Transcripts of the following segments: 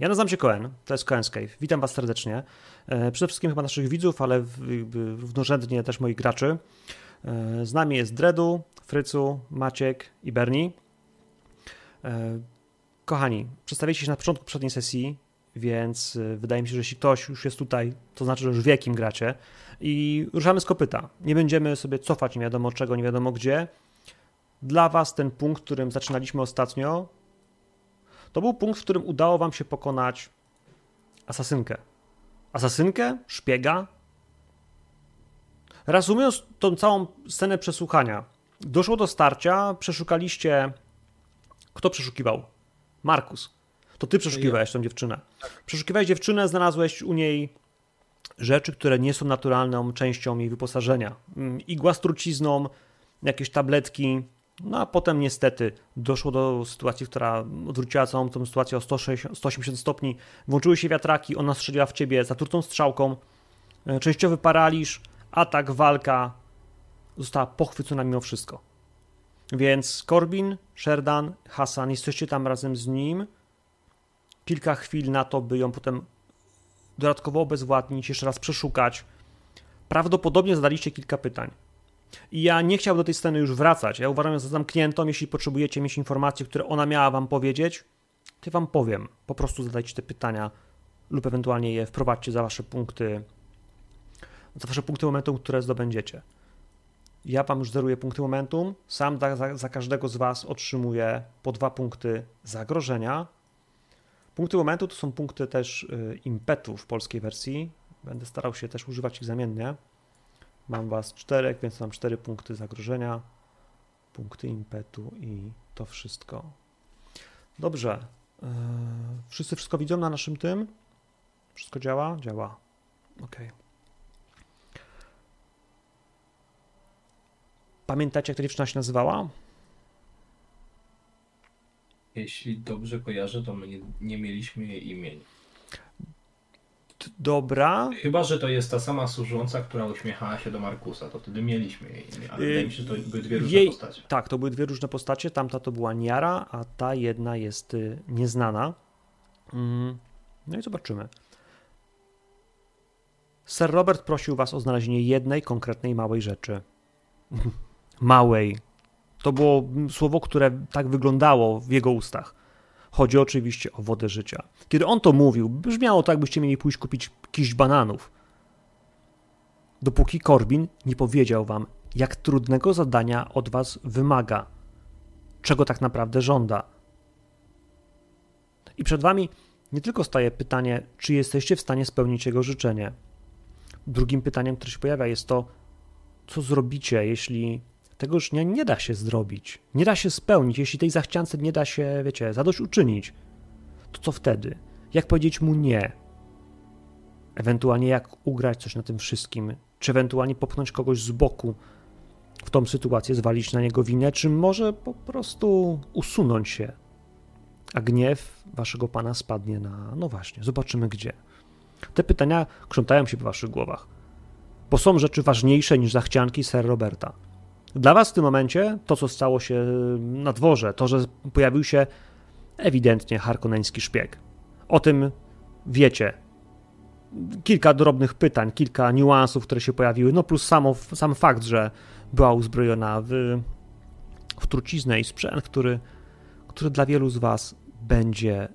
Ja nazywam się Koen, to jest Koen Cave. Witam Was serdecznie. E, przede wszystkim chyba naszych widzów, ale równorzędnie też moich graczy. E, z nami jest Dredu, Frycu, Maciek i Berni. E, kochani, przedstawicie się na początku przedniej sesji, więc wydaje mi się, że jeśli ktoś już jest tutaj, to znaczy, że już wie, kim gracie. I ruszamy z kopyta. Nie będziemy sobie cofać nie wiadomo czego, nie wiadomo gdzie. Dla Was ten punkt, którym zaczynaliśmy ostatnio, to był punkt, w którym udało wam się pokonać asasynkę. Asasynkę? Szpiega? Reasumując tą całą scenę przesłuchania, doszło do starcia, przeszukaliście. Kto przeszukiwał? Markus. To ty przeszukiwałeś tą dziewczynę. Przeszukiwałeś dziewczynę, znalazłeś u niej rzeczy, które nie są naturalną częścią jej wyposażenia. Mm, igła z trucizną, jakieś tabletki, no a potem niestety doszło do sytuacji, która odwróciła całą tą sytuację o 160, 180 stopni. Włączyły się wiatraki, ona strzeliła w ciebie zatrutą strzałką. E, częściowy paraliż, atak, walka została pochwycona mimo wszystko. Więc Corbin, Sherdan, Hasan, jesteście tam razem z nim. Kilka chwil na to, by ją potem dodatkowo obezwładnić, jeszcze raz przeszukać. Prawdopodobnie zadaliście kilka pytań. I ja nie chciałbym do tej sceny już wracać. Ja uważam ją za zamkniętą. Jeśli potrzebujecie mieć informacje, które ona miała wam powiedzieć, to wam powiem. Po prostu zadajcie te pytania lub ewentualnie je wprowadźcie za wasze punkty, za wasze punkty momentum, które zdobędziecie. Ja wam już zeruję punkty momentum. Sam za, za, za każdego z was otrzymuję po dwa punkty zagrożenia. Punkty momentu to są punkty też y, impetu w polskiej wersji. Będę starał się też używać ich zamiennie. Mam was czterech, więc mam cztery punkty zagrożenia, punkty impetu i to wszystko. Dobrze. Eee, wszyscy wszystko widzą na naszym tym? Wszystko działa? Działa. Ok. Pamiętacie, jak ta dziewczyna się nazywała? Jeśli dobrze kojarzę, to my nie, nie mieliśmy jej imienia. Dobra. Chyba, że to jest ta sama służąca, która uśmiechała się do Markusa, to wtedy mieliśmy jej imię, ale wydaje mi się, że to były dwie różne jej... postacie. Tak, to były dwie różne postacie, tamta to była Niara, a ta jedna jest y, nieznana. Mm, no i zobaczymy. Sir Robert prosił was o znalezienie jednej konkretnej małej rzeczy. małej. To było słowo, które tak wyglądało w jego ustach. Chodzi oczywiście o wodę życia. Kiedy on to mówił, brzmiało tak, byście mieli pójść kupić kiść bananów. Dopóki Corbin nie powiedział wam, jak trudnego zadania od was wymaga, czego tak naprawdę żąda. I przed wami nie tylko staje pytanie, czy jesteście w stanie spełnić jego życzenie. Drugim pytaniem, które się pojawia, jest to, co zrobicie, jeśli tego już nie, nie da się zrobić, nie da się spełnić, jeśli tej zachciance nie da się, wiecie, zadośćuczynić, to co wtedy? Jak powiedzieć mu nie? Ewentualnie jak ugrać coś na tym wszystkim? Czy ewentualnie popchnąć kogoś z boku w tą sytuację, zwalić na niego winę, czy może po prostu usunąć się, a gniew waszego pana spadnie na, no właśnie, zobaczymy gdzie. Te pytania krzątają się po waszych głowach, bo są rzeczy ważniejsze niż zachcianki Sir Roberta. Dla Was w tym momencie to, co stało się na dworze, to, że pojawił się ewidentnie harkoneński szpieg. O tym wiecie. Kilka drobnych pytań, kilka niuansów, które się pojawiły, no plus samo, sam fakt, że była uzbrojona w, w truciznę i sprzęt, który, który dla wielu z Was będzie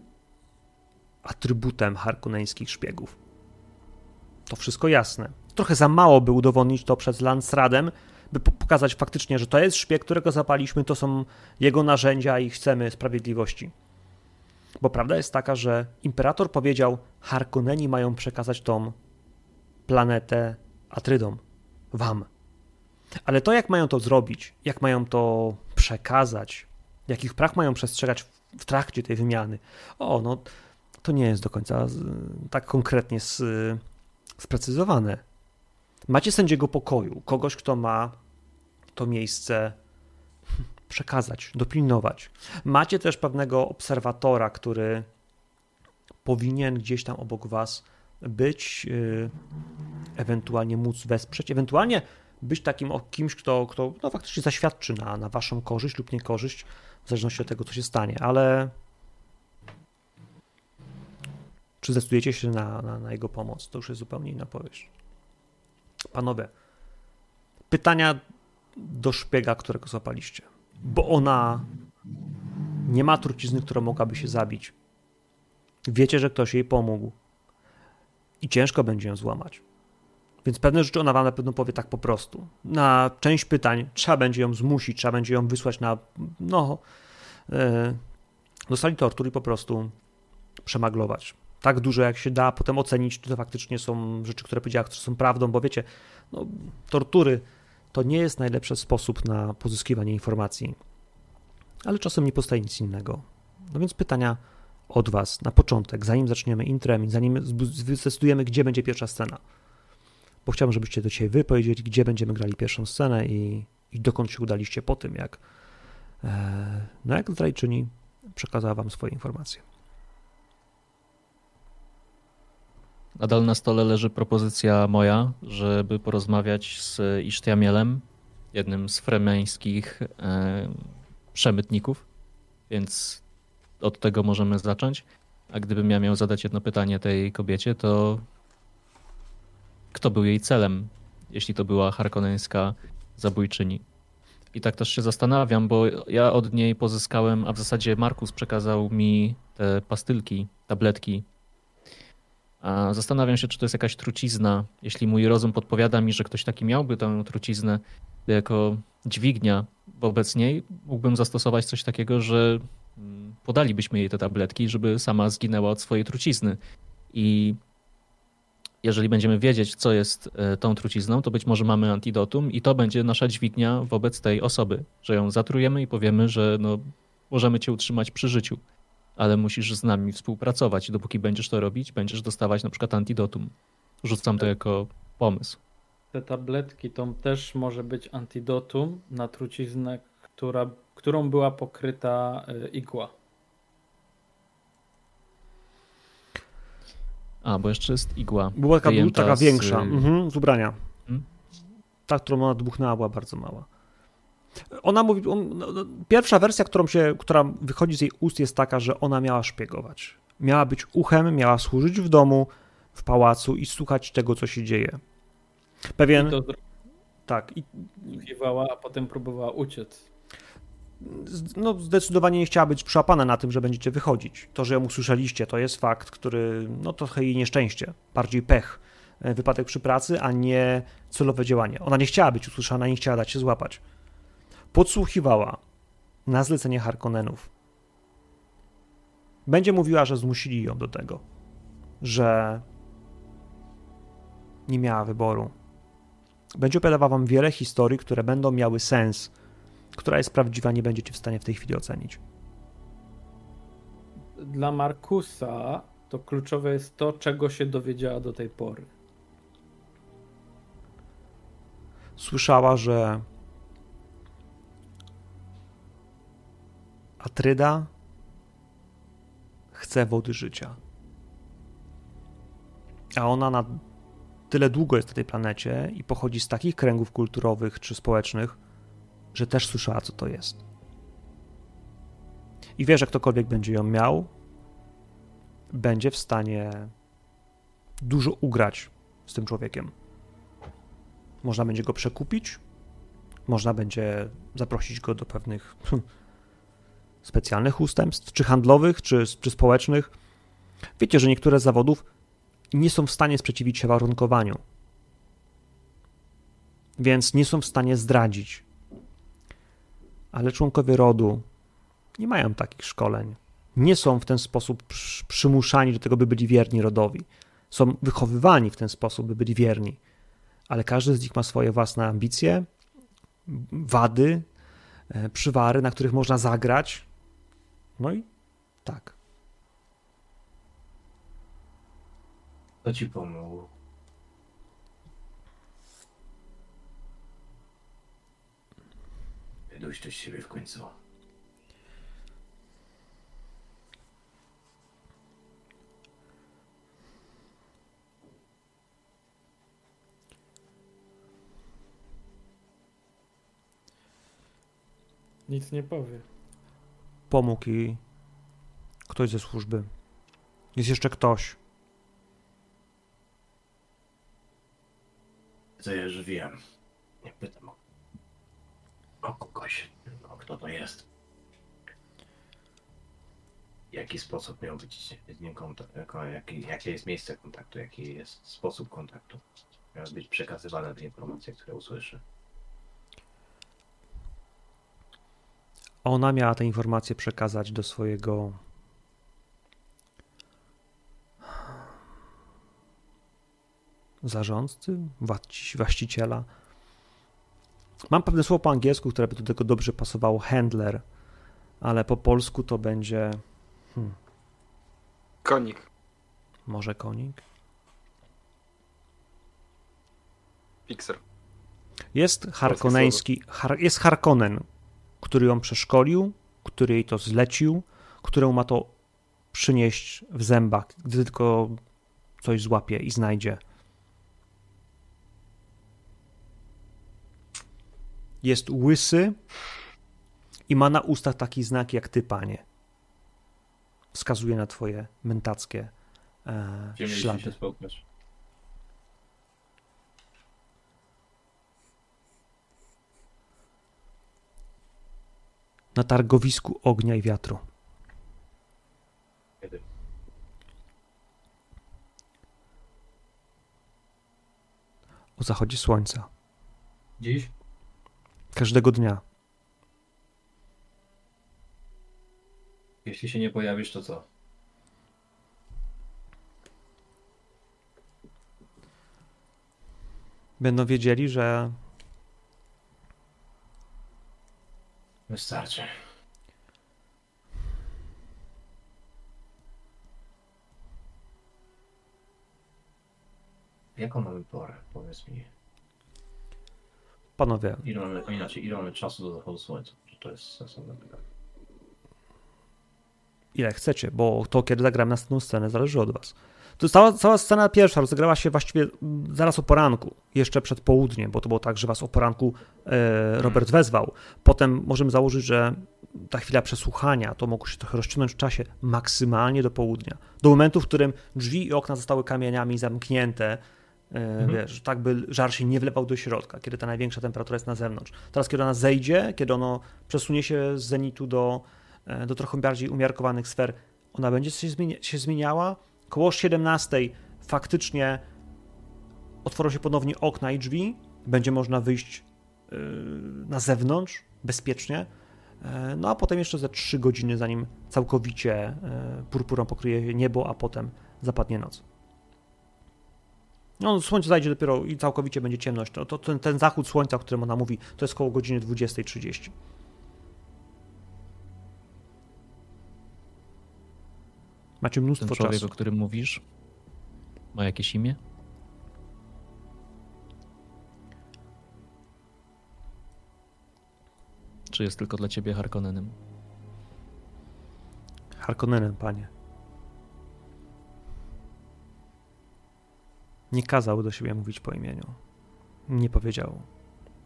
atrybutem harkoneńskich szpiegów. To wszystko jasne. Trochę za mało, by udowodnić to przed Lansradem, by pokazać faktycznie, że to jest szpieg, którego zapaliśmy, to są jego narzędzia i chcemy sprawiedliwości. Bo prawda jest taka, że imperator powiedział, Harkonneni mają przekazać tą planetę Atrydom, wam. Ale to, jak mają to zrobić, jak mają to przekazać, jakich praw mają przestrzegać w trakcie tej wymiany, o, no, to nie jest do końca tak konkretnie sprecyzowane. Macie sędziego pokoju, kogoś, kto ma to miejsce przekazać, dopilnować. Macie też pewnego obserwatora, który powinien gdzieś tam obok was być, yy, ewentualnie móc wesprzeć, ewentualnie być takim kimś, kto, kto no, faktycznie zaświadczy na, na waszą korzyść lub niekorzyść, w zależności od tego, co się stanie, ale czy zdecydujecie się na, na, na jego pomoc? To już jest zupełnie inna powieść. Panowie, pytania do szpiega, którego złapaliście. Bo ona nie ma trucizny, która mogłaby się zabić. Wiecie, że ktoś jej pomógł. I ciężko będzie ją złamać. Więc pewne rzeczy ona wam na pewno powie tak po prostu. Na część pytań trzeba będzie ją zmusić, trzeba będzie ją wysłać na. No. Yy, dostali tortur i po prostu przemaglować. Tak dużo jak się da, potem ocenić, czy to faktycznie są rzeczy, które powiedziała, które są prawdą, bo wiecie, no, tortury to nie jest najlepszy sposób na pozyskiwanie informacji, ale czasem nie powstaje nic innego. No więc pytania od Was na początek, zanim zaczniemy intrem, zanim zdecydujemy, gdzie będzie pierwsza scena. Bo chciałbym, żebyście do dzisiaj wy powiedzieli, gdzie będziemy grali pierwszą scenę i, i dokąd się udaliście po tym, jak, e, no jak zdrajczyni przekazała Wam swoje informacje. Nadal na stole leży propozycja moja, żeby porozmawiać z Isztiamielem, jednym z fremeńskich e, przemytników, więc od tego możemy zacząć. A gdybym ja miał zadać jedno pytanie tej kobiecie, to kto był jej celem, jeśli to była harkoneńska zabójczyni? I tak też się zastanawiam, bo ja od niej pozyskałem, a w zasadzie Markus przekazał mi te pastylki, tabletki zastanawiam się, czy to jest jakaś trucizna. Jeśli mój rozum podpowiada mi, że ktoś taki miałby tę truciznę jako dźwignia wobec niej, mógłbym zastosować coś takiego, że mm, podalibyśmy jej te tabletki, żeby sama zginęła od swojej trucizny. I jeżeli będziemy wiedzieć, co jest e, tą trucizną, to być może mamy antidotum i to będzie nasza dźwignia wobec tej osoby, że ją zatrujemy i powiemy, że no, możemy cię utrzymać przy życiu ale musisz z nami współpracować. Dopóki będziesz to robić, będziesz dostawać na przykład antidotum. Rzucam to jako pomysł. Te tabletki to też może być antidotum na truciznę, która, którą była pokryta e, igła. A, bo jeszcze jest igła. Była taka, taka większa, z... Mhm, z ubrania. Hmm? Ta, którą ona dmuchnęła, była bardzo mała. Ona mówi, on, no, no, pierwsza wersja, którą się, która wychodzi z jej ust jest taka, że ona miała szpiegować. Miała być uchem, miała służyć w domu, w pałacu i słuchać tego, co się dzieje. Pewien... I to tak. I... a potem próbowała uciec. No, zdecydowanie nie chciała być przyłapana na tym, że będziecie wychodzić. To, że ją usłyszeliście, to jest fakt, który, no trochę jej nieszczęście, bardziej pech, e, wypadek przy pracy, a nie celowe działanie. Ona nie chciała być usłyszana, nie chciała dać się złapać podsłuchiwała na zlecenie Harkonnenów. Będzie mówiła, że zmusili ją do tego, że nie miała wyboru. Będzie opowiadała wam wiele historii, które będą miały sens. Która jest prawdziwa, nie będziecie w stanie w tej chwili ocenić. Dla Markusa to kluczowe jest to, czego się dowiedziała do tej pory. Słyszała, że Atryda chce wody życia. A ona na tyle długo jest na tej planecie i pochodzi z takich kręgów kulturowych czy społecznych, że też słyszała, co to jest. I wie, że ktokolwiek będzie ją miał, będzie w stanie dużo ugrać z tym człowiekiem. Można będzie go przekupić, można będzie zaprosić go do pewnych specjalnych ustępstw, czy handlowych, czy, czy społecznych. Wiecie, że niektóre z zawodów nie są w stanie sprzeciwić się warunkowaniu, więc nie są w stanie zdradzić. Ale członkowie rodu nie mają takich szkoleń. Nie są w ten sposób przymuszani do tego, by byli wierni rodowi. Są wychowywani w ten sposób, by byli wierni. Ale każdy z nich ma swoje własne ambicje, wady, e, przywary, na których można zagrać, no i tak. To ci pomógł. Dojść do siebie w końcu. Nic nie powie pomógł i ktoś ze służby. Jest jeszcze ktoś. To już wiem. Nie pytam o, o kogoś, o kto to jest. W jaki sposób miał być z nim kontakt, jaki, jakie jest miejsce kontaktu, jaki jest sposób kontaktu. Miały być przekazywane te informacje, które usłyszy. Ona miała te informacje przekazać do swojego zarządcy, właściciela. Mam pewne słowo po angielsku, które by do tego dobrze pasowało, handler, ale po polsku to będzie hmm, Konik. może konik. Fixer. Jest harkoneński, har, jest Harkonnen, który ją przeszkolił, który jej to zlecił, któremu ma to przynieść w zębach, gdy tylko coś złapie i znajdzie. Jest łysy i ma na ustach taki znak jak ty, panie. Wskazuje na twoje mentackie e, ślady. się? Na targowisku ognia i wiatru. Kiedy? O zachodzie słońca. Dziś? Każdego dnia. Jeśli się nie pojawisz, to co? Będą wiedzieli, że Wystarczy. Jaką mamy porę? Powiedz mi. panowie, Ile mamy, inaczej, ile mamy czasu do zachodu słońca? Czy to jest sensowne pytanie? ile chcecie, bo to, kiedy zagramy następną scenę, zależy od was. To cała, cała scena pierwsza rozegrała się właściwie zaraz o poranku, jeszcze przed południem, bo to było tak, że was o poranku e, Robert wezwał. Potem możemy założyć, że ta chwila przesłuchania to mogło się trochę rozciągnąć w czasie maksymalnie do południa. Do momentu, w którym drzwi i okna zostały kamieniami zamknięte, e, wiesz, tak by żar się nie wlewał do środka, kiedy ta największa temperatura jest na zewnątrz. Teraz, kiedy ona zejdzie, kiedy ono przesunie się z zenitu do, e, do trochę bardziej umiarkowanych sfer, ona będzie się, zmienia, się zmieniała. Koło 17 faktycznie otworzą się ponownie okna i drzwi, będzie można wyjść yy, na zewnątrz bezpiecznie. E, No a potem jeszcze ze 3 godziny, zanim całkowicie e, purpurą pokryje niebo, a potem zapadnie noc. No, słońce zajdzie dopiero i całkowicie będzie ciemność. To, to ten, ten zachód słońca, o którym ona mówi, to jest koło godziny 20.30. Macie Ten mnóstwo człowiek, czasu. o którym mówisz, ma jakieś imię? Czy jest tylko dla ciebie Harkonnenem? Harkonnenem, panie. Nie kazał do siebie mówić po imieniu. Nie powiedział,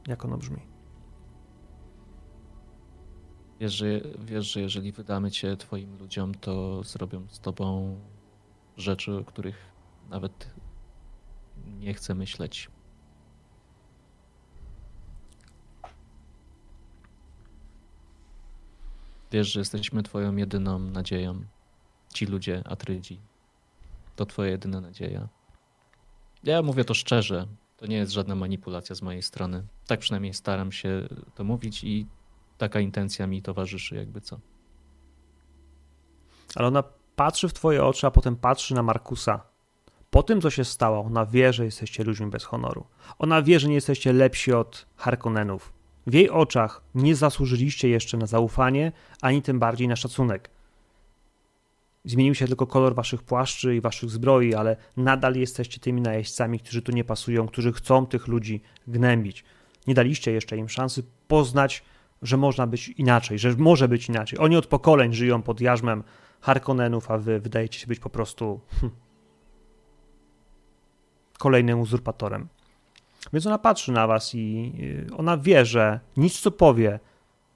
jak ono brzmi. Wiesz że, wiesz, że jeżeli wydamy cię twoim ludziom, to zrobią z tobą rzeczy, o których nawet nie chcę myśleć. Wiesz, że jesteśmy twoją jedyną nadzieją. Ci ludzie, Atrydzi. To twoja jedyna nadzieja. Ja mówię to szczerze. To nie jest żadna manipulacja z mojej strony. Tak przynajmniej staram się to mówić i taka intencja mi towarzyszy, jakby co. Ale ona patrzy w twoje oczy, a potem patrzy na Markusa. Po tym, co się stało, ona wie, że jesteście ludźmi bez honoru. Ona wie, że nie jesteście lepsi od Harkonnenów. W jej oczach nie zasłużyliście jeszcze na zaufanie, ani tym bardziej na szacunek. Zmienił się tylko kolor waszych płaszczy i waszych zbroi, ale nadal jesteście tymi najeźdźcami, którzy tu nie pasują, którzy chcą tych ludzi gnębić. Nie daliście jeszcze im szansy poznać, że można być inaczej, że może być inaczej. Oni od pokoleń żyją pod jarzmem Harkonnenów, a wy wydajecie się być po prostu hm, kolejnym uzurpatorem. Więc ona patrzy na was i y, ona wie, że nic co powie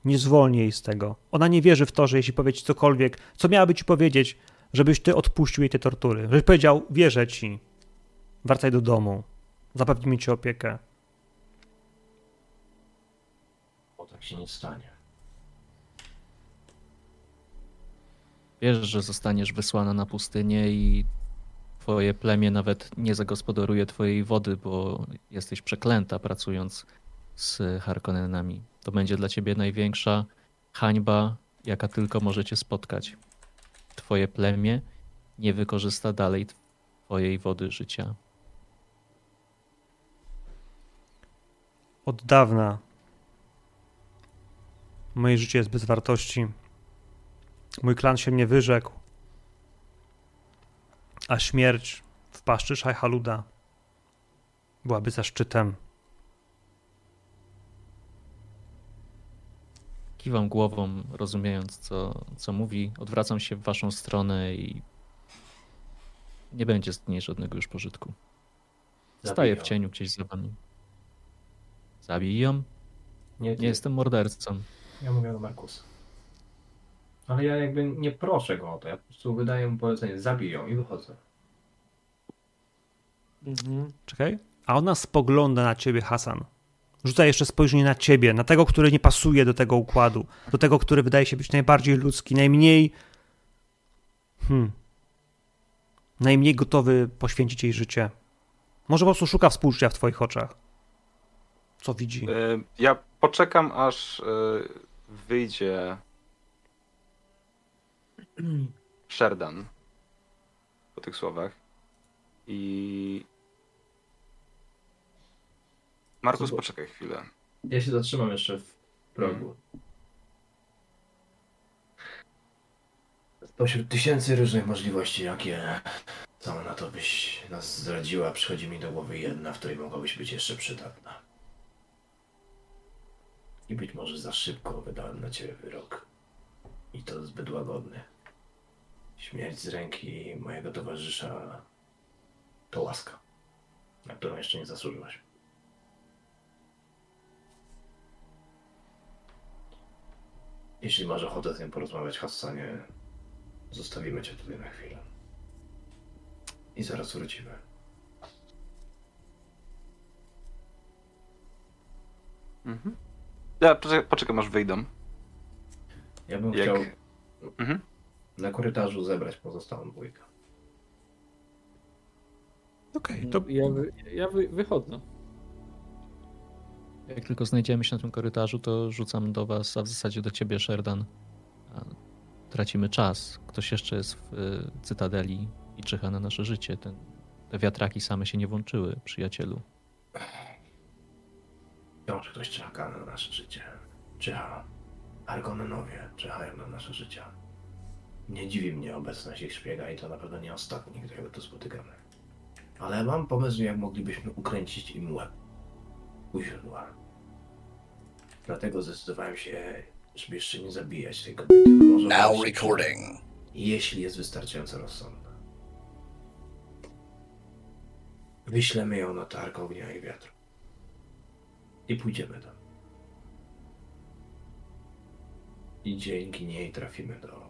nie zwolni jej z tego. Ona nie wierzy w to, że jeśli powie ci cokolwiek, co miałaby ci powiedzieć, żebyś ty odpuścił jej te tortury. Żebyś powiedział, wierzę ci, wracaj do domu, zapewnimy ci opiekę. Tak się nie stanie. Wiesz, że zostaniesz wysłana na pustynię i twoje plemię nawet nie zagospodaruje twojej wody, bo jesteś przeklęta pracując z Harkonnenami. To będzie dla ciebie największa hańba, jaka tylko możecie spotkać. Twoje plemię nie wykorzysta dalej twojej wody życia. Od dawna moje życie jest bez wartości. Mój klan się mnie wyrzekł, a śmierć w paszczy Szajhaluda byłaby zaszczytem. Kiwam głową, rozumiejąc, co, co mówi. Odwracam się w waszą stronę i nie będzie z niej żadnego już pożytku. Staję w cieniu gdzieś za wami. Zabij ją? Nie, Nie jestem mordercą. Ja mówię do Markusa. Ale ja jakby nie proszę go o to. Ja po prostu wydaję mu polecenie. Zabij ją i wychodzę. Mhm. Czekaj. A ona spogląda na ciebie, Hasan. Rzuca jeszcze spojrzenie na ciebie, na tego, który nie pasuje do tego układu, do tego, który wydaje się być najbardziej ludzki, najmniej. Hmm. Najmniej gotowy poświęcić jej życie. Może po prostu szuka współczucia w twoich oczach. Co widzi? E, Ja poczekam, aż e, wyjdzie Sherdan po tych słowach. I. Markus, Co poczekaj chwilę. Ja się zatrzymam jeszcze w progu. Spośród tysięcy różnych możliwości, jakie sama na to byś nas zdradziła, przychodzi mi do głowy jedna, w której mogłabyś być jeszcze przydatna. I być może za szybko wydałem na ciebie wyrok. I to zbyt łagodny. Śmierć z ręki mojego towarzysza to łaska, na którą jeszcze nie zasłużyłaś. Jeśli masz ochotę z nią porozmawiać, Hassanie, zostawimy cię tutaj na chwilę. I zaraz wrócimy. Mhm. Ja poczekam, poczekam aż wyjdą. Ja bym Jak- chciał Mhm. na korytarzu zebrać pozostałą dwójkę. Okej, to Ja, wy, ja wy, wychodzę. Jak tylko znajdziemy się na tym korytarzu, to rzucam do was, a w zasadzie do ciebie, Sherdan. Tracimy czas. Ktoś jeszcze jest w y, Cytadeli i czyha na nasze życie. Ten, te wiatraki same się nie włączyły, przyjacielu. Wciąż ktoś czeka na nasze życie. Czyha. Argonenowie czyhają na nasze życia. Nie dziwi mnie obecność ich szpiega i to na pewno nie ostatni, którego tu spotykamy. Ale mam pomysł, jak moglibyśmy ukręcić im łeb u źródła. Dlatego zdecydowałem się, żeby jeszcze nie zabijać tej kobiety. Może Now recording. jeśli jest wystarczająco rozsądna. Wyślemy ją na targ ognia i wiatru. I pójdziemy tam. I dzięki niej trafimy do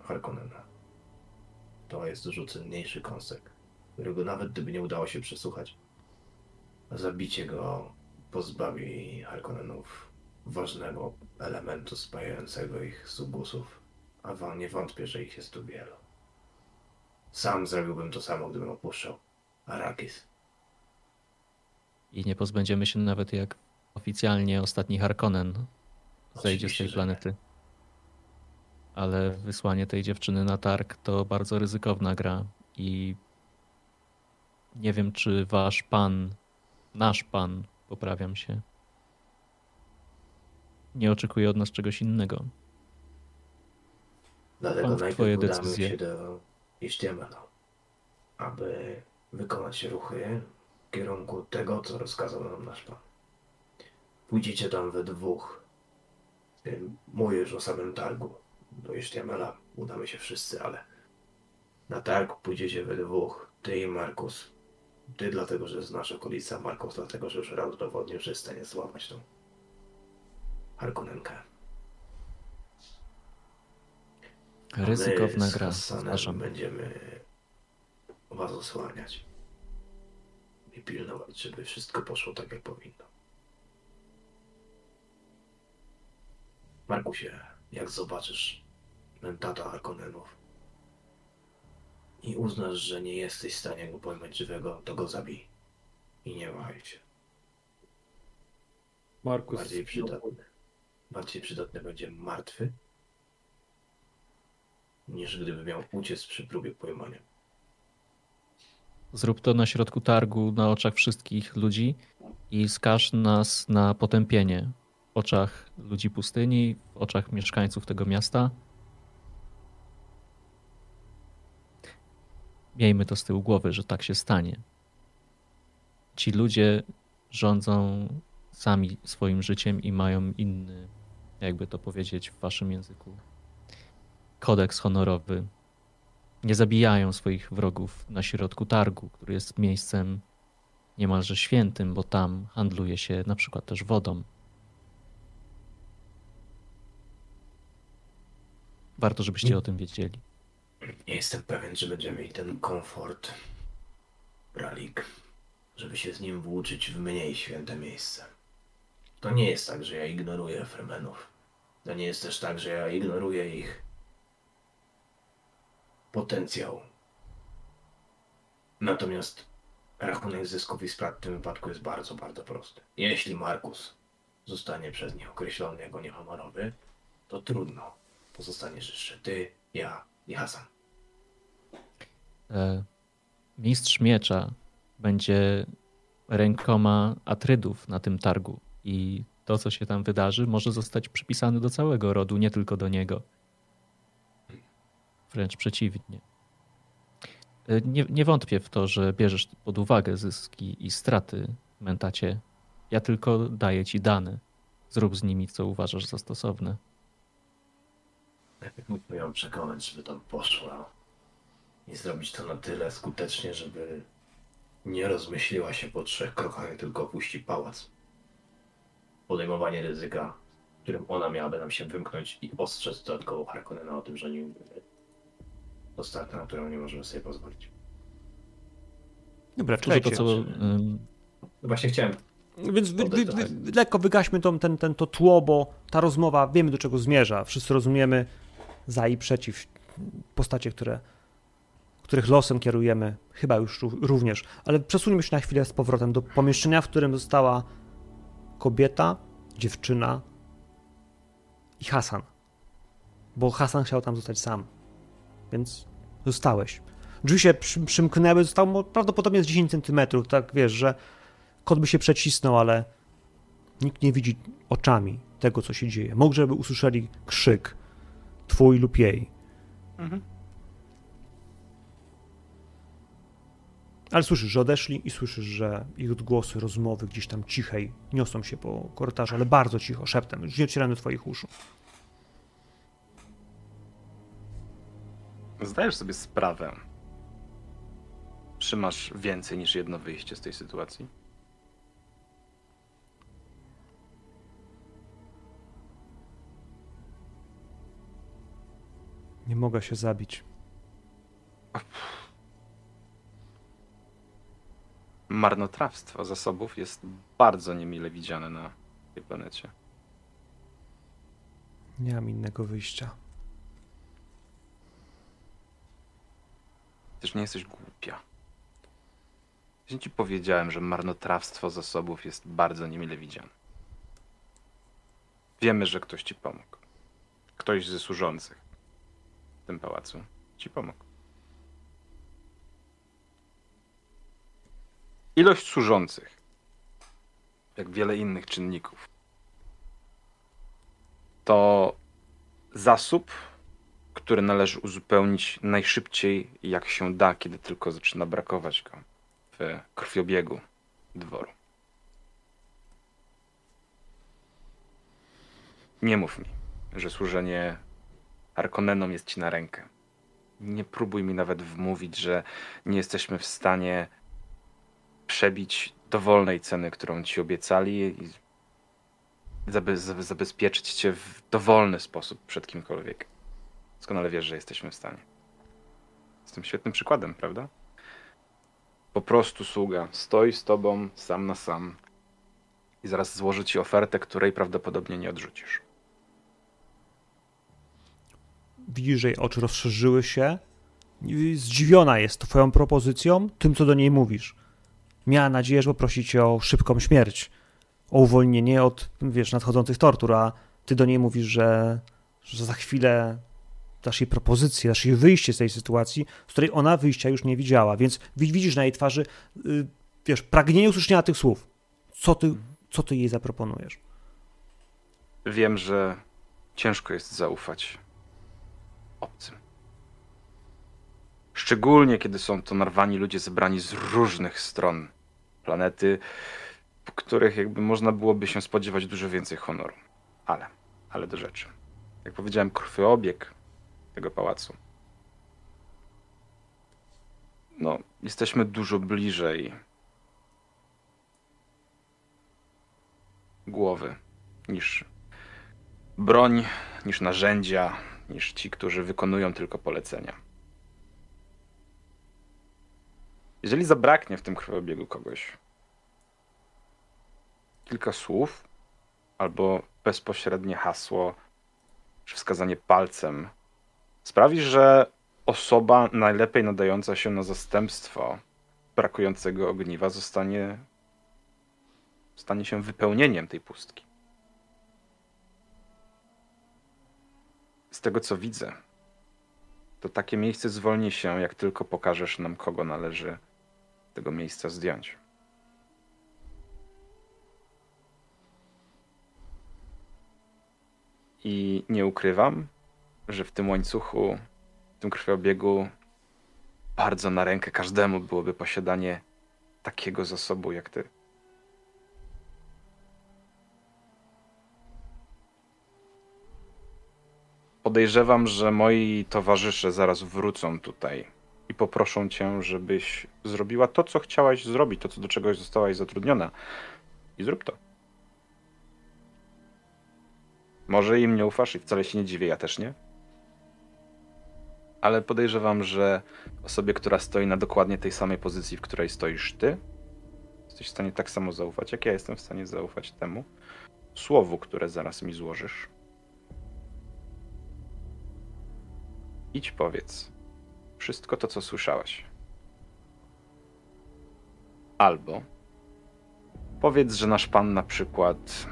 Harkonnena. To jest dużo cenniejszy kąsek, którego nawet gdyby nie udało się przesłuchać, zabicie go pozbawi Harkonnenów ważnego elementu spajającego ich z ubusów, a wam nie wątpię, że ich jest tu wielu. Sam zrobiłbym to samo, gdybym opuszczał Arrakis. I nie pozbędziemy się nawet jak oficjalnie ostatni Harkonnen zejdzie z tej planety. Ale wysłanie tej dziewczyny na targ to bardzo ryzykowna gra i nie wiem, czy wasz pan, nasz pan, poprawiam się, nie oczekuje od nas czegoś innego. Dlatego najpierw twoje udamy decyzje. się do Isztiamana, aby wykonać ruchy kierunku tego, co rozkazał nam nasz pan. Pójdziecie tam we dwóch. Ty Mówisz o samym targu. Do Isztiamana udamy się wszyscy, ale na targ pójdziecie we dwóch. Ty i Markus. Ty dlatego, że znasz okolica, Markus dlatego, że już raz udowodnił, że jest w stanie złamać tą Harkonnenkę. Ryzykowna z gra, zgłaszam. Będziemy was osłaniać i pilnować, żeby wszystko poszło tak, jak powinno. Markusie, jak zobaczysz mentata Harkonnenów i uznasz, że nie jesteś w stanie go pojmać żywego, to go zabij. I nie wahaj się. Markus, Bardziej przydatny. Bardziej przydatny będzie martwy, niż gdyby miał uciec przy próbie pojmania. Zrób to na środku targu, na oczach wszystkich ludzi i skaż nas na potępienie. W oczach ludzi pustyni, w oczach mieszkańców tego miasta. Miejmy to z tyłu głowy, że tak się stanie. Ci ludzie rządzą sami swoim życiem i mają inny, jakby to powiedzieć w waszym języku, kodeks honorowy. Nie zabijają swoich wrogów na środku targu, który jest miejscem niemalże świętym, bo tam handluje się na przykład też wodą. Warto, żebyście o tym wiedzieli. Nie jestem pewien, czy będziemy mieli ten komfort, Bralik, żeby się z nim włóczyć w mniej święte miejsce. To nie jest tak, że ja ignoruję Fremenów. To nie jest też tak, że ja ignoruję ich potencjał. Natomiast rachunek zysków i strat w tym wypadku jest bardzo, bardzo prosty. Jeśli Markus zostanie przez nich określony jako niehonorowy, to trudno. Pozostaniesz jeszcze ty, ja i Hasan. E, Mistrz miecza będzie rękoma Atrydów na tym targu i to, co się tam wydarzy, może zostać przypisane do całego rodu, nie tylko do niego. Wręcz przeciwnie. E, Nie, nie wątpię w to, że bierzesz pod uwagę zyski i straty, mentacie. Ja tylko daję ci dane. Zrób z nimi, co uważasz za stosowne. Najpierw musimy ją przekonać, żeby tam poszła i zrobić to na tyle skutecznie, żeby nie rozmyśliła się po trzech krokach, jak tylko opuści pałac. Podejmowanie ryzyka, którym ona miałaby nam się wymknąć i ostrzec dodatkowo Harkonnena o tym, że nie strata, na którą nie możemy sobie pozwolić. Dobra, Może to, co No właśnie chciałem Więc wy, wy, wy, lekko wygaśmy tą, ten, ten, to tło, bo ta rozmowa, wiemy do czego zmierza. Wszyscy rozumiemy za i przeciw postacie, które, których losem kierujemy, chyba już ró- również. Ale przesuńmy się na chwilę z powrotem do pomieszczenia, w którym została kobieta, dziewczyna i Hasan. Bo Hasan chciał tam zostać sam. Więc zostałeś. Drzwi się przy, przymknęły, zostało prawdopodobnie z 10 centymetrów, tak wiesz, że kot by się przecisnął, ale nikt nie widzi oczami tego, co się dzieje. Może by usłyszeli krzyk twój lub jej. Mhm. Ale słyszysz, że odeszli i słyszysz, że ich odgłosy, rozmowy gdzieś tam cichej niosą się po korytarzu, ale bardzo cicho, szeptem, już nie docierają do twoich uszu. Zdajesz sobie sprawę, czy masz więcej niż jedno wyjście z tej sytuacji? Nie mogę się zabić. Marnotrawstwo zasobów jest bardzo niemile widziane na tej planecie. Nie mam innego wyjścia. Też nie jesteś głupia. Ja ci powiedziałem, że marnotrawstwo zasobów jest bardzo niemile widziane. Wiemy, że ktoś ci pomógł. Ktoś ze służących w tym pałacu ci pomógł. Ilość służących, jak wiele innych czynników, to zasób, który należy uzupełnić najszybciej, jak się da, kiedy tylko zaczyna brakować go w krwiobiegu dworu. Nie mów mi, że służenie Harkonnenom jest ci na rękę. Nie próbuj mi nawet wmówić, że nie jesteśmy w stanie przebić dowolnej ceny, którą ci obiecali i zabe- zabe- zabezpieczyć cię w dowolny sposób przed kimkolwiek. Doskonale wiesz, że jesteśmy w stanie. Jestem świetnym przykładem, prawda? Po prostu sługa stoi z tobą sam na sam i zaraz złoży ci ofertę, której prawdopodobnie nie odrzucisz. widzisz, że jej oczy rozszerzyły się. Zdziwiona jest twoją propozycją, tym, co do niej mówisz. Miała nadzieję, że poprosi cię o szybką śmierć, o uwolnienie od, wiesz, nadchodzących tortur, a ty do niej mówisz, że, że za chwilę dasz jej propozycję, dasz jej wyjście z tej sytuacji, z której ona wyjścia już nie widziała, więc widzisz na jej twarzy, y, wiesz, pragnienie usłyszenia tych słów. Co ty, co ty jej zaproponujesz? Wiem, że ciężko jest zaufać obcym. Szczególnie kiedy są to narwani ludzie zebrani z różnych stron planety, w których jakby można byłoby się spodziewać dużo więcej honoru. Ale, ale do rzeczy. Jak powiedziałem, krwiobieg tego pałacu. No, jesteśmy dużo bliżej głowy niż broń, niż narzędzia, niż ci, którzy wykonują tylko polecenia. Jeżeli zabraknie w tym krwiobiegu kogoś kilka słów albo bezpośrednie hasło czy wskazanie palcem sprawi, że osoba najlepiej nadająca się na zastępstwo brakującego ogniwa zostanie stanie się wypełnieniem tej pustki. Z tego co widzę, to takie miejsce zwolni się, jak tylko pokażesz nam, kogo należy tego miejsca zdjąć. I nie ukrywam, że w tym łańcuchu, w tym krwiobiegu, bardzo na rękę każdemu byłoby posiadanie takiego zasobu jak ty. Podejrzewam, że moi towarzysze zaraz wrócą tutaj i poproszą cię, żebyś zrobiła to, co chciałaś zrobić, to, co do czegoś zostałaś zatrudniona. I zrób to. Może im nie ufasz i wcale się nie dziwię, ja też nie. Ale podejrzewam, że osobie, która stoi na dokładnie tej samej pozycji, w której stoisz ty, jesteś w stanie tak samo zaufać, jak ja jestem w stanie zaufać temu słowu, które zaraz mi złożysz. Idź powiedz wszystko to, co słyszałaś. Albo powiedz, że nasz pan na przykład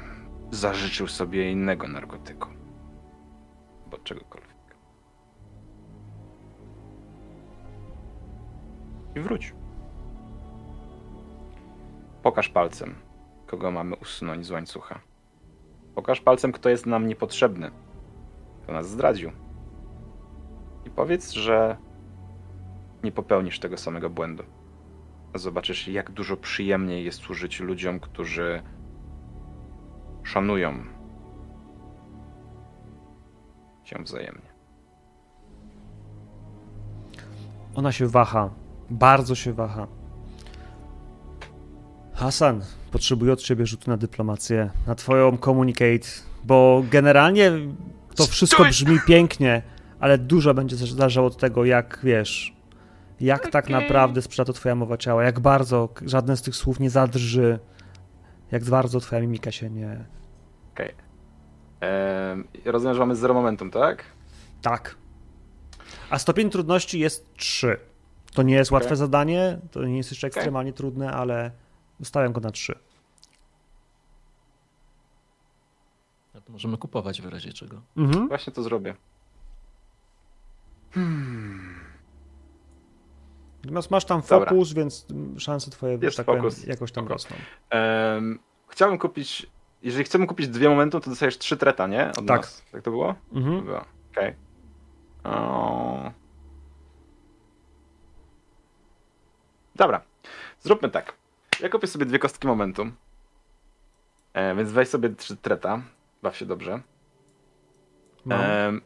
zażyczył sobie innego narkotyku. Bo czegokolwiek. I wróć. Pokaż palcem, kogo mamy usunąć z łańcucha. Pokaż palcem, kto jest nam niepotrzebny. Kto nas zdradził. I powiedz, że nie popełnisz tego samego błędu. Zobaczysz, jak dużo przyjemniej jest służyć ludziom, którzy szanują się wzajemnie. Ona się waha. Bardzo się waha. Hasan, potrzebuję od ciebie rzutu na dyplomację, na twoją communicate, bo generalnie to wszystko brzmi pięknie, ale dużo będzie zależało od tego, jak wiesz, jak okay. tak naprawdę sprzeda to twoja mowa ciała, jak bardzo żadne z tych słów nie zadrży, jak bardzo twoja mimika się nie... Okej. Okay. Eee, rozumiem, że mamy zero momentum, tak? Tak. A stopień trudności jest 3. To nie jest okay. łatwe zadanie, to nie jest jeszcze ekstremalnie okay. trudne, ale ustawiam go na 3. No to możemy kupować w razie czego. Mhm. Właśnie to zrobię. Hmm. Natomiast masz tam fokus, Dobra. więc szanse twoje Jest tak fokus. Powiem, jakoś tam rosną. Um, chciałbym kupić, jeżeli chcemy kupić dwie momentu, to dostajesz trzy treta, nie? Od tak. Nas. Tak to było? Mhm. Okej. Okay. Dobra. Zróbmy tak. Ja kupię sobie dwie kostki momentu. E, więc weź sobie trzy treta. Baw się dobrze. No.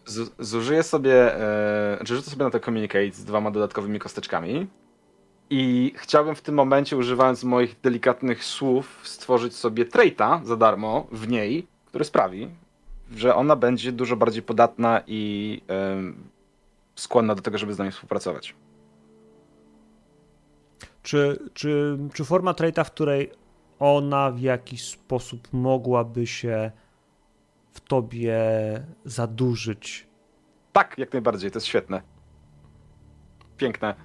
z, zużyję sobie, e, rzucę sobie na to communicate z dwoma dodatkowymi kosteczkami. I chciałbym w tym momencie, używając moich delikatnych słów, stworzyć sobie traita za darmo w niej, który sprawi, że ona będzie dużo bardziej podatna i skłonna do tego, żeby z nami współpracować. Czy, czy, czy forma traita, w której ona w jakiś sposób mogłaby się w tobie zadłużyć Tak, jak najbardziej, to jest świetne. Piękne.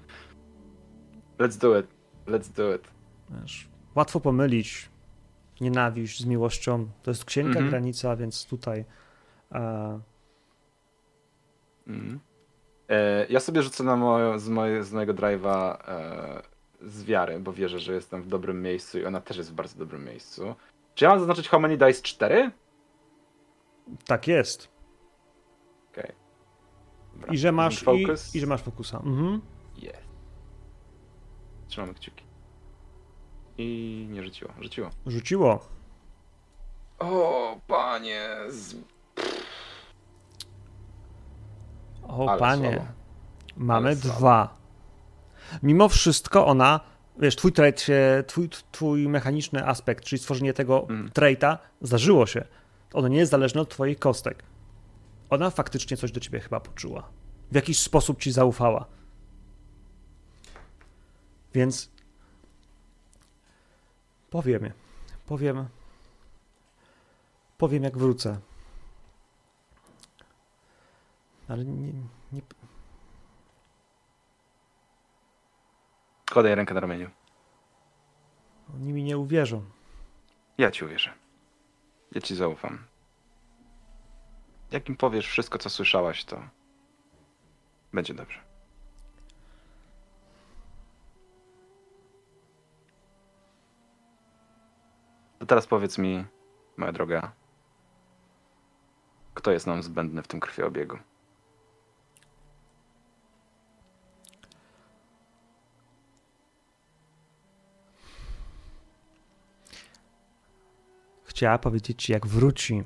Let's do it. Let's do it. Wiesz, łatwo pomylić nienawiść z miłością. To jest księga Mhm. granica, więc tutaj e, Mhm. E, ja sobie rzucę na z, moje, z mojego drive'a e, z wiary, bo wierzę, że jestem w dobrym miejscu i ona też jest w bardzo dobrym miejscu. Czy ja mam zaznaczyć how many dice 4? tak jest. Okej. Dobra. I że masz, i, Focus. i że masz fokusa. Mhm. Jest. Trzymamy kciuki. I nie rzuciło. Rzuciło. Rzuciło. O, panie. Z... O Ale panie, słabo. mamy Ale słabo. Mimo wszystko ona, wiesz, twój trait się, twój, twój mechaniczny aspekt, czyli stworzenie tego Mhm. traita, zdarzyło się. Ono nie jest zależne od twoich kostek. Ona faktycznie coś do ciebie chyba poczuła. W jakiś sposób ci zaufała. Więc powiem, powiem, powiem jak wrócę. Ale nie, nie, Kładaj rękę na ramieniu. oni mi nie uwierzą. Ja ci uwierzę. Ja ci zaufam. Jak im powiesz wszystko, co słyszałaś, to będzie dobrze. To teraz powiedz mi, moja droga, kto jest nam zbędny w tym krwiobiegu? Chciała powiedzieć ci, jak wróci.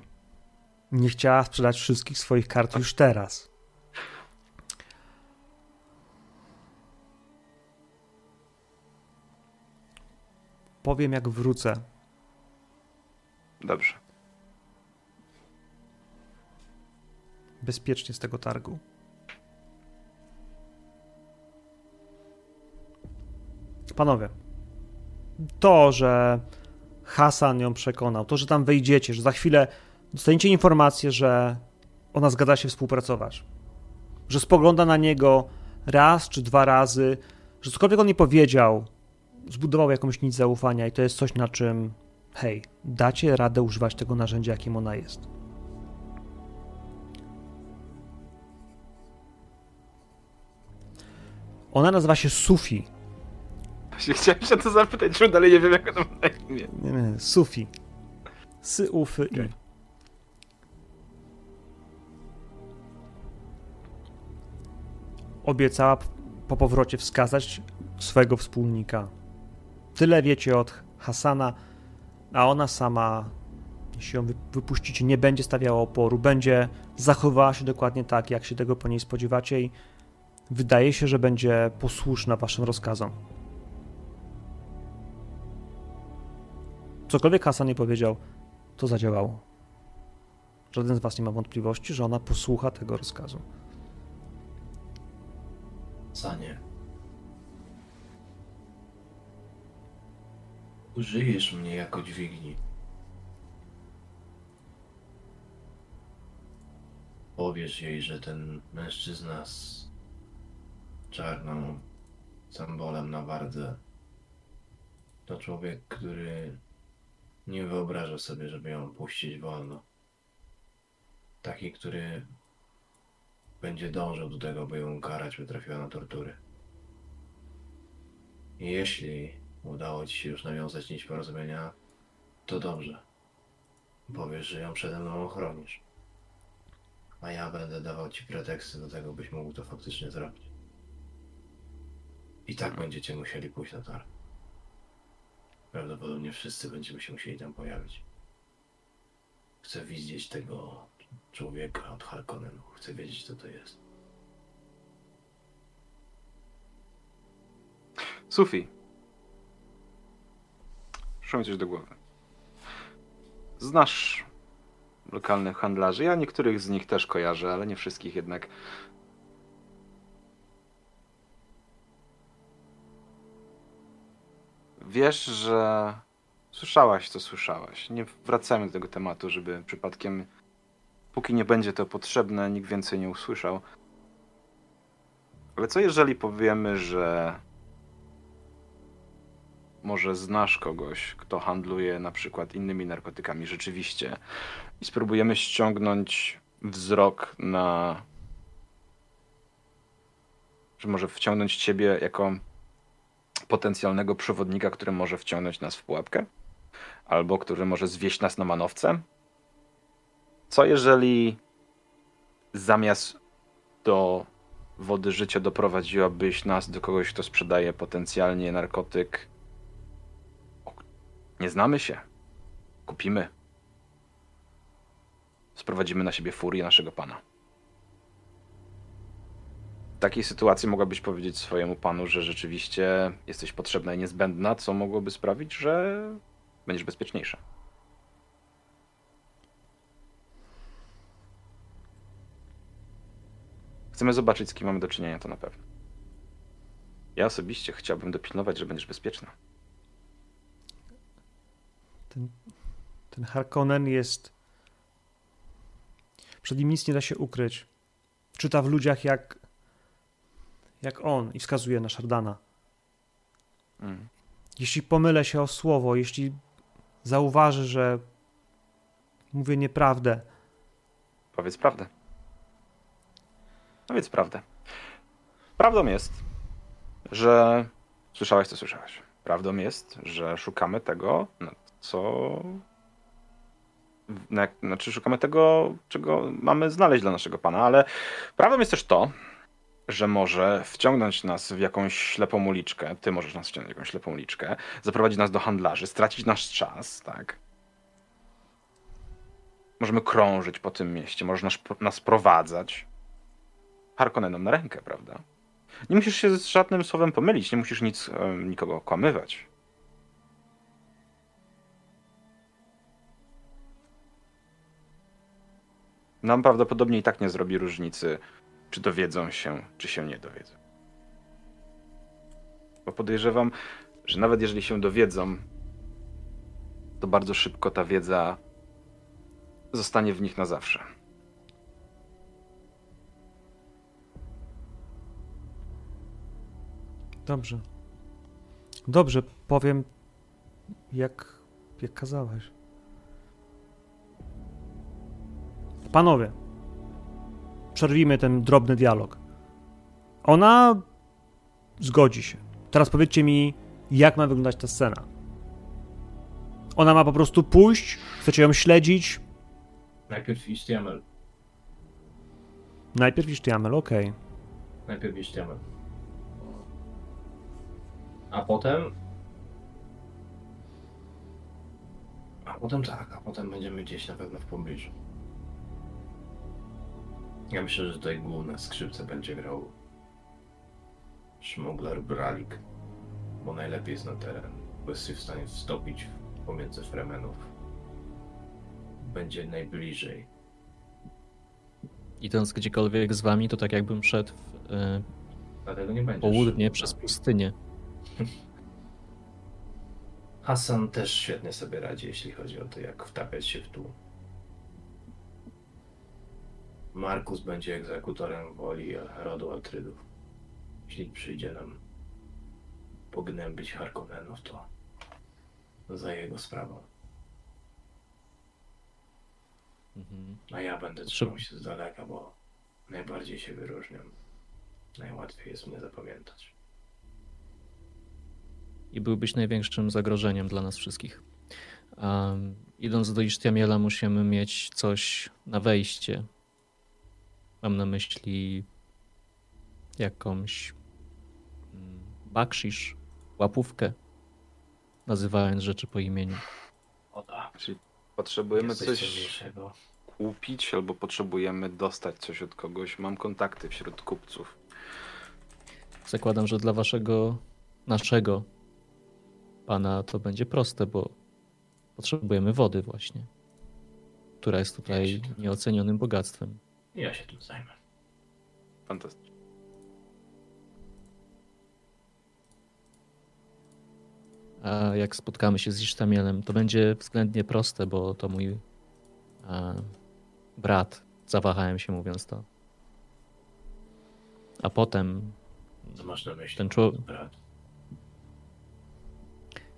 Nie chciała sprzedać wszystkich swoich kart już teraz. Powiem, jak wrócę. Dobrze. bezpiecznie z tego targu. Panowie, to, że Hasan ją przekonał, to, że tam wejdziecie, że za chwilę dostaniecie informację, że ona zgadza się współpracować, że spogląda na niego raz czy dwa razy, że cokolwiek on nie powiedział, zbudował jakąś nic zaufania i to jest coś, na czym, hej, dacie radę używać tego narzędzia, jakim ona jest. Ona nazywa się Sufi. Właśnie Chciałem się to zapytać, że dalej nie wiem, jak to ma na imię. Nie, nie, Sufi. Sy, ufy, i. Okej. Obiecała po powrocie wskazać swojego wspólnika. Tyle wiecie od Hasana, a ona sama, jeśli ją wy- wypuścicie, nie będzie stawiała oporu, będzie zachowała się dokładnie tak, jak się tego po niej spodziewacie i wydaje się, że będzie posłuszna waszym rozkazom. Cokolwiek Hasan nie powiedział, to zadziałało. Żaden z was nie ma wątpliwości, że ona posłucha tego rozkazu. Sanie. Użyjesz mnie jako dźwigni. Powiesz jej, że ten mężczyzna z czarną symbolem na wardze to człowiek, który nie wyobraża sobie, żeby ją puścić wolno. Taki, który będzie dążył do tego, by ją karać, by trafiła na tortury. Jeśli udało ci się już nawiązać nić porozumienia, to dobrze. Powiesz, że ją przede mną ochronisz. A ja będę dawał ci preteksty do tego, byś mógł to faktycznie zrobić. I tak będziecie musieli pójść na tor. Prawdopodobnie wszyscy będziemy się musieli tam pojawić. Chcę widzieć tego człowieka od Harkonnenu. Chcę wiedzieć, co to jest. Sufi. Przyszło mi coś do głowy. Znasz lokalnych handlarzy. Ja niektórych z nich też kojarzę, ale nie wszystkich jednak. Wiesz, że słyszałaś, co słyszałaś. Nie wracajmy do tego tematu, żeby przypadkiem póki nie będzie to potrzebne, nikt więcej nie usłyszał. Ale co jeżeli powiemy, że może znasz kogoś, kto handluje na przykład innymi narkotykami rzeczywiście i spróbujemy ściągnąć wzrok na. że może wciągnąć ciebie jako potencjalnego przewodnika, który może wciągnąć nas w pułapkę? Albo który może zwieść nas na manowce? Co jeżeli zamiast do wody życia doprowadziłabyś nas do kogoś, kto sprzedaje potencjalnie narkotyk? Nie znamy się. Kupimy. Sprowadzimy na siebie furię naszego pana. Takiej sytuacji mogłabyś powiedzieć swojemu panu, że rzeczywiście jesteś potrzebna i niezbędna, co mogłoby sprawić, że będziesz bezpieczniejsza. Chcemy zobaczyć, z kim mamy do czynienia, to na pewno. Ja osobiście chciałbym dopilnować, że będziesz bezpieczna. Ten, ten Harkonnen jest. Przed nim nic nie da się ukryć. Czyta w ludziach jak. Jak on i wskazuje na Shardana. Mm. Jeśli pomylę się o słowo, jeśli zauważy, że mówię nieprawdę, Powiedz prawdę. Powiedz prawdę. Prawdą jest, że. Słyszałeś, co słyszałeś. Prawdą jest, że szukamy tego, na co. Na, znaczy, szukamy tego, czego mamy znaleźć dla naszego pana, ale prawdą jest też to, że może wciągnąć nas w jakąś ślepą uliczkę. Ty możesz nas wciągnąć w jakąś ślepą uliczkę, zaprowadzić nas do handlarzy, stracić nasz czas, tak? Możemy krążyć po tym mieście, możesz nas, nas prowadzać. Harkonnenom na rękę, prawda? Nie musisz się z żadnym słowem pomylić, nie musisz nic, e, nikogo okłamywać. Nam prawdopodobnie i tak nie zrobi różnicy, czy dowiedzą się, czy się nie dowiedzą. Bo podejrzewam, że nawet jeżeli się dowiedzą, to bardzo szybko ta wiedza zostanie w nich na zawsze. Dobrze. Dobrze, powiem jak, jak kazałeś. Panowie, przerwijmy ten drobny dialog. Ona zgodzi się. Teraz powiedzcie mi, jak ma wyglądać ta scena. Ona ma po prostu pójść, chcecie ją śledzić. Najpierw Istiamel. Najpierw Isztiamel, okej. Najpierw Istiamel. A potem... A potem tak, a potem będziemy gdzieś na pewno w pobliżu. Ja myślę, że tutaj główne skrzypce będzie grał szmugler Bralik, bo najlepiej zna teren, bo jest w stanie wstopić pomiędzy Fremenów. Będzie najbliżej. Idąc gdziekolwiek z wami, to tak jakbym szedł w e, Dlatego nie południe szybko. przez pustynię. Hassan też świetnie sobie radzi, jeśli chodzi o to, jak wtapiać się w tłum. Markus będzie egzekutorem woli rodu Atrydów. Jeśli przyjdzie nam pognębić Harkonnenów, to za jego sprawą. Mhm. A ja będę trzymał się z daleka, bo najbardziej się wyróżniam. Najłatwiej jest mnie zapamiętać. I byłbyś największym zagrożeniem dla nas wszystkich. Um, idąc do Isztiamiela musimy mieć coś na wejście. Mam na myśli jakąś mm, bakszisz, łapówkę, nazywając rzeczy po imieniu. O tak. Czyli potrzebujemy Jesteś coś kupić albo potrzebujemy dostać coś od kogoś. Mam kontakty wśród kupców. Zakładam, że dla waszego, naszego pana to będzie proste, bo potrzebujemy wody właśnie, która jest tutaj nieocenionym bogactwem. Ja się tym zajmę. Fantastycznie. A jak spotkamy się z Isztamielem, to będzie względnie proste, bo to mój a, brat Zawahałem się mówiąc to. A potem Co masz na myśli? Ten człowiek- Brat?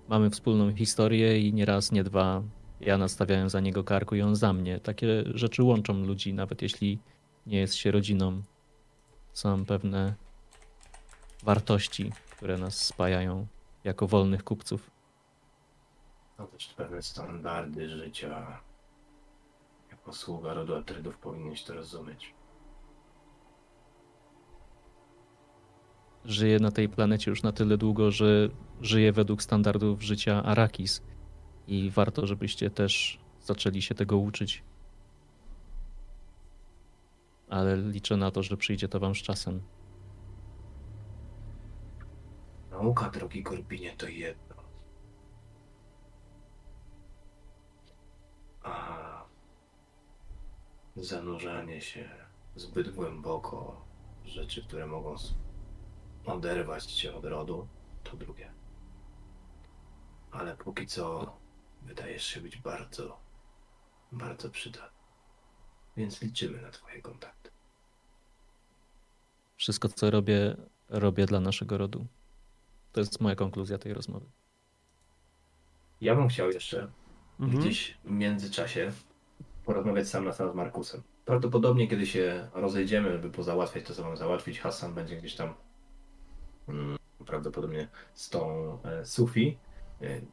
mamy wspólną historię i nie raz, nie dwa ja nastawiałem za niego karku i on za mnie. Takie rzeczy łączą ludzi, nawet jeśli nie jest się rodziną. Są pewne wartości, które nas spajają jako wolnych kupców. Są też pewne standardy życia. Jako sługa rodu Atrydów powinieneś to rozumieć. Żyję na tej planecie już na tyle długo, że żyję według standardów życia Arakis. I warto, żebyście też zaczęli się tego uczyć. Ale liczę na to, że przyjdzie to wam z czasem. Nauka, drogi Korbinie, to jedno. A zanurzanie się zbyt głęboko w rzeczy, które mogą oderwać cię od rodu, to drugie. Ale póki co wydajesz się być bardzo, bardzo przydatny. Więc liczymy na twoje kontakty. Wszystko, co robię, robię dla naszego rodu. To jest moja konkluzja tej rozmowy. Ja bym chciał jeszcze Mhm. gdzieś w międzyczasie porozmawiać sam na sam z Markusem. Prawdopodobnie, kiedy się rozejdziemy, żeby pozałatwiać to, co mam załatwić, Hassan będzie gdzieś tam mm, prawdopodobnie z tą e, Sufi,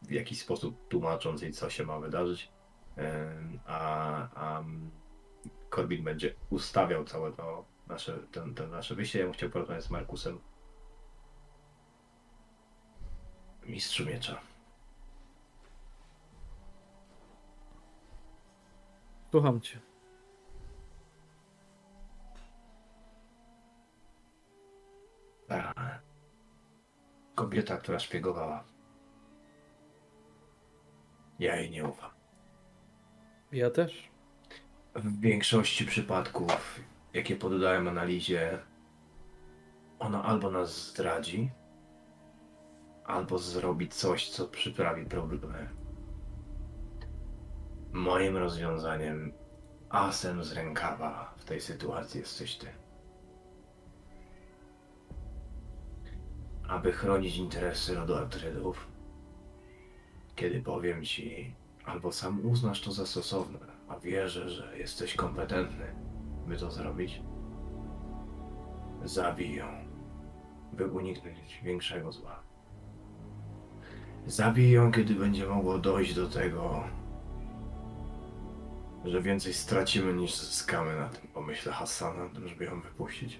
w jakiś sposób tłumacząc jej, co się ma wydarzyć, e, a, a Corbin będzie ustawiał całe to nasze, ten, ten nasze wyjście. Ja bym chciał porozmawiać z Markusem. Mistrzu miecza. Słucham cię. Ta kobieta, która szpiegowała. Ja jej nie ufam. Ja też. W większości przypadków, jakie poddałem analizie, ona albo nas zdradzi, albo zrobi coś, co przyprawi problemy. Moim rozwiązaniem, asem z rękawa w tej sytuacji jesteś ty. Aby chronić interesy rodu Atrydów, kiedy powiem ci, albo sam uznasz to za stosowne, a wierzę, że jesteś kompetentny, by to zrobić, zabij ją, by uniknąć większego zła. Zabij ją, kiedy będzie mogło dojść do tego, że więcej stracimy niż zyskamy na tym pomyśle Hassana, żeby ją wypuścić.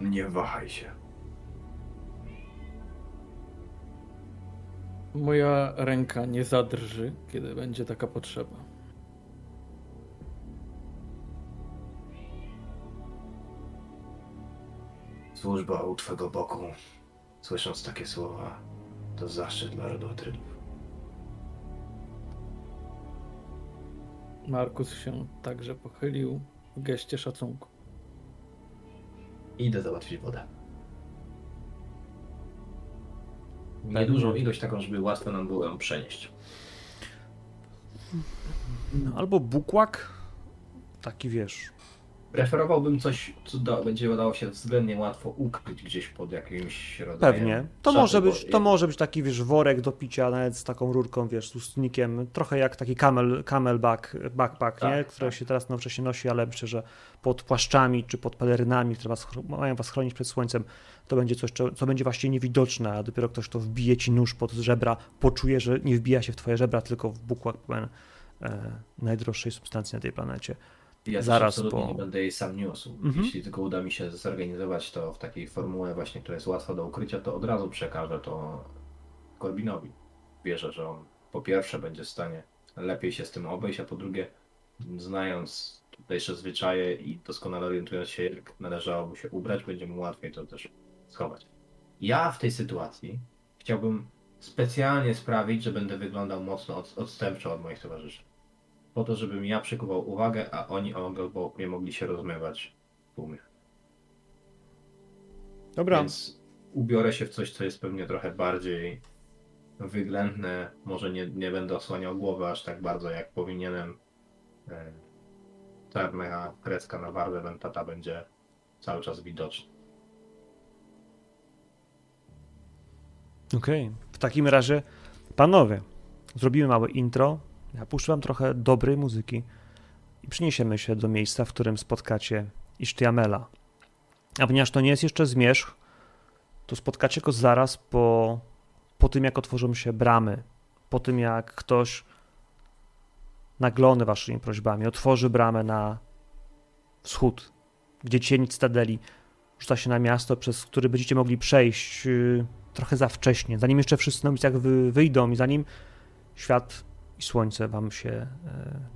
Nie wahaj się. Moja ręka nie zadrży, kiedy będzie taka potrzeba. Służba u twego boku, słysząc takie słowa, to zaszczyt dla rodu Atrydów. Markus się także pochylił w geście szacunku. Idę załatwić wodę. Niedużą ilość taką, żeby łatwo nam było ją przenieść. No, Albo bukłak, taki wiesz, Preferowałbym coś, co da, będzie dało się względnie łatwo ukryć gdzieś pod jakimś rodzajem. Pewnie. To może, być, to może być taki, wiesz, worek do picia, nawet z taką rurką, wiesz, z ustnikiem, trochę jak taki camel, camelback, backpack, nie? Tak, Które tak. się teraz nowocześnie nosi, ale myślę, że pod płaszczami czy pod pelerynami, które was, mają was chronić przed słońcem, to będzie coś, co, będzie właściwie niewidoczne, a dopiero ktoś, kto wbije ci nóż pod żebra, poczuje, że nie wbija się w twoje żebra, tylko w bukłak pełen e, najdroższej substancji na tej planecie. Ja Zaraz po- nie będę jej sam niósł. Mhm. Jeśli tylko uda mi się zorganizować to w takiej formule właśnie, która jest łatwa do ukrycia, to od razu przekażę to Corbinowi. Wierzę, że on po pierwsze będzie w stanie lepiej się z tym obejść, a po drugie, znając tutejsze zwyczaje i doskonale orientując się, jak należałoby się ubrać, będzie mu łatwiej to też schować. Ja w tej sytuacji chciałbym specjalnie sprawić, że będę wyglądał mocno od, odstępczo od moich towarzyszy po to, żebym ja przykuwał uwagę, a oni obok mnie mogli się rozmywać w tłumie. Dobra, Więc ubiorę się w coś, co jest pewnie trochę bardziej wyględne. Może nie, nie będę osłaniał głowy aż tak bardzo, jak powinienem. E, czarna kreska na wardę Ventata będzie cały czas widoczna. Okej, w takim razie, panowie, zrobimy małe intro. Ja puszczę wam trochę dobrej muzyki i przyniesiemy się do miejsca, w którym spotkacie Isztiamela. A ponieważ to nie jest jeszcze zmierzch, to spotkacie go zaraz po, po tym, jak otworzą się bramy, po tym, jak ktoś naglony waszymi prośbami otworzy bramę na wschód, gdzie cień Cytadeli rzuca się na miasto, przez które będziecie mogli przejść yy, trochę za wcześnie, zanim jeszcze wszyscy na ulicach wy, wyjdą i zanim świat i słońce wam się e,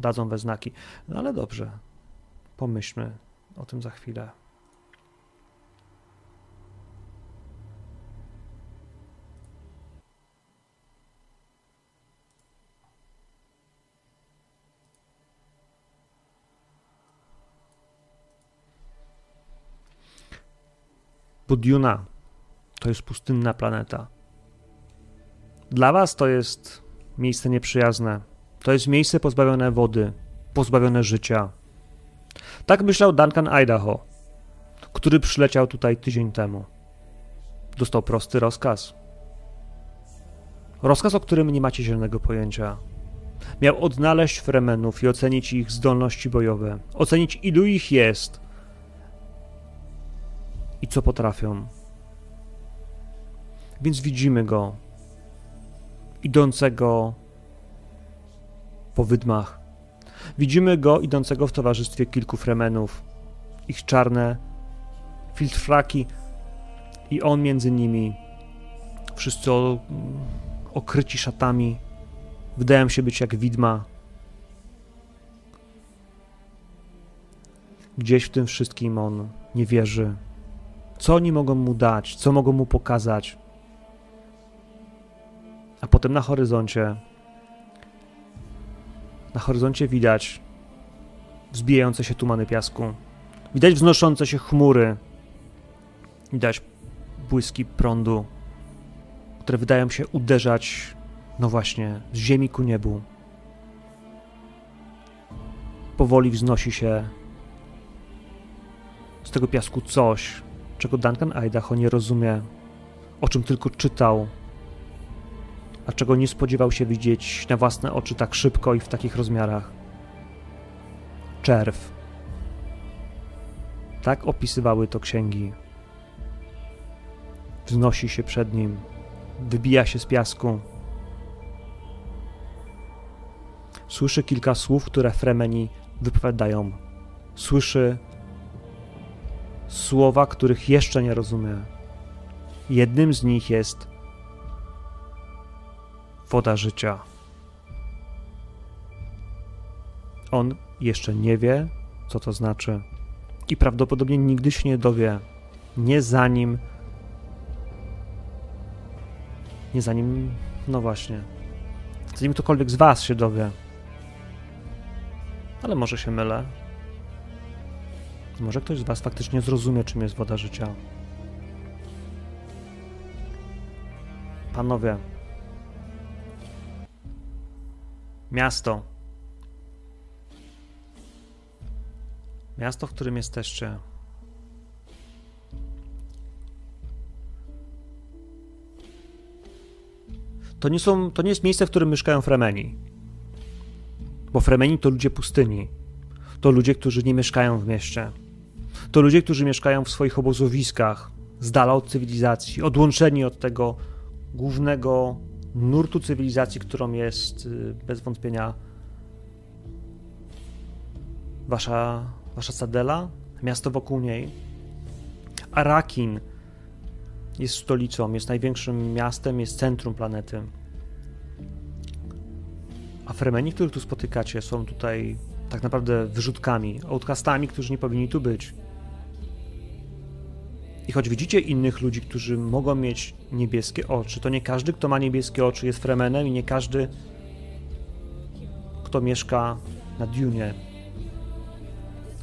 dadzą we znaki. No ale dobrze, pomyślmy o tym za chwilę. Budiuna to jest pustynna planeta. Dla was to jest miejsce nieprzyjazne. To jest miejsce pozbawione wody, pozbawione życia. Tak myślał Duncan Idaho, który przyleciał tutaj tydzień temu. Dostał prosty rozkaz. Rozkaz, o którym nie macie zielonego pojęcia. Miał odnaleźć Fremenów i ocenić ich zdolności bojowe, ocenić ilu ich jest i co potrafią. Więc widzimy go idącego po wydmach. Widzimy go idącego w towarzystwie kilku fremenów. Ich czarne filtraki i on między nimi. Wszyscy okryci szatami. Wydają się być jak widma. Gdzieś w tym wszystkim on nie wierzy. Co oni mogą mu dać? Co mogą mu pokazać? A potem na horyzoncie na horyzoncie widać wzbijające się tumany piasku. Widać wznoszące się chmury. Widać błyski prądu, które wydają się uderzać, no właśnie, z ziemi ku niebu. Powoli wznosi się z tego piasku coś, czego Duncan Idaho nie rozumie, o czym tylko czytał a czego nie spodziewał się widzieć na własne oczy tak szybko i w takich rozmiarach. Czerw. Tak opisywały to księgi. Wznosi się przed nim, wybija się z piasku. Słyszy kilka słów, które Fremeni wypowiadają. Słyszy słowa, których jeszcze nie rozumie. Jednym z nich jest woda życia. On jeszcze nie wie, co to znaczy, i prawdopodobnie nigdy się nie dowie, nie zanim. Nie zanim. No właśnie. Zanim ktokolwiek z Was się dowie. Ale może się mylę. Może ktoś z Was faktycznie zrozumie, czym jest woda życia. Panowie, Miasto. Miasto, w którym jesteście. To nie, są, to nie jest miejsce, w którym mieszkają Fremeni. Bo Fremeni to ludzie pustyni. To ludzie, którzy nie mieszkają w mieście. To ludzie, którzy mieszkają w swoich obozowiskach, z dala od cywilizacji, odłączeni od tego głównego nurtu cywilizacji, którą jest y, bez wątpienia wasza, wasza Sadela, miasto wokół niej. Arakin jest stolicą, jest największym miastem, jest centrum planety. A Fremeni, których tu spotykacie, są tutaj tak naprawdę wyrzutkami, outcastami, którzy nie powinni tu być. I choć widzicie innych ludzi, którzy mogą mieć niebieskie oczy, to nie każdy, kto ma niebieskie oczy, jest fremenem i nie każdy, kto mieszka na Dune,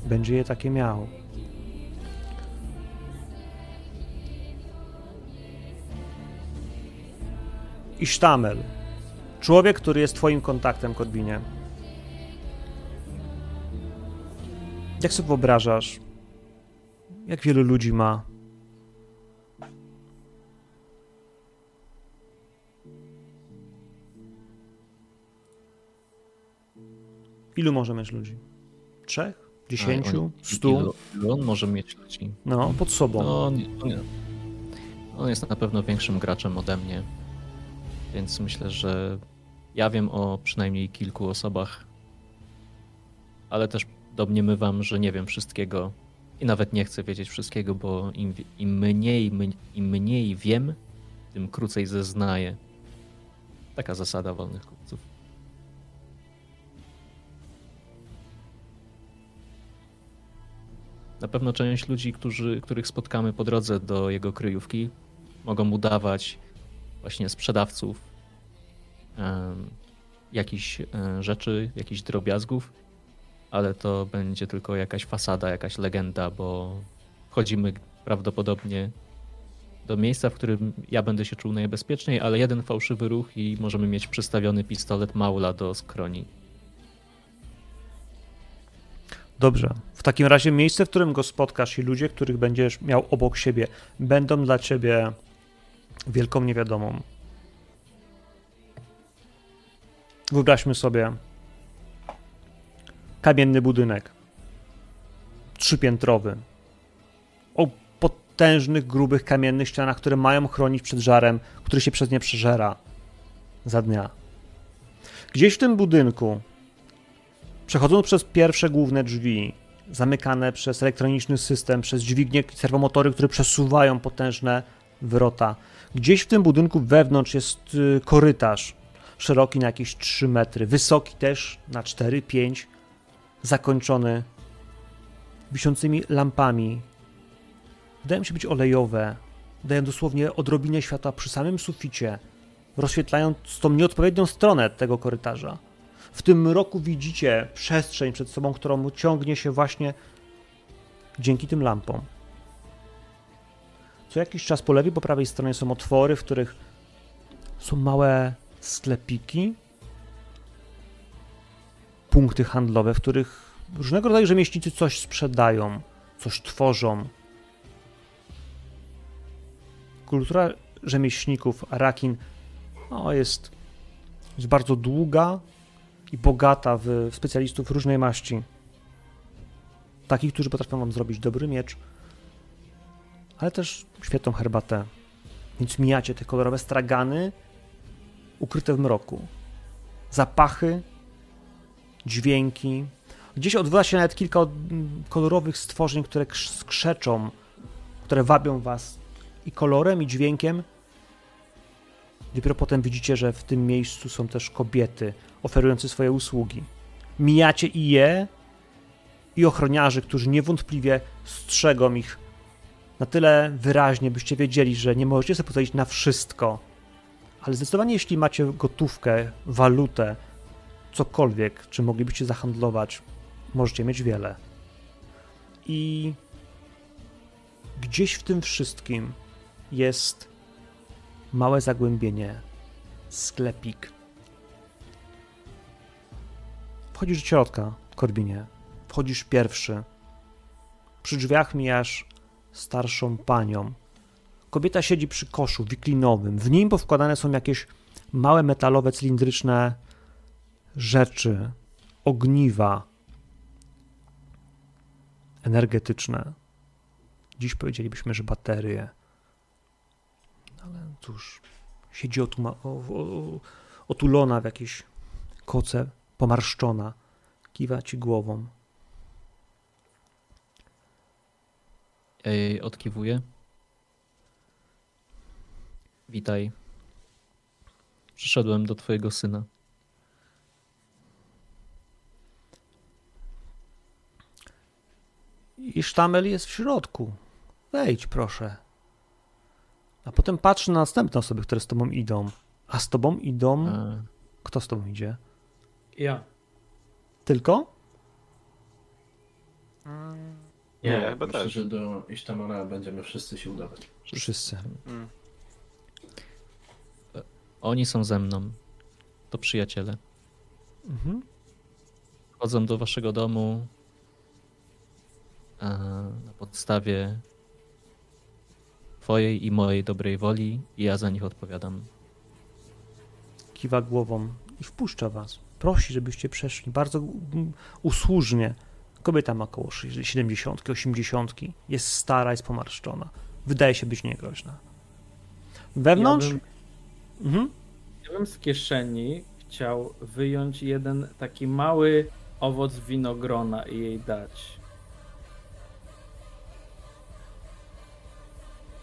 będzie je takie miał. I Sztamel, człowiek, który jest Twoim kontaktem, Korbinie. Jak sobie wyobrażasz, jak wielu ludzi ma Ilu może mieć ludzi? Trzech? Dziesięciu? Stu? Ilu, ilu on może mieć ludzi? No, pod sobą. No, on, on, on jest na pewno większym graczem ode mnie, więc myślę, że ja wiem o przynajmniej kilku osobach, ale też domniemywam, że nie wiem wszystkiego i nawet nie chcę wiedzieć wszystkiego, bo im, im, mniej, im mniej wiem, tym krócej zeznaję. Taka zasada wolnych kupców. Na pewno część ludzi, którzy, których spotkamy po drodze do jego kryjówki, mogą udawać właśnie sprzedawców um, jakichś rzeczy, jakichś drobiazgów, ale to będzie tylko jakaś fasada, jakaś legenda, bo wchodzimy prawdopodobnie do miejsca, w którym ja będę się czuł najbezpieczniej, ale jeden fałszywy ruch i możemy mieć przystawiony pistolet Maula do skroni. Dobrze. W takim razie miejsce, w którym go spotkasz i ludzie, których będziesz miał obok siebie, będą dla ciebie wielką niewiadomą. Wyobraźmy sobie kamienny budynek, trzypiętrowy, o potężnych, grubych, kamiennych ścianach, które mają chronić przed żarem, który się przez nie przeżera za dnia. Gdzieś w tym budynku Przechodząc przez pierwsze główne drzwi, zamykane przez elektroniczny system, przez dźwignie i serwomotory, które przesuwają potężne wrota. Gdzieś w tym budynku wewnątrz jest y, korytarz, szeroki na jakieś 3 metry, wysoki też na 4-5, zakończony wiszącymi lampami. Wydają się być olejowe, dają dosłownie odrobinę światła przy samym suficie, rozświetlając tą nieodpowiednią stronę tego korytarza. W tym mroku widzicie przestrzeń przed sobą, którą ciągnie się właśnie dzięki tym lampom. Co jakiś czas po lewej, po prawej stronie są otwory, w których są małe sklepiki, punkty handlowe, w których różnego rodzaju rzemieślnicy coś sprzedają, coś tworzą. Kultura rzemieślników Arakin no, jest, jest bardzo długa, i bogata w specjalistów różnej maści. Takich, którzy potrafią wam zrobić dobry miecz, ale też świetną herbatę. Więc mijacie te kolorowe stragany ukryte w mroku. Zapachy, dźwięki. Gdzieś odbywa się nawet kilka kolorowych stworzeń, które skrzeczą, które wabią was i kolorem, i dźwiękiem. Dopiero potem widzicie, że w tym miejscu są też kobiety, oferujący swoje usługi. Mijacie i je, i ochroniarzy, którzy niewątpliwie strzegą ich na tyle wyraźnie, byście wiedzieli, że nie możecie sobie pozwolić na wszystko. Ale zdecydowanie, jeśli macie gotówkę, walutę, cokolwiek, czy moglibyście zahandlować, możecie mieć wiele. I gdzieś w tym wszystkim jest małe zagłębienie, sklepik, Wchodzisz do środka, Korbinie. Wchodzisz pierwszy. Przy drzwiach mijasz starszą panią. Kobieta siedzi przy koszu wiklinowym. W nim powkładane są jakieś małe metalowe, cylindryczne rzeczy, ogniwa energetyczne. Dziś powiedzielibyśmy, że baterie. Ale cóż, siedzi otuma, otulona w jakieś koce pomarszczona, kiwa ci głową. Ja jej odkiwuję. Witaj. Przyszedłem do twojego syna. I sztamel jest w środku. Wejdź, proszę. A potem patrz na następne osoby, które z tobą idą. A z tobą idą. A... Kto z tobą idzie? Ja. Tylko? Nie, nie chyba myślę, też. że do Isztamana będziemy wszyscy się udawać. Wszyscy. Hmm. Oni są ze mną. To przyjaciele. Mhm. Wchodzą do waszego domu. e, na podstawie Twojej i mojej dobrej woli i ja za nich odpowiadam. Kiwa głową i wpuszcza was. Prosi, żebyście przeszli bardzo mm, usłużnie. Kobieta ma około 70, 80. Jest stara, jest pomarszczona. Wydaje się być niegroźna. Wewnątrz. Ja bym, Mhm. ja bym z kieszeni chciał wyjąć jeden taki mały owoc winogrona i jej dać.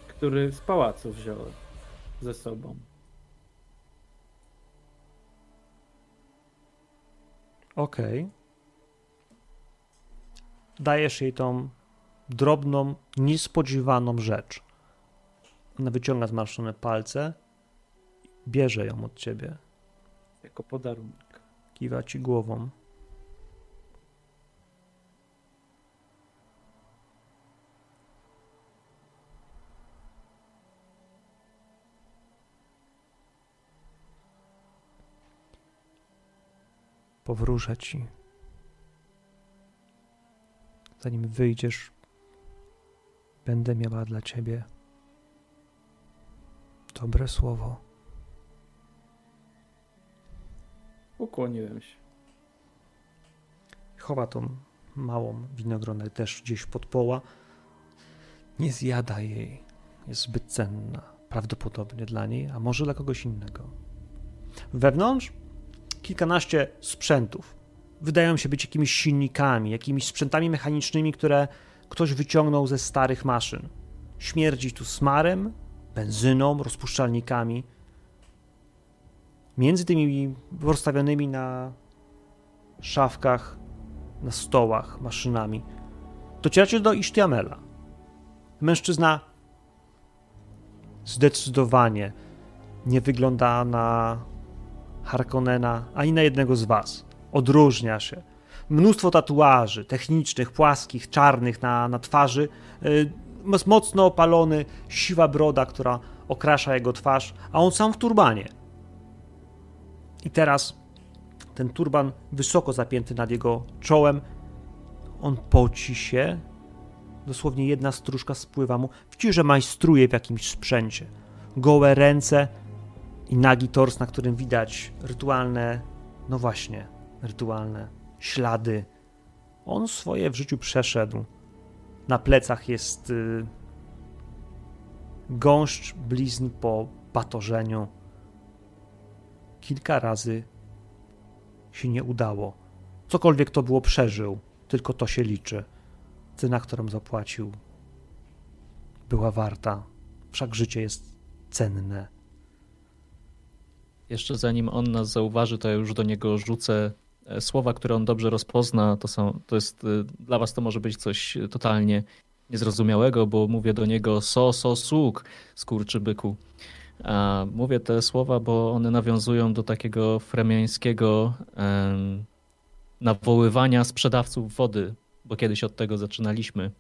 Który z pałacu wziąłem ze sobą. Okej. Dajesz jej tą drobną, niespodziewaną rzecz. Ona wyciąga zmarszczone palce, bierze ją od ciebie, Jako podarunek. kiwa ci głową. Powróżę ci. Zanim wyjdziesz, będę miała dla ciebie dobre słowo. Ukłoniłem się. chowa tą małą winogronę też gdzieś pod poła. Nie zjada jej. Jest zbyt cenna. Prawdopodobnie dla niej, a może dla kogoś innego. Wewnątrz kilkanaście sprzętów. Wydają się być jakimiś silnikami, jakimiś sprzętami mechanicznymi, które ktoś wyciągnął ze starych maszyn. Śmierdzi tu smarem, benzyną, rozpuszczalnikami. Między tymi rozstawionymi na szafkach, na stołach, maszynami. Docieracie do Isztiamela. Mężczyzna zdecydowanie nie wygląda na Harkonnena ani na jednego z was. Odróżnia się. Mnóstwo tatuaży technicznych, płaskich, czarnych na, na twarzy. Y, Jest mocno opalony, siwa broda, która okrasza jego twarz, a on sam w turbanie. I teraz ten turban wysoko zapięty nad jego czołem. On poci się. Dosłownie jedna stróżka spływa mu. Widzi, że majstruje w jakimś sprzęcie. Gołe ręce i nagi tors, na którym widać rytualne, no właśnie, rytualne ślady. On swoje w życiu przeszedł. Na plecach jest y, gąszcz blizn po batorzeniu. Kilka razy się nie udało. Cokolwiek to było, przeżył. Tylko to się liczy. Cena, którą zapłacił, była warta. Wszak życie jest cenne. Jeszcze zanim on nas zauważy, to ja już do niego rzucę e, słowa, które on dobrze rozpozna. To, są, to jest, e, dla was to może być coś totalnie niezrozumiałego, bo mówię do niego so, so, suk, skurczybyku. A mówię te słowa, bo one nawiązują do takiego fremiańskiego em, nawoływania sprzedawców wody, bo kiedyś od tego zaczynaliśmy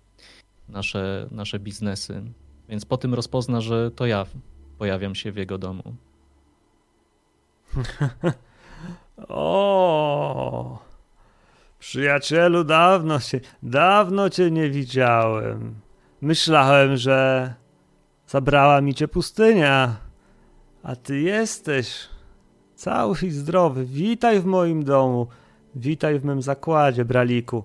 nasze, nasze biznesy. Więc po tym rozpozna, że to ja pojawiam się w jego domu. O, przyjacielu, dawno się, dawno cię nie widziałem. Myślałem, że zabrała mi cię pustynia, a ty jesteś cały i zdrowy. Witaj w moim domu, witaj w mym zakładzie, braliku.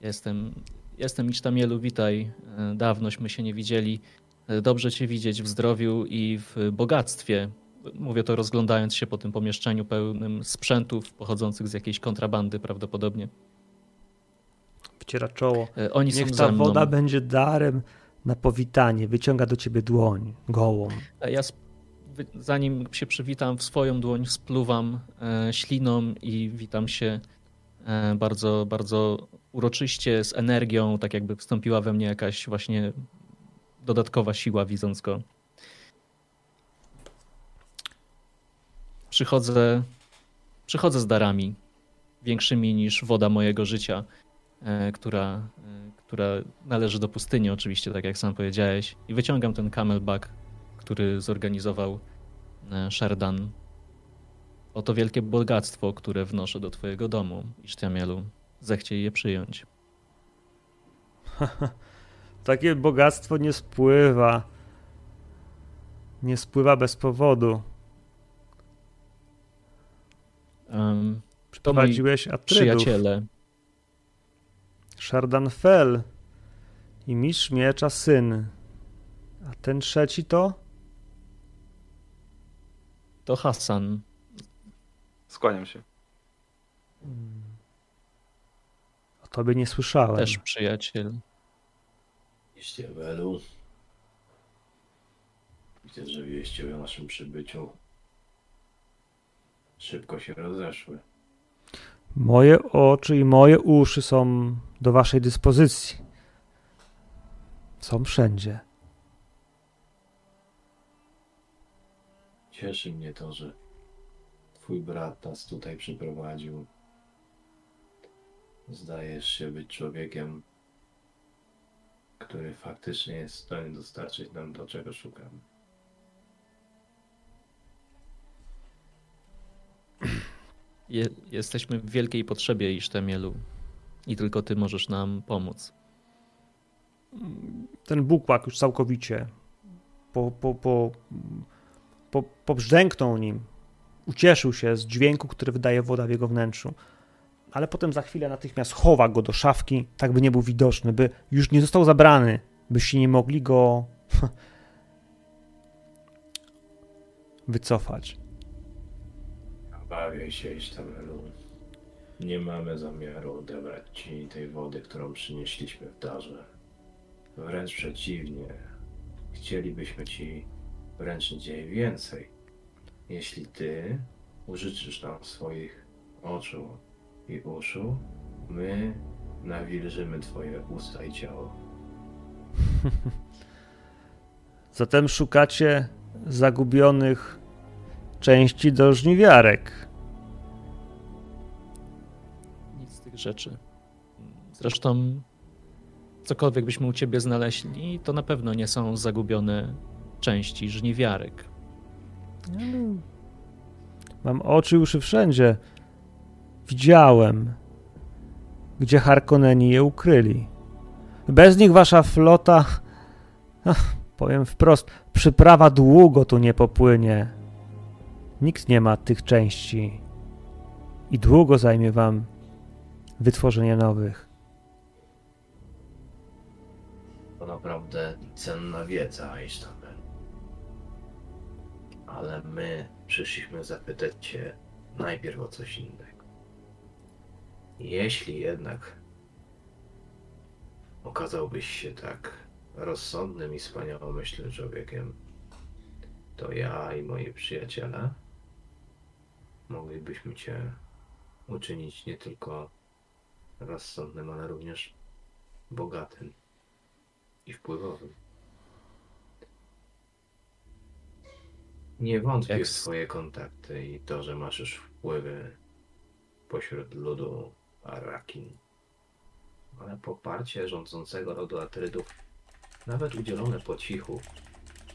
Jestem, jestem Icztamielu, witaj. E, Dawnośmy się nie widzieli. E, Dobrze cię widzieć w zdrowiu i w bogactwie. Mówię to rozglądając się po tym pomieszczeniu pełnym sprzętów pochodzących z jakiejś kontrabandy prawdopodobnie. Wciera czoło. E, Oni Niech są ta woda będzie darem na powitanie. Wyciąga do ciebie dłoń gołą. A Ja zanim się przywitam, w swoją dłoń spluwam e, śliną i witam się e, bardzo, bardzo uroczyście, z energią, tak jakby wstąpiła we mnie jakaś właśnie dodatkowa siła, widząc go. Przychodzę, przychodzę z darami większymi niż woda mojego życia, e, która, e, która należy do pustyni, oczywiście, tak jak sam powiedziałeś, i wyciągam ten camelback, który zorganizował e, Sherdan. Oto wielkie bogactwo, które wnoszę do twojego domu, Isztiamielu. Zechciej je przyjąć. Takie bogactwo nie spływa. Nie spływa bez powodu. Um, Przyprowadziłeś Atrydów, przyjaciele. Shardanfel i mistrz miecza syn. A ten trzeci to? To Hassan. Skłaniam się. O tobie nie słyszałem. Też przyjaciel. Ściewelu. Widzę, że wieści o naszym przybyciu szybko się rozeszły. Moje oczy i moje uszy są do waszej dyspozycji. Są wszędzie. Cieszy mnie to, że twój brat nas tutaj przyprowadził. Zdajesz się być człowiekiem, który faktycznie jest w stanie dostarczyć nam to, czego szukamy. Je, jesteśmy w wielkiej potrzebie Isztemielu. I tylko ty możesz nam pomóc. Ten bukłak już całkowicie po, po, po, po, pobrzęknął nim. Ucieszył się z dźwięku, który wydaje woda w jego wnętrzu. Ale potem za chwilę natychmiast chowa go do szafki, tak by nie był widoczny, by już nie został zabrany, byście nie mogli go wycofać. Obawiaj się, Isztamelu. Nie mamy zamiaru odebrać ci tej wody, którą przynieśliśmy w darze. Wręcz przeciwnie. Chcielibyśmy ci wręczyć jej więcej. Jeśli ty użyczysz nam swoich oczu i uszu, my nawilżymy twoje usta i ciało. Zatem szukacie zagubionych części do żniwiarek. Rzeczy. Zresztą, cokolwiek byśmy u ciebie znaleźli, to na pewno nie są zagubione części żniwiarek. Mam oczy uszy wszędzie. Widziałem, gdzie Harkonneni je ukryli. Bez nich wasza flota, ach, powiem wprost, przyprawa długo tu nie popłynie. Nikt nie ma tych części i długo zajmie wam wytworzenie nowych. To naprawdę cenna wiedza, Isztamel. Ale my przyszliśmy zapytać cię najpierw o coś innego. Jeśli jednak okazałbyś się tak rozsądnym i wspaniałomyślnym człowiekiem, to ja i moi przyjaciele moglibyśmy cię uczynić nie tylko rozsądnym, ale również bogatym i wpływowym. Nie wątpię Jak w swoje kontakty i to, że masz już wpływy pośród ludu Arakin. Ale poparcie rządzącego rodu Atrydów, nawet udzielone po cichu,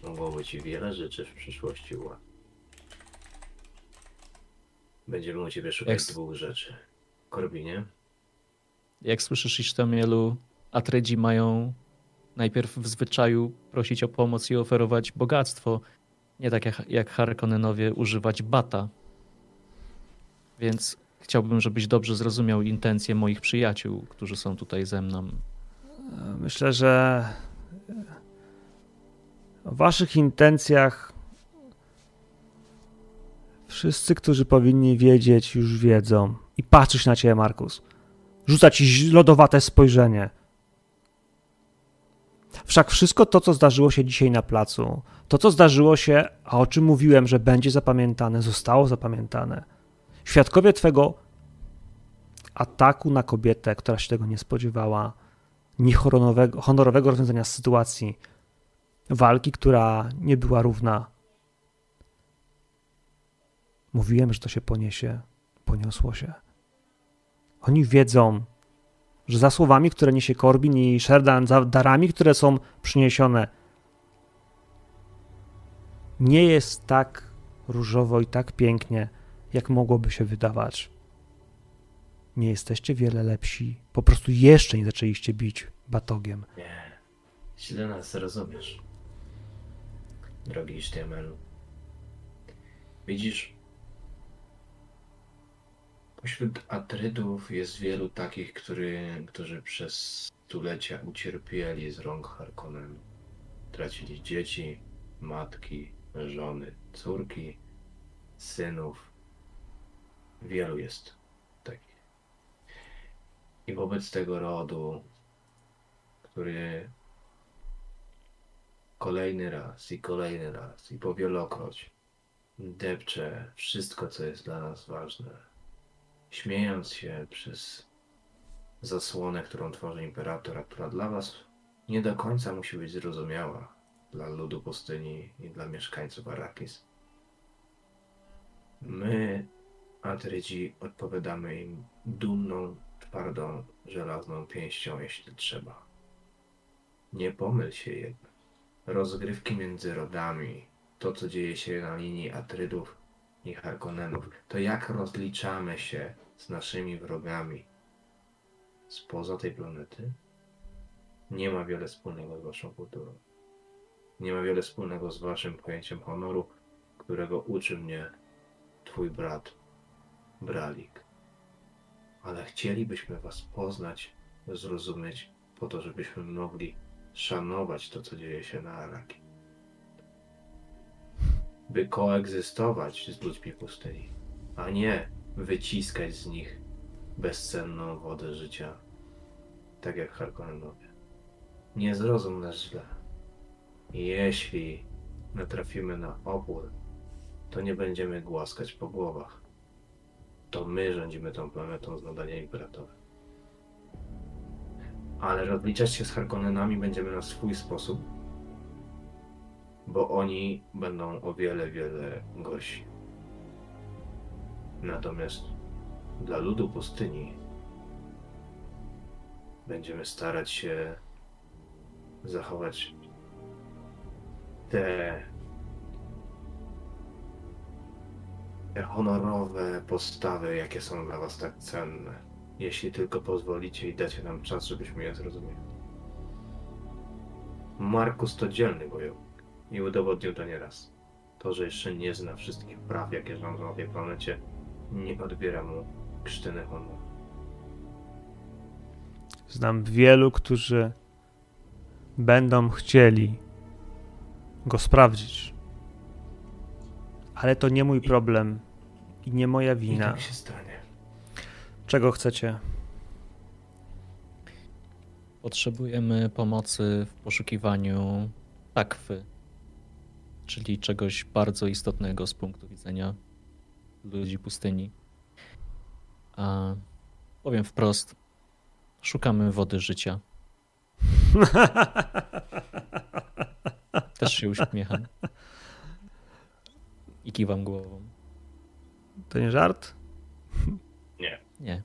mogłoby ci wiele rzeczy w przyszłości ułatwić. Będziemy u ciebie szukać Jak dwóch rzeczy. Korbinie, Jak słyszysz, Isztamielu, Atrydzi mają najpierw w zwyczaju prosić o pomoc i oferować bogactwo, nie tak jak, jak Harkonnenowie używać bata. Więc chciałbym, żebyś dobrze zrozumiał intencje moich przyjaciół, którzy są tutaj ze mną. Myślę, że o waszych intencjach wszyscy, którzy powinni wiedzieć, już wiedzą. I patrzysz na ciebie, Markus. Rzuca ci lodowate spojrzenie. Wszak wszystko to, co zdarzyło się dzisiaj na placu, to, co zdarzyło się, a o czym mówiłem, że będzie zapamiętane, zostało zapamiętane. Świadkowie twego ataku na kobietę, która się tego nie spodziewała, niehonorowego honorowego rozwiązania sytuacji, walki, która nie była równa. Mówiłem, że to się poniesie, poniosło się. Oni wiedzą, że za słowami, które niesie Corbin i Sherdan, za darami, które są przyniesione, nie jest tak różowo i tak pięknie, jak mogłoby się wydawać. Nie jesteście wiele lepsi, po prostu jeszcze nie zaczęliście bić batogiem. Nie, źle nas rozumiesz. Drogi Isztiamelu. Widzisz, pośród Atrydów jest wielu takich, który, którzy przez stulecia ucierpieli z rąk Harkonnenu. Tracili dzieci, matki, żony, córki, synów. Wielu jest takich. I wobec tego rodu, który kolejny raz i kolejny raz i powielokroć depcze wszystko, co jest dla nas ważne, śmiejąc się przez zasłonę, którą tworzy imperator, a która dla was nie do końca musi być zrozumiała dla ludu pustyni i dla mieszkańców Arrakis. My, Atrydzi, odpowiadamy im dumną, twardą, żelazną pięścią, jeśli trzeba. Nie pomyl się jednak. Rozgrywki między rodami, to co dzieje się na linii Atrydów i Harkonnenów, to jak rozliczamy się z naszymi wrogami spoza tej planety, nie ma wiele wspólnego z waszą kulturą. Nie ma wiele wspólnego z waszym pojęciem honoru, którego uczy mnie twój brat, Bralik. Ale chcielibyśmy was poznać, zrozumieć, po to, żebyśmy mogli szanować to, co dzieje się na Araki. By koegzystować z ludźmi pustyni, a nie wyciskać z nich bezcenną wodę życia, tak jak Harkonnenowie. Nie zrozum nas źle. Jeśli natrafimy na opór, to nie będziemy głaskać po głowach. To my rządzimy tą planetą z nadania imperatora. Ale rozliczać się z Harkonnenami będziemy na swój sposób, bo oni będą o wiele, wiele gorsi. Natomiast dla ludu pustyni będziemy starać się zachować te, te honorowe postawy, jakie są dla Was tak cenne. Jeśli tylko pozwolicie i dacie nam czas, żebyśmy je zrozumieli. Markus to dzielny wojownik i udowodnił to nieraz. To, że jeszcze nie zna wszystkich praw, jakie rządzą na tej planecie, nie odbiera mu krztyny honoru. Znam wielu, którzy będą chcieli go sprawdzić. Ale to nie mój problem i nie moja I wina. tak się stanie. Czego chcecie? Potrzebujemy pomocy w poszukiwaniu takwy, czyli czegoś bardzo istotnego z punktu widzenia ludzi pustyni. A powiem wprost, szukamy wody życia. Też się uśmiecham. I kiwam głową. To nie żart? Nie.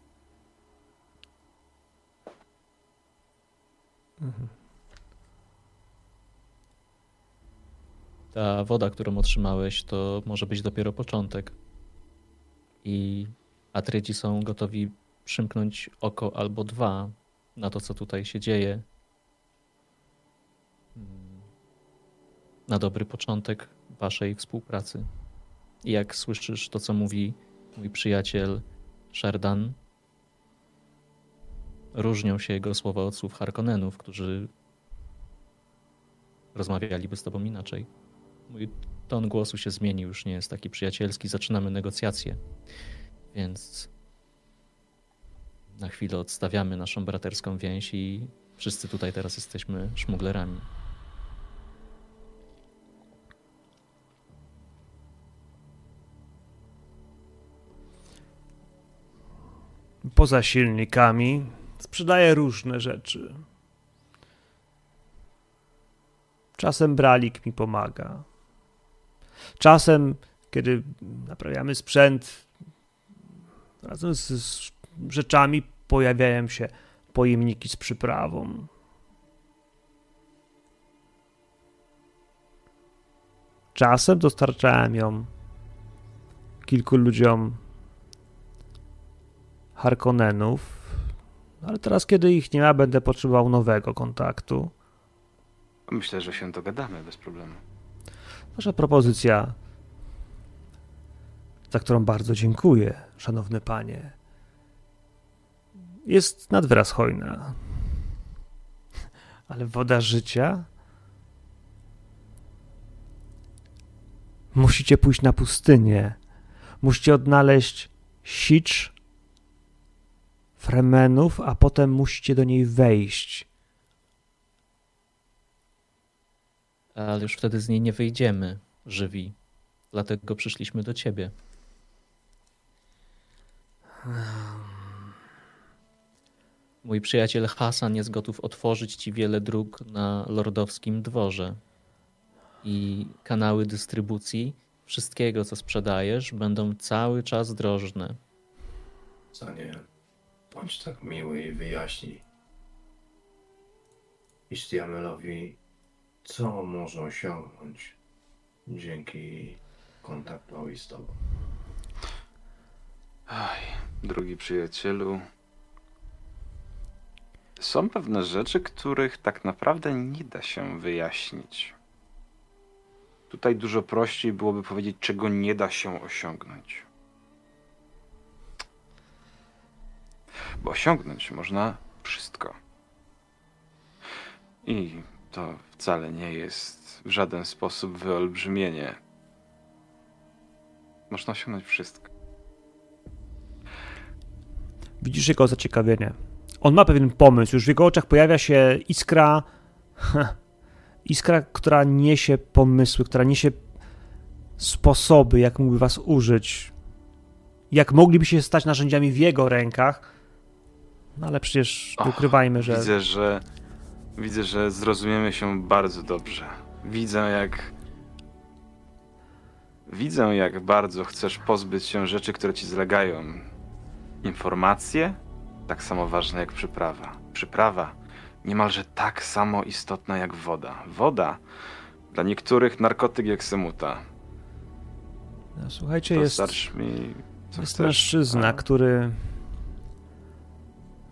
Ta woda, którą otrzymałeś, to może być dopiero początek. I Atryci są gotowi przymknąć oko albo dwa na to, co tutaj się dzieje. Na dobry początek waszej współpracy. I jak słyszysz to, co mówi mój przyjaciel Sherdan, różnią się jego słowa od słów Harkonnenów, którzy rozmawialiby z tobą inaczej. Mój ton głosu się zmienił, już nie jest taki przyjacielski. Zaczynamy negocjacje, więc na chwilę odstawiamy naszą braterską więź i wszyscy tutaj teraz jesteśmy szmuglerami. Poza silnikami sprzedaję różne rzeczy. Czasem bralik mi pomaga. Czasem, kiedy naprawiamy sprzęt, razem z, z rzeczami pojawiają się pojemniki z przyprawą. Czasem dostarczałem ją kilku ludziom Harkonnenów, Ale teraz, kiedy ich nie ma, będę potrzebował nowego kontaktu. Myślę, że się dogadamy bez problemu. Wasza propozycja, za którą bardzo dziękuję, szanowny panie, jest nad wyraz hojna. Ale woda życia? Musicie pójść na pustynię. Musicie odnaleźć sicz fremenów, a potem musicie do niej wejść. Ale już wtedy z niej nie wyjdziemy żywi. Dlatego przyszliśmy do ciebie. Mój przyjaciel Hasan jest gotów otworzyć ci wiele dróg na lordowskim dworze. I kanały dystrybucji wszystkiego, co sprzedajesz, będą cały czas drożne. Zanie, bądź tak miły i wyjaśnij Istiamelowi, co może osiągnąć dzięki kontaktowi z tobą. Aj, drugi przyjacielu. Są pewne rzeczy, których tak naprawdę nie da się wyjaśnić. Tutaj dużo prościej byłoby powiedzieć, czego nie da się osiągnąć. Bo osiągnąć można wszystko. I to wcale nie jest w żaden sposób wyolbrzymienie. Można osiągnąć wszystko. Widzisz jego zaciekawienie. On ma pewien pomysł, już w jego oczach pojawia się iskra, iskra, która niesie pomysły, która niesie sposoby, jak mógłby was użyć, jak mogliby się stać narzędziami w jego rękach. No ale przecież Och, ukrywajmy, że Widzę, że widzę, że zrozumiemy się bardzo dobrze. Widzę, jak widzę, jak bardzo chcesz pozbyć się rzeczy, które ci zlegają. Informacje tak samo ważne jak przyprawa. Przyprawa niemalże tak samo istotna jak woda. Woda dla niektórych narkotyk jak semuta. no, słuchajcie, jest, Dostarcz mi co jest chcesz. mężczyzna, A, który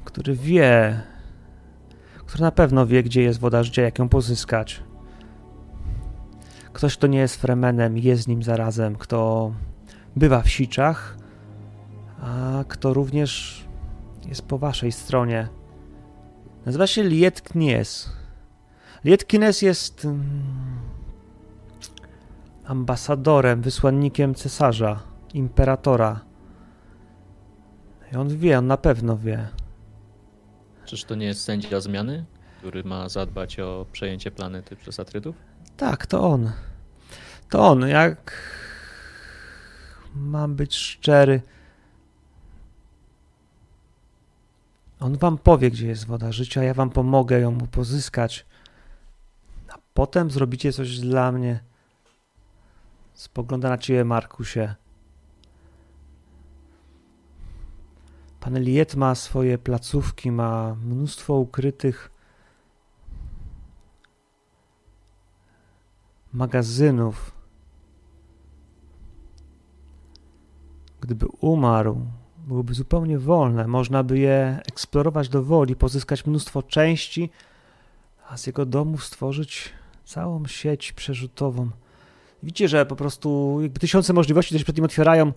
który wie, który na pewno wie, gdzie jest woda życia, jak ją pozyskać. Ktoś, kto nie jest fremenem, jest z nim zarazem, kto bywa w siczach, a kto również jest po waszej stronie. Nazywa się Liet Knies. Liet Knies jest mm, ambasadorem, wysłannikiem cesarza, imperatora. I on wie, on na pewno wie. Czyż to nie jest sędzia zmiany, który ma zadbać o przejęcie planety przez Atrydów? Tak, to on. To on. Jak mam być szczery, on wam powie, gdzie jest woda życia, ja wam pomogę ją pozyskać. A potem zrobicie coś dla mnie. Spogląda na ciebie, Markusie. Pan Eliet ma swoje placówki, ma mnóstwo ukrytych magazynów. Gdyby umarł, byłyby zupełnie wolne. Można by je eksplorować do woli, pozyskać mnóstwo części, a z jego domu stworzyć całą sieć przerzutową. Widzicie, że po prostu jakby tysiące możliwości też przed nim otwierają.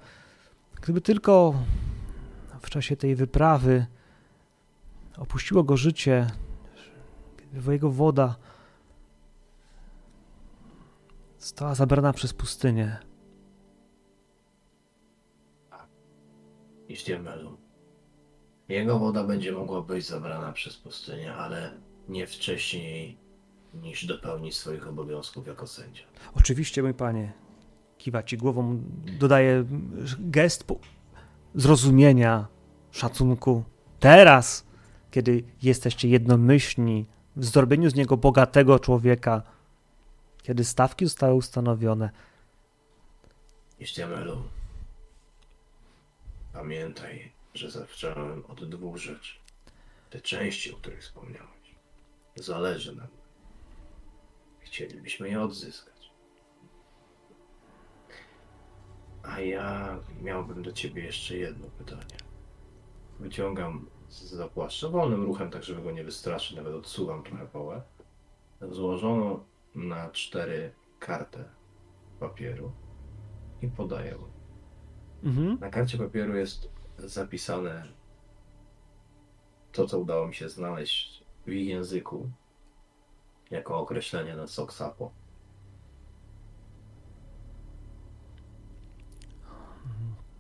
Gdyby tylko w czasie tej wyprawy opuściło go życie, jego woda została zabrana przez pustynię. Istiamelu. Jego woda będzie mogła być zabrana przez pustynię, ale nie wcześniej niż dopełni swoich obowiązków jako sędzia. Oczywiście, mój panie. Kiwa ci głową, dodaje gest zrozumienia, szacunku. Teraz, kiedy jesteście jednomyślni w zrobieniu z niego bogatego człowieka, kiedy stawki zostały ustanowione, Istiamelu. Pamiętaj, że zacząłem od dwóch rzeczy. Te części, o których wspomniałeś. Zależy nam. Chcielibyśmy je odzyskać. A ja miałbym do ciebie jeszcze jedno pytanie. Wyciągam zapłaszcza wolnym ruchem, tak żeby go nie wystraszyć, nawet odsuwam trochę połę. Złożoną na cztery kartę papieru i podaję. Mhm. Na karcie papieru jest zapisane to, co udało mi się znaleźć w ich języku, jako określenie na Soksapo.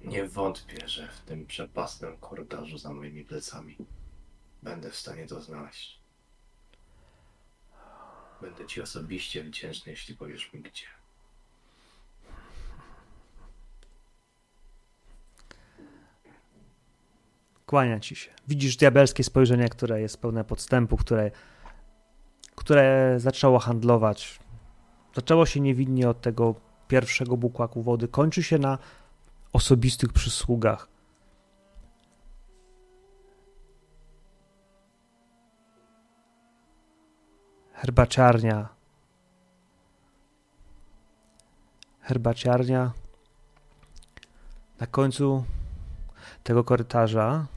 Nie wątpię, że w tym przepastnym korytarzu za moimi plecami będę w stanie to znaleźć. Będę ci osobiście wdzięczny, jeśli powiesz mi gdzie. Kłania ci się. Widzisz diabelskie spojrzenie, które jest pełne podstępu, które, które zaczęło handlować. Zaczęło się niewinnie od tego pierwszego bukłaku wody, kończy się na osobistych przysługach. Herbaciarnia. Herbaciarnia. Na końcu tego korytarza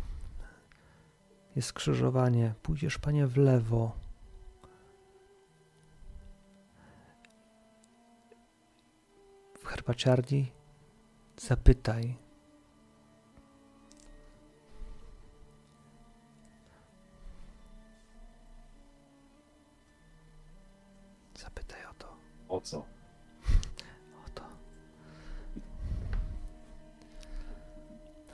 jest skrzyżowanie. Pójdziesz, panie, w lewo. W herbaciarni zapytaj. Zapytaj o to. O co? O to.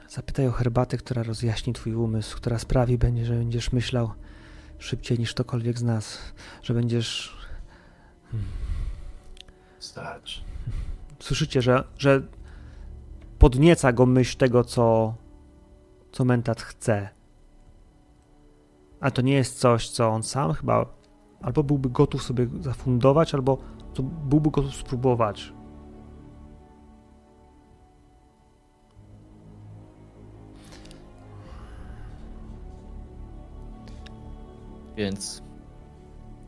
Zapytaj o herbatę, która rozjaśni twój umysł, która sprawi, będzie, że będziesz myślał szybciej niż ktokolwiek z nas, że będziesz Starczy. słyszycie, że, że podnieca go myśl tego, co, co mentat chce. A to nie jest coś, co on sam chyba albo byłby gotów sobie zafundować, albo to byłby gotów spróbować. Więc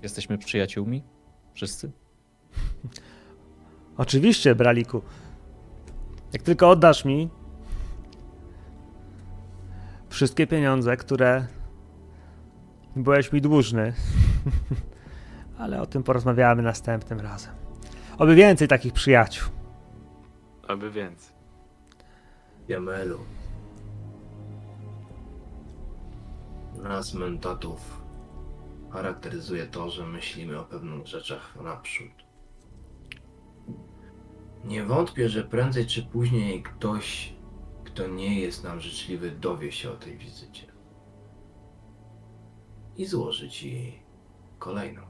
jesteśmy przyjaciółmi? Wszyscy? Oczywiście, Braliku. Jak tylko oddasz mi wszystkie pieniądze, które byłeś mi dłużny, ale o tym porozmawiamy następnym razem. Oby więcej takich przyjaciół. Aby więcej. Jamelu. Nas mentatów charakteryzuje to, że myślimy o pewnych rzeczach naprzód. Nie wątpię, że prędzej czy później ktoś, kto nie jest nam życzliwy, dowie się o tej wizycie. I złoży ci kolejną.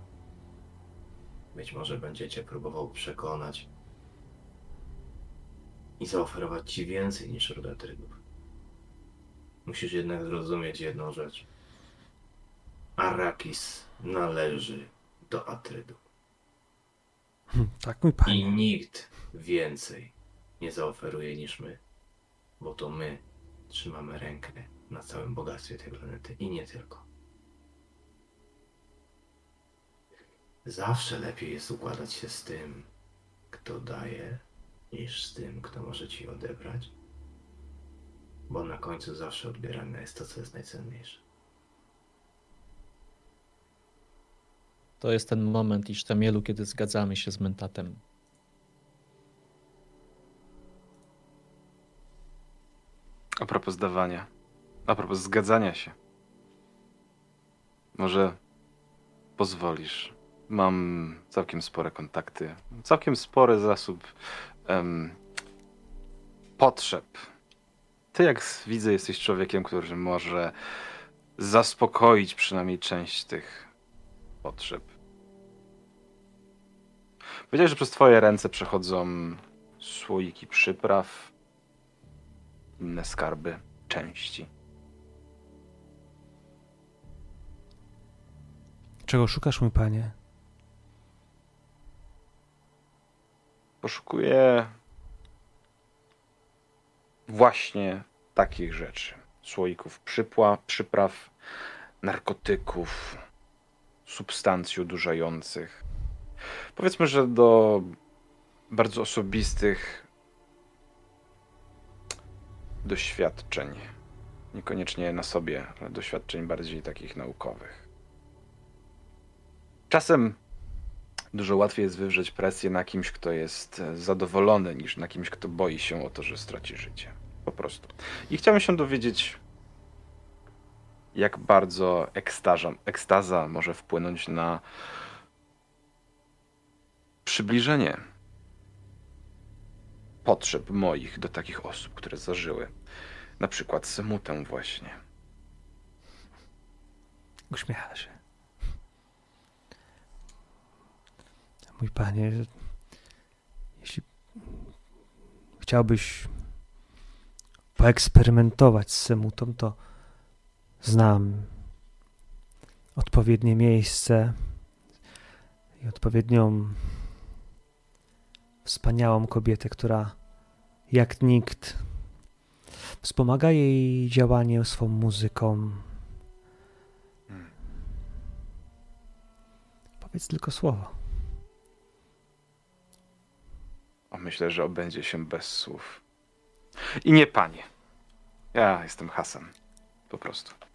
Być może będziecie próbował przekonać i zaoferować ci więcej niż rodatrydów. Musisz jednak zrozumieć jedną rzecz. Arrakis należy do Atrydu. Tak, mój I panie. nikt więcej nie zaoferuje niż my. Bo to my trzymamy rękę na całym bogactwie tej planety i nie tylko. Zawsze lepiej jest układać się z tym, kto daje, niż z tym, kto może ci odebrać. Bo na końcu zawsze odbierane jest to, co jest najcenniejsze. To jest ten moment Isztamielu, kiedy zgadzamy się z mentatem. A propos dawania. A propos zgadzania się. Może pozwolisz. Mam całkiem spore kontakty, całkiem spory zasób em, potrzeb. Ty, jak widzę, jesteś człowiekiem, który może zaspokoić przynajmniej część tych potrzeb. Powiedziałeś, że przez twoje ręce przechodzą słoiki przypraw, inne skarby, części. Czego szukasz, mój panie? Poszukuję właśnie takich rzeczy. Słoików przypła, przypraw, narkotyków, substancji odurzających. Powiedzmy, że do bardzo osobistych doświadczeń. Niekoniecznie na sobie, ale doświadczeń bardziej takich naukowych. Czasem dużo łatwiej jest wywrzeć presję na kimś, kto jest zadowolony, niż na kimś, kto boi się o to, że straci życie. Po prostu. I chciałem się dowiedzieć, jak bardzo ekstaza, ekstaza może wpłynąć na przybliżenie potrzeb moich do takich osób, które zażyły. Na przykład semutę właśnie. Uśmiecha się. Mój panie, jeśli chciałbyś poeksperymentować z semutą, to znam odpowiednie miejsce i odpowiednią wspaniałą kobietę, która jak nikt wspomaga jej działanie swą muzyką. Powiedz tylko słowo. Myślę, że obędzie się bez słów. I nie panie. Ja jestem Hasan. Po prostu.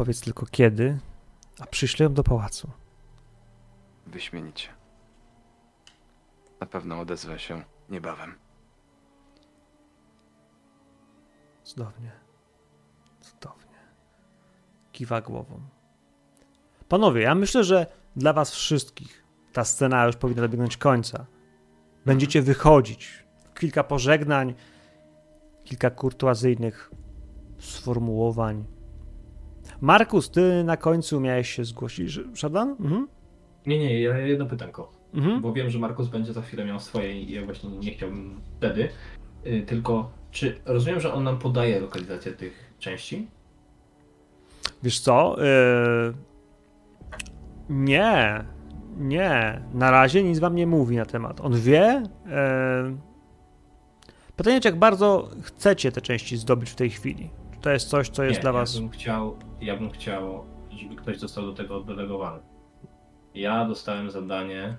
Powiedz tylko kiedy, a przyślę ją do pałacu. Wyśmienicie. Na pewno odezwę się niebawem. Cudownie. Cudownie. Kiwa głową. Panowie, ja myślę, że dla was wszystkich ta scena już powinna dobiegnąć końca. Będziecie wychodzić. Kilka pożegnań, kilka kurtuazyjnych sformułowań. Markus, ty na końcu miałeś się zgłosić. Szadan? Mhm. Nie, nie, ja jedno pytanko. Mhm. Bo wiem, że Markus będzie za chwilę miał swoje i ja właśnie nie chciałbym wtedy. Y, tylko, czy rozumiem, że on nam podaje lokalizację tych części? Wiesz co? Yy... Nie, nie. Na razie nic wam nie mówi na temat. On wie. Yy... Pytanie, czy jak bardzo chcecie te części zdobyć w tej chwili? To jest coś, co jest nie, dla was. Ja bym, chciał, ja bym chciał, żeby ktoś został do tego oddelegowany. Ja dostałem zadanie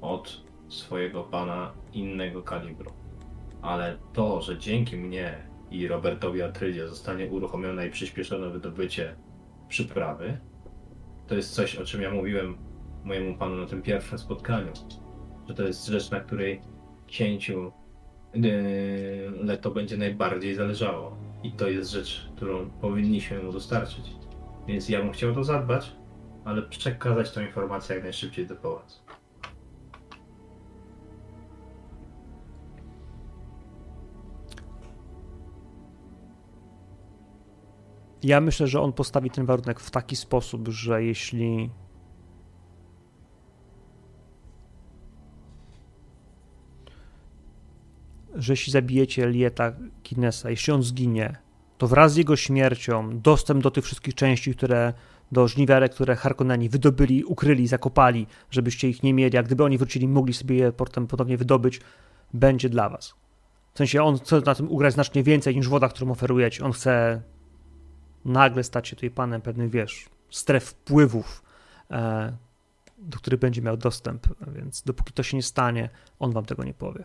od swojego pana innego kalibru. Ale to, że dzięki mnie i Robertowi Atrydzie zostanie uruchomione i przyspieszone wydobycie przyprawy, to jest coś, o czym ja mówiłem mojemu panu na tym pierwszym spotkaniu. Że to jest rzecz, na której księciu yy, Leto będzie najbardziej zależało. I to jest rzecz, którą powinniśmy mu dostarczyć. Więc ja bym chciał to zadbać, ale przekazać tą informację jak najszybciej do pałacu. Ja myślę, że on postawi ten warunek w taki sposób, że jeśli że jeśli zabijecie Lieta Kinesa, jeśli on zginie, to wraz z jego śmiercią dostęp do tych wszystkich części, które do żniwiarek, które Harkonneni wydobyli, ukryli, zakopali, żebyście ich nie mieli, a gdyby oni wrócili, mogli sobie je potem ponownie wydobyć, będzie dla was. W sensie on chce na tym ugrać znacznie więcej niż woda, którą oferujecie. On chce nagle stać się tutaj panem pewnych, wiesz, stref wpływów, e, do których będzie miał dostęp, więc dopóki to się nie stanie, on wam tego nie powie.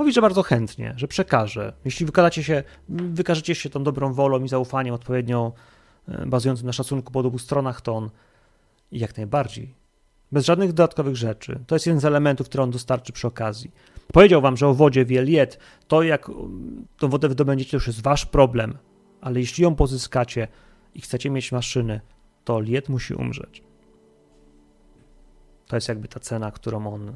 Mówi, że bardzo chętnie, że przekaże. Jeśli wykażecie się, wykażecie się tą dobrą wolą i zaufaniem odpowiednio e, bazującym na szacunku po obu stronach, to on jak najbardziej. Bez żadnych dodatkowych rzeczy. To jest jeden z elementów, które on dostarczy przy okazji. Powiedział wam, że o wodzie wie Liet. To jak um, tą wodę wydobędziecie, to już jest wasz problem. Ale jeśli ją pozyskacie i chcecie mieć maszyny, to Liet musi umrzeć. To jest jakby ta cena, którą on y,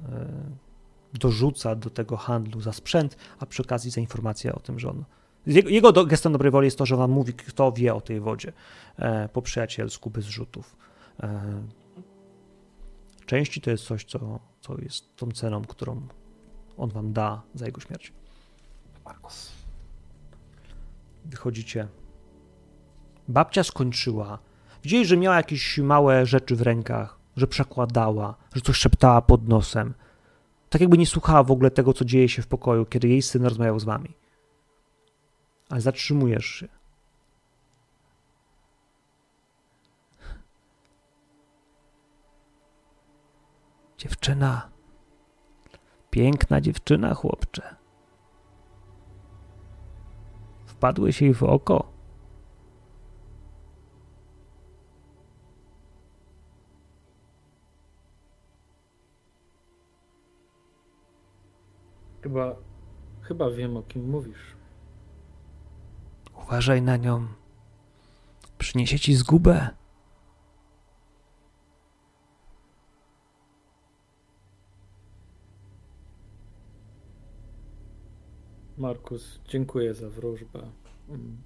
dorzuca do tego handlu za sprzęt, a przy okazji za informację o tym, że on. Jego, do, gestem dobrej woli jest to, że wam mówi, kto wie o tej wodzie e, po przyjacielsku, bez rzutów. E, części to jest coś, co, co jest tą ceną, którą on wam da za jego śmierć. Markus. Wychodzicie. Babcia skończyła. Widzieli, że miała jakieś małe rzeczy w rękach, że przekładała, że coś szeptała pod nosem. Tak jakby nie słuchała w ogóle tego, co dzieje się w pokoju, kiedy jej syn rozmawiał z wami. Ale zatrzymujesz się. Dziewczyna. Piękna dziewczyna, chłopcze. Wpadłeś jej w oko? Chyba, chyba wiem o kim mówisz. Uważaj na nią. Przyniesie ci zgubę. Markus, dziękuję za wróżbę. Mm.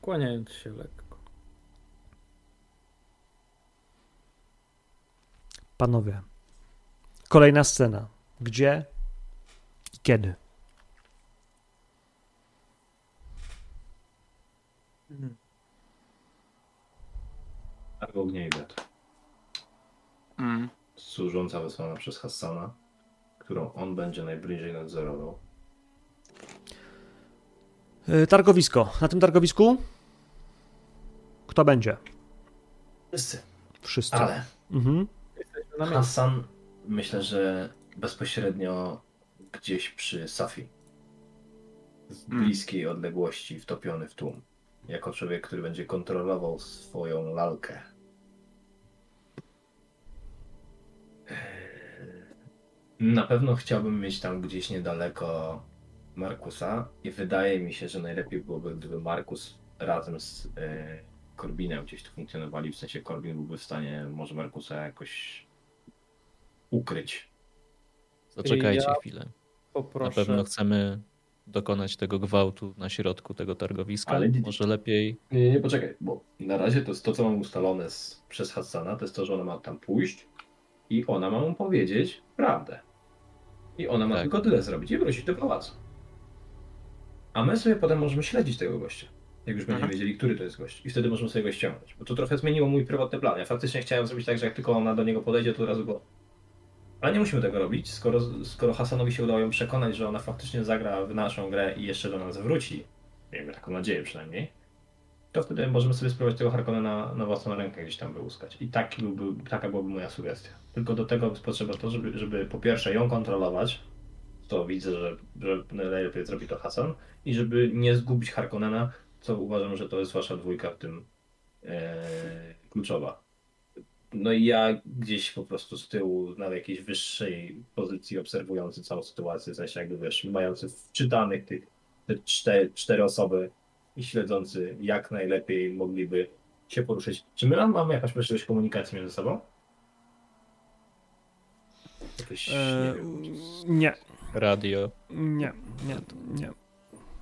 Kłaniając się lekko. Panowie, kolejna scena. Gdzie kiedy? Ognia i wiatr. Mm. Służąca wysłana przez Hassana, którą on będzie najbliżej nadzorował. Y, Targowisko. Na tym targowisku? Kto będzie? Wszyscy. Wszyscy. Ale Mhm. Hassan myślę, że bezpośrednio gdzieś przy Safi. Z Hmm. bliskiej odległości, wtopiony w tłum. Jako człowiek, który będzie kontrolował swoją lalkę. Na pewno chciałbym mieć tam gdzieś niedaleko Markusa i wydaje mi się, że najlepiej byłoby, gdyby Markus razem z e, Corbinem gdzieś tu funkcjonowali, w sensie Corbin byłby w stanie może Markusa jakoś ukryć. Zaczekajcie Ja chwilę. Na Poproszę. pewno chcemy dokonać tego gwałtu na środku tego targowiska. Ale- Może lepiej. Nie, nie, poczekaj, bo na razie to jest to, co mam ustalone z, przez Hassana, to jest to, że ona ma tam pójść i ona ma mu powiedzieć prawdę. I ona ma Tak. tylko tyle zrobić i wrócić do pałacu. A my sobie potem możemy śledzić tego gościa. Jak już będziemy Mhm. wiedzieli, który to jest gość. I wtedy możemy sobie go ściągnąć. Bo to trochę zmieniło mój prywatny plan. Ja faktycznie chciałem zrobić tak, że jak tylko ona do niego podejdzie, to od razu go. Ale nie musimy tego robić, skoro, skoro Hassanowi się udało ją przekonać, że ona faktycznie zagra w naszą grę i jeszcze do nas wróci. Miejmy taką nadzieję przynajmniej to wtedy możemy sobie spróbować tego Harkonnena na własną rękę gdzieś tam wyłuskać. I taki byłby, taka byłaby moja sugestia. Tylko do tego potrzeba to, żeby, żeby po pierwsze ją kontrolować, to widzę, że, że najlepiej zrobi to Hasan, i żeby nie zgubić Harkonnena, co uważam, że to jest wasza dwójka w tym e, kluczowa. No i ja gdzieś po prostu z tyłu, na jakiejś wyższej pozycji obserwujący całą sytuację, w sensie jakby wiesz, mający wczytanych tych te cztery, cztery osoby i śledzący jak najlepiej mogliby się poruszyć. Czy my mamy jakąś możliwość komunikacji między sobą? Jakieś, nie E, wiem, nie, Radio. nie, nie, nie.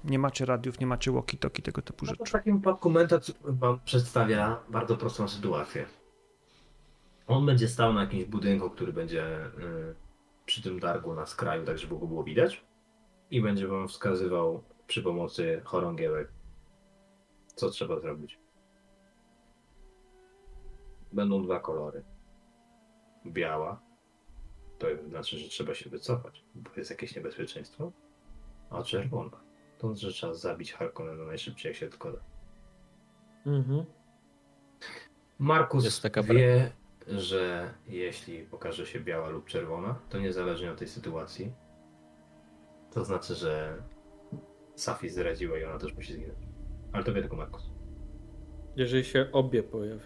Nie macie radiów, nie macie walkie-talkie, tego typu No to w rzeczy. takim wypadku Mentat wam przedstawia bardzo prostą sytuację. On będzie stał na jakimś budynku, który będzie y, przy tym targu na skraju, tak żeby go było widać. I będzie wam wskazywał przy pomocy chorągiełek, co trzeba zrobić. Będą dwa kolory. Biała, to znaczy, że trzeba się wycofać, bo jest jakieś niebezpieczeństwo. A czerwona, to znaczy, że trzeba zabić Harkonnena najszybciej jak się tylko da. Mhm. Markus Jest taka wie, że jeśli pokaże się biała lub czerwona, to niezależnie od tej sytuacji, to znaczy, że Safi zdradziła i ona też musi zginąć. Ale to wie tylko Markus. Jeżeli się obie pojawią.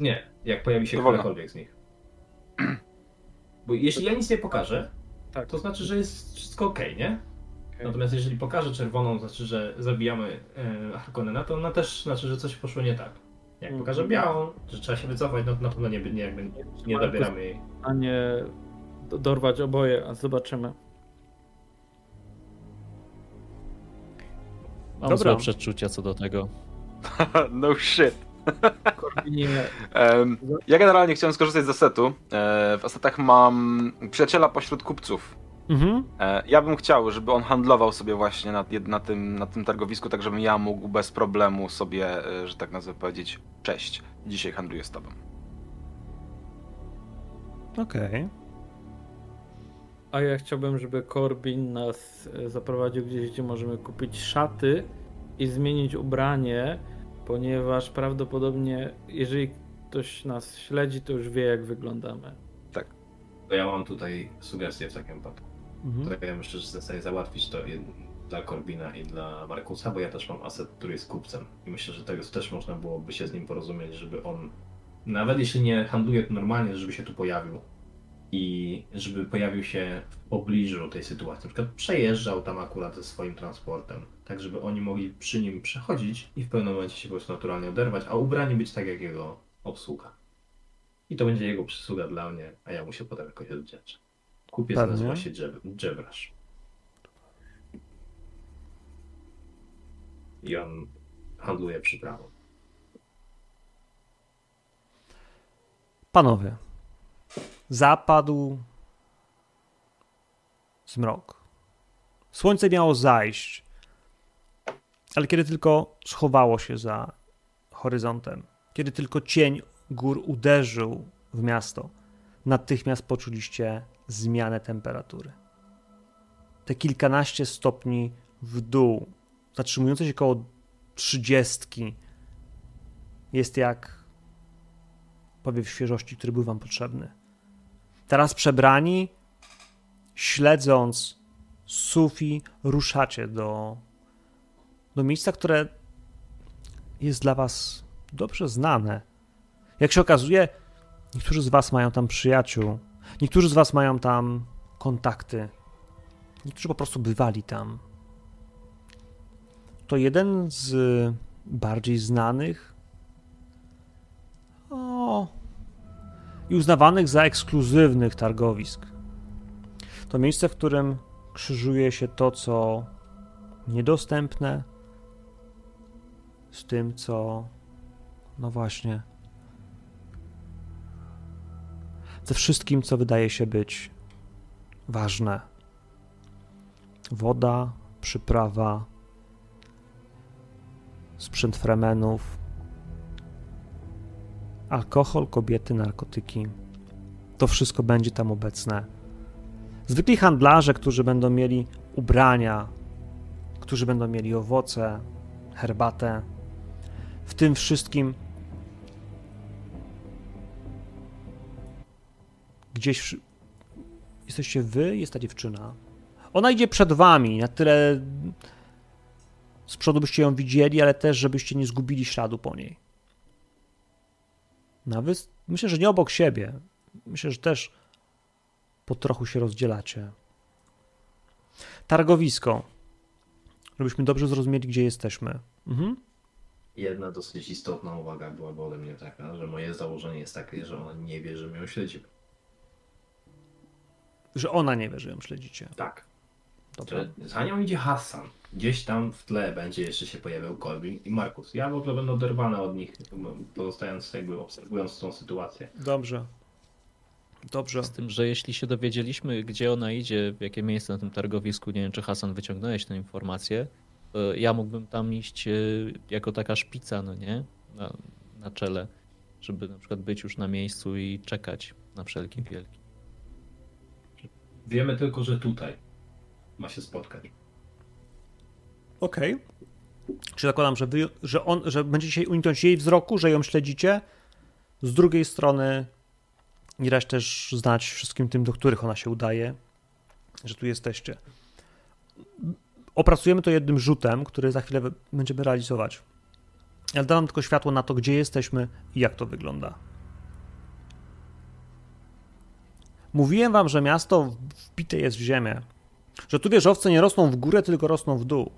Nie, jak pojawi się którakolwiek z nich. Bo jeśli ja nic nie pokażę, Tak. to znaczy, że jest wszystko ok, nie? Okej. Natomiast jeżeli pokażę czerwoną, znaczy, że zabijamy e, Harkonnena, to ona też znaczy, że coś poszło nie tak. Jak Mhm. pokażę białą, że trzeba się wycofać, no to na pewno nie, nie, jakby nie Markus- zabieramy jej. A nie do- dorwać oboje, a zobaczymy. Mam Dobra. złe przeczucia co do tego. no shit. Ja generalnie chciałem skorzystać z asetu. E, w asetach mam przyjaciela pośród kupców. Mhm. E, ja bym chciał, żeby on handlował sobie właśnie na, na, tym, na tym targowisku, tak żebym ja mógł bez problemu sobie, e, że tak nazwę powiedzieć, cześć, dzisiaj handluję z tobą. Okej. a ja chciałbym, żeby Corbin nas e, zaprowadził gdzieś, gdzie możemy kupić szaty i zmienić ubranie, ponieważ prawdopodobnie, jeżeli ktoś nas śledzi, to już wie, jak wyglądamy. To ja mam tutaj sugestię w takim wypadku. Mhm. To ja myślę, że jestem w stanie załatwić to dla Corbina i dla Markusa, bo ja też mam aset, który jest kupcem. I myślę, że tego też można byłoby się z nim porozumieć, żeby on, nawet jeśli nie handluje normalnie, żeby się tu pojawił. I żeby pojawił się w pobliżu tej sytuacji. Na przykład przejeżdżał tam akurat ze swoim transportem, tak żeby oni mogli przy nim przechodzić i w pewnym momencie się po prostu naturalnie oderwać, a ubrani być tak jak jego obsługa. I to będzie jego przysługa dla mnie, a ja mu się potem jakoś odwdzięczę. Kupiec Pewnie. nazywa się Jebrasz. I on handluje przyprawą. Panowie, zapadł zmrok. Słońce miało zajść, ale kiedy tylko schowało się za horyzontem, kiedy tylko cień gór uderzył w miasto, natychmiast poczuliście zmianę temperatury. Te kilkanaście stopni w dół, zatrzymujące się koło trzydziestki, jest jak powiew świeżości, który był wam potrzebny. Teraz przebrani, śledząc Sufi, ruszacie do, do miejsca, które jest dla was dobrze znane. Jak się okazuje, niektórzy z was mają tam przyjaciół, niektórzy z was mają tam kontakty, niektórzy po prostu bywali tam. To jeden z bardziej znanych o, i uznawanych za ekskluzywnych targowisk. To miejsce, w którym krzyżuje się to, co niedostępne, z tym, co, no właśnie, ze wszystkim, co wydaje się być ważne. Woda, przyprawa, sprzęt fremenów, alkohol, kobiety, narkotyki. To wszystko będzie tam obecne. Zwykli handlarze, którzy będą mieli ubrania, którzy będą mieli owoce, herbatę. W tym wszystkim gdzieś jesteście wy, jest ta dziewczyna. Ona idzie przed wami, na tyle z przodu byście ją widzieli, ale też, żebyście nie zgubili śladu po niej. Wy, myślę, że nie obok siebie. Myślę, że też po trochu się rozdzielacie. Targowisko. Żebyśmy dobrze zrozumieli, gdzie jesteśmy. Mhm. Jedna dosyć istotna uwaga byłaby ode mnie taka, że moje założenie jest takie, że ona nie wie, że my ją śledzimy. Że ona nie wie, że ją śledzicie. Tak. Dobra. Że za nią idzie Hassan. Gdzieś tam w tle będzie jeszcze się pojawiał Colby i Markus. Ja w ogóle będę oderwany od nich, pozostając jakby obserwując tą sytuację. Dobrze. Dobrze. Z tym, że jeśli się dowiedzieliśmy, gdzie ona idzie, w jakie miejsce na tym targowisku, nie wiem, czy Hasan wyciągnąłeś tę informację, to ja mógłbym tam iść e, jako taka szpica, no nie? Na, na czele, żeby na przykład być już na miejscu i czekać na wszelki wielki. Wiemy tylko, że tutaj ma się spotkać. Okej. Czy zakładam, że, wy, że, on, że będziecie uniknąć jej wzroku, że ją śledzicie? Z drugiej strony nie dać też znać wszystkim tym, do których ona się udaje, że tu jesteście. Opracujemy to jednym rzutem, który za chwilę będziemy realizować. Ale dam tylko światło na to, gdzie jesteśmy i jak to wygląda. Mówiłem wam, że miasto wbite jest w ziemię. Że tu wieżowce nie rosną w górę, tylko rosną w dół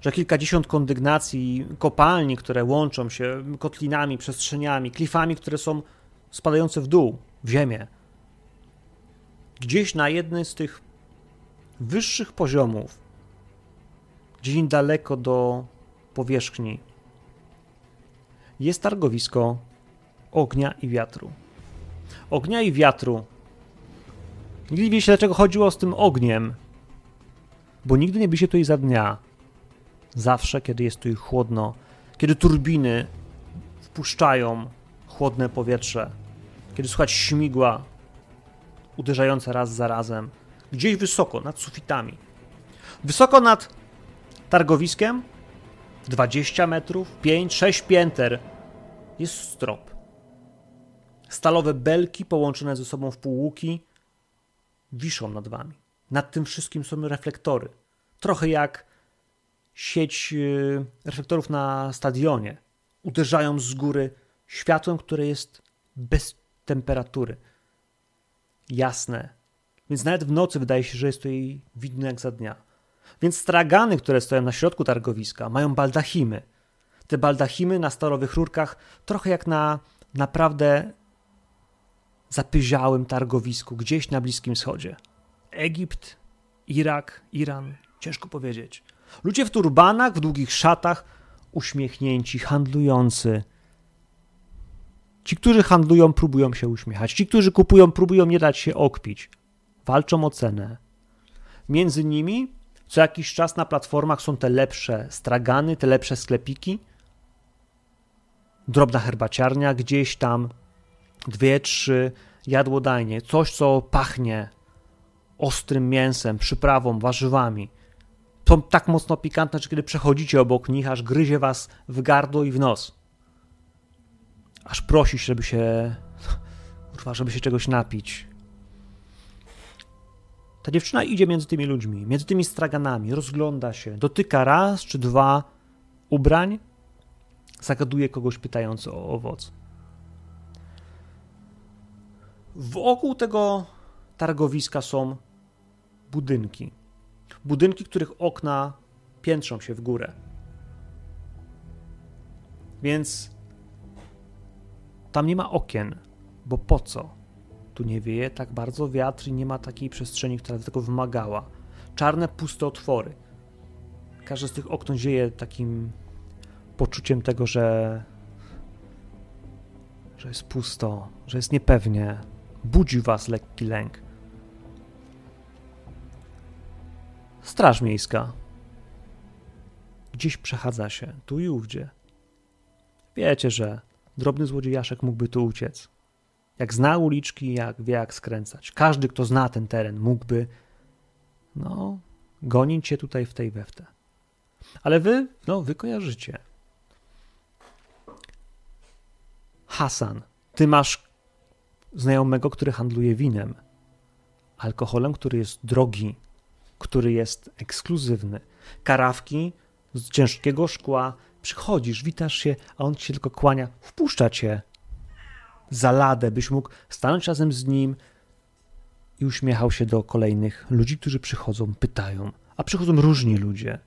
że kilkadziesiąt kondygnacji, kopalni, które łączą się kotlinami, przestrzeniami, klifami, które są spadające w dół, w ziemię. Gdzieś na jednym z tych wyższych poziomów, gdzieś niedaleko do powierzchni, jest targowisko ognia i wiatru. Ognia i wiatru. Nigdy nie wiecie, dlaczego chodziło z tym ogniem, bo nigdy nie byliście tutaj za dnia. Zawsze, kiedy jest tu chłodno, kiedy turbiny wpuszczają chłodne powietrze, kiedy słychać śmigła uderzające raz za razem, gdzieś wysoko, nad sufitami. Wysoko nad targowiskiem, 20 metrów, 5, 6 pięter, jest strop. Stalowe belki połączone ze sobą w półłuki wiszą nad wami. Nad tym wszystkim są reflektory. Trochę jak sieć y, reflektorów na stadionie. Uderzają z góry światłem, które jest bez temperatury. Jasne. Więc nawet w nocy wydaje się, że jest to jej widno jak za dnia. Więc stragany, które stoją na środku targowiska, mają baldachimy. Te baldachimy na stalowych rurkach, trochę jak na naprawdę zapyziałym targowisku gdzieś na Bliskim Wschodzie. Egipt, Irak, Iran, ciężko powiedzieć. Ludzie w turbanach, w długich szatach, uśmiechnięci, handlujący. Ci, którzy handlują, próbują się uśmiechać. Ci, którzy kupują, próbują nie dać się okpić. Walczą o cenę. Między nimi co jakiś czas na platformach są te lepsze stragany, te lepsze sklepiki. Drobna herbaciarnia gdzieś tam, dwie, trzy jadłodajnie, coś co pachnie ostrym mięsem, przyprawą, warzywami. To tak mocno pikantne, że kiedy przechodzicie obok nich, aż gryzie was w gardło i w nos. Aż prosisz, żeby się. Kurwa, żeby się czegoś napić. Ta dziewczyna idzie między tymi ludźmi, między tymi straganami, rozgląda się, dotyka raz czy dwa ubrań, zagaduje kogoś pytając o owoc. Wokół tego targowiska są budynki. Budynki, których okna piętrzą się w górę. Więc tam nie ma okien, bo po co? Tu nie wieje tak bardzo wiatr i nie ma takiej przestrzeni, która tego wymagała. Czarne, puste otwory. Każde z tych okien zieje takim poczuciem tego, że, że jest pusto, że jest niepewnie. Budzi was lekki lęk. Straż miejska. Gdzieś przechadza się, tu i ówdzie. Wiecie, że drobny złodziejaszek mógłby tu uciec. Jak zna uliczki, jak wie jak skręcać. Każdy, kto zna ten teren, mógłby, no, gonić się tutaj w tej weftę. Ale wy, no, wy kojarzycie. Hasan, ty masz znajomego, który handluje winem, alkoholem, który jest drogi, który jest ekskluzywny. Karawki z ciężkiego szkła, przychodzisz, witasz się, a on ci tylko kłania, wpuszcza cię za ladę, byś mógł stanąć razem z nim i uśmiechał się do kolejnych ludzi, którzy przychodzą, pytają. A przychodzą różni ludzie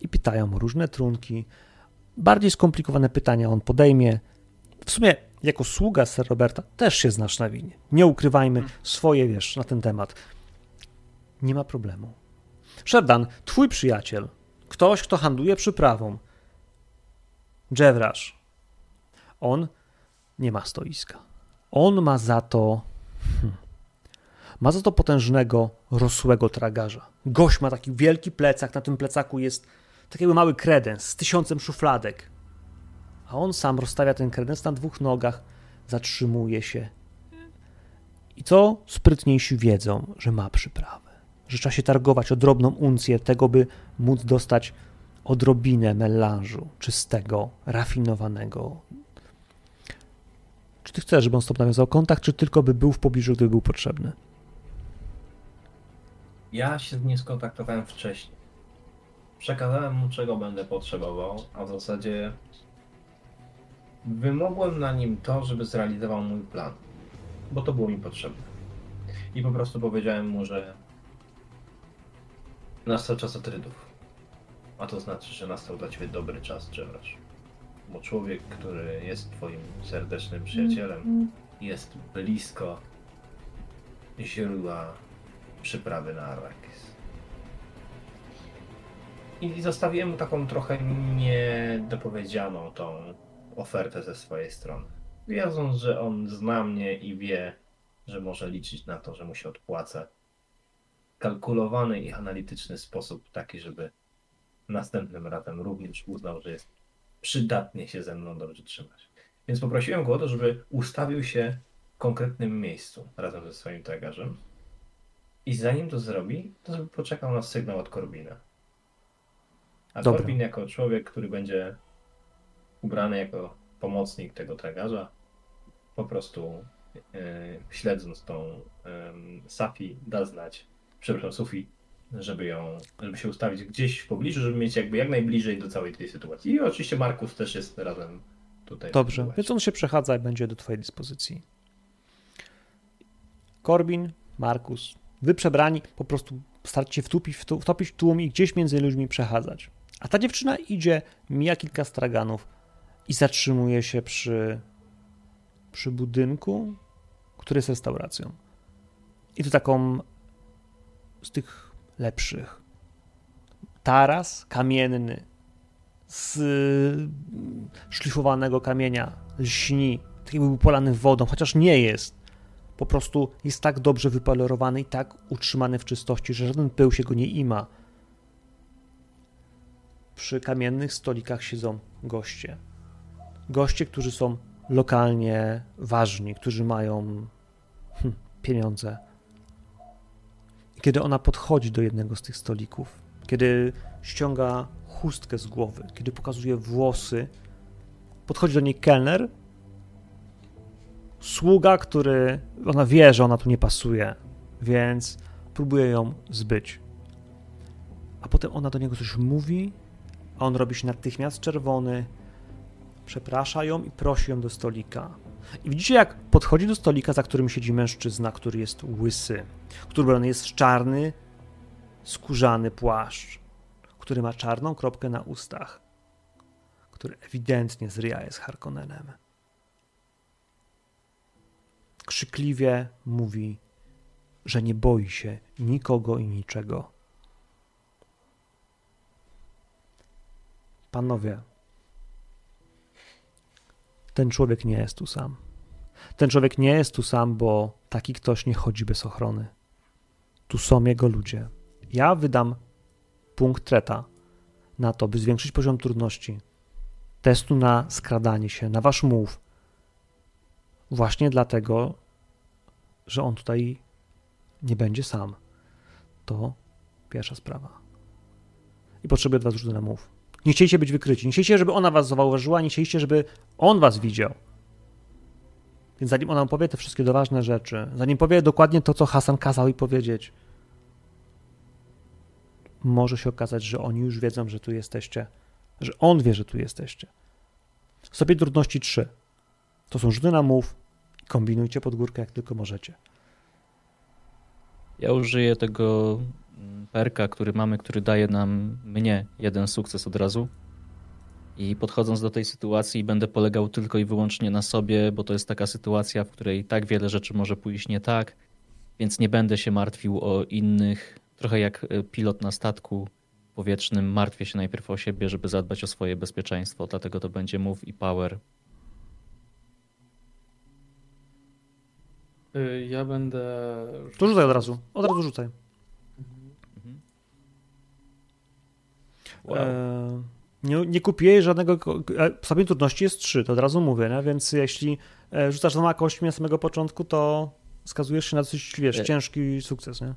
i pytają o różne trunki. Bardziej skomplikowane pytania on podejmie. W sumie, jako sługa Sir Roberta, też się znasz na winie. Nie ukrywajmy swoje, wiesz, na ten temat. Nie ma problemu. Sherdan, twój przyjaciel, ktoś, kto handluje przyprawą, Jewrasz, on nie ma stoiska. On ma za to. Hmm, ma za to potężnego, rosłego tragarza. Gość ma taki wielki plecak, na tym plecaku jest taki mały kredens z tysiącem szufladek. A on sam rozstawia ten kredens na dwóch nogach, zatrzymuje się. I co sprytniejsi wiedzą, że ma przyprawę że trzeba się targować o drobną uncję tego, by móc dostać odrobinę melanżu czystego, rafinowanego. Czy ty chcesz, żeby on stop nawiązał kontakt, czy tylko by był w pobliżu, gdyby był potrzebny? Ja się z nim skontaktowałem wcześniej. Przekazałem mu, czego będę potrzebował, a w zasadzie wymogłem na nim to, żeby zrealizował mój plan, bo to było mi potrzebne. I po prostu powiedziałem mu, że Nastał czas atrydów. A to znaczy, że nastał dla ciebie dobry czas, Dżemrasz. Bo człowiek, który jest twoim serdecznym przyjacielem, jest blisko źródła przyprawy na Arrakis. I zostawiłem mu taką trochę niedopowiedzianą tą ofertę ze swojej strony. Wiedząc, że on zna mnie i wie, że może liczyć na to, że mu się odpłacę kalkulowany i analityczny sposób, taki, żeby następnym razem również uznał, że jest przydatnie się ze mną dobrze trzymać. Więc poprosiłem go o to, żeby ustawił się w konkretnym miejscu razem ze swoim tagarzem. I zanim to zrobi, to żeby poczekał na sygnał od Korbina. A Dobra. Korbin jako człowiek, który będzie ubrany jako pomocnik tego tragarza, po prostu yy, śledząc tą yy, Safi, da znać, przepraszam, Sufi, żeby ją, żeby się ustawić gdzieś w pobliżu, żeby mieć jakby jak najbliżej do całej tej sytuacji. I oczywiście Markus też jest razem tutaj. Dobrze, więc on się przechadza i będzie do twojej dyspozycji. Korbin, Markus, wy przebrani po prostu staracie się wtopić w tłum i gdzieś między ludźmi przechadzać. A ta dziewczyna idzie, mija kilka straganów i zatrzymuje się przy, przy budynku, który jest restauracją. I to taką z tych lepszych. Taras kamienny z szlifowanego kamienia lśni, tak jakby był polany wodą, chociaż nie jest. Po prostu jest tak dobrze wypolerowany i tak utrzymany w czystości, że żaden pył się go nie ima. Przy kamiennych stolikach siedzą goście. Goście, którzy są lokalnie ważni, którzy mają hm, pieniądze. I kiedy ona podchodzi do jednego z tych stolików, kiedy ściąga chustkę z głowy, kiedy pokazuje włosy, podchodzi do niej kelner, sługa, który, ona wie, że ona tu nie pasuje, więc próbuje ją zbyć. A potem ona do niego coś mówi, a on robi się natychmiast czerwony, przeprasza ją i prosi ją do stolika. I widzicie, jak podchodzi do stolika, za którym siedzi mężczyzna, który jest łysy, który ubrany jest w czarny, skórzany płaszcz, który ma czarną kropkę na ustach, który ewidentnie z Ria jest Harkonnenem. Krzykliwie mówi, że nie boi się nikogo i niczego. Panowie, ten człowiek nie jest tu sam. Ten człowiek nie jest tu sam, bo taki ktoś nie chodzi bez ochrony. Tu są jego ludzie. Ja wydam punkt treta na to, by zwiększyć poziom trudności testu na skradanie się, na wasz move. Właśnie dlatego, że on tutaj nie będzie sam. To pierwsza sprawa. I potrzebuję od was na move. Nie chcieliście być wykryci. Nie chcieliście, żeby ona was zauważyła, nie chcieliście, żeby on was widział. Więc zanim ona powie te wszystkie ważne rzeczy, zanim powie dokładnie to, co Hasan kazał jej powiedzieć, może się okazać, że oni już wiedzą, że tu jesteście, że on wie, że tu jesteście. Stopień trudności 3. To są rzuty na move. Kombinujcie pod górkę jak tylko możecie. Ja użyję tego perka, który mamy, który daje nam, mnie, jeden sukces od razu. I podchodząc do tej sytuacji, będę polegał tylko i wyłącznie na sobie, bo to jest taka sytuacja, w której tak wiele rzeczy może pójść nie tak, więc nie będę się martwił o innych. Trochę jak e, pilot na statku powietrznym, martwię się najpierw o siebie, żeby zadbać o swoje bezpieczeństwo, dlatego to będzie move i power. Y, Ja będę. To rzucaj od razu. Od razu rzucaj. Wow. E, nie, nie kupiłeś żadnego. e, Stopień trudności jest 3, to od razu mówię, nie? więc jeśli e, rzucasz dwoma kośćmi na samego początku, to skazujesz się na dosyć wiesz, E. ciężki sukces. Nie?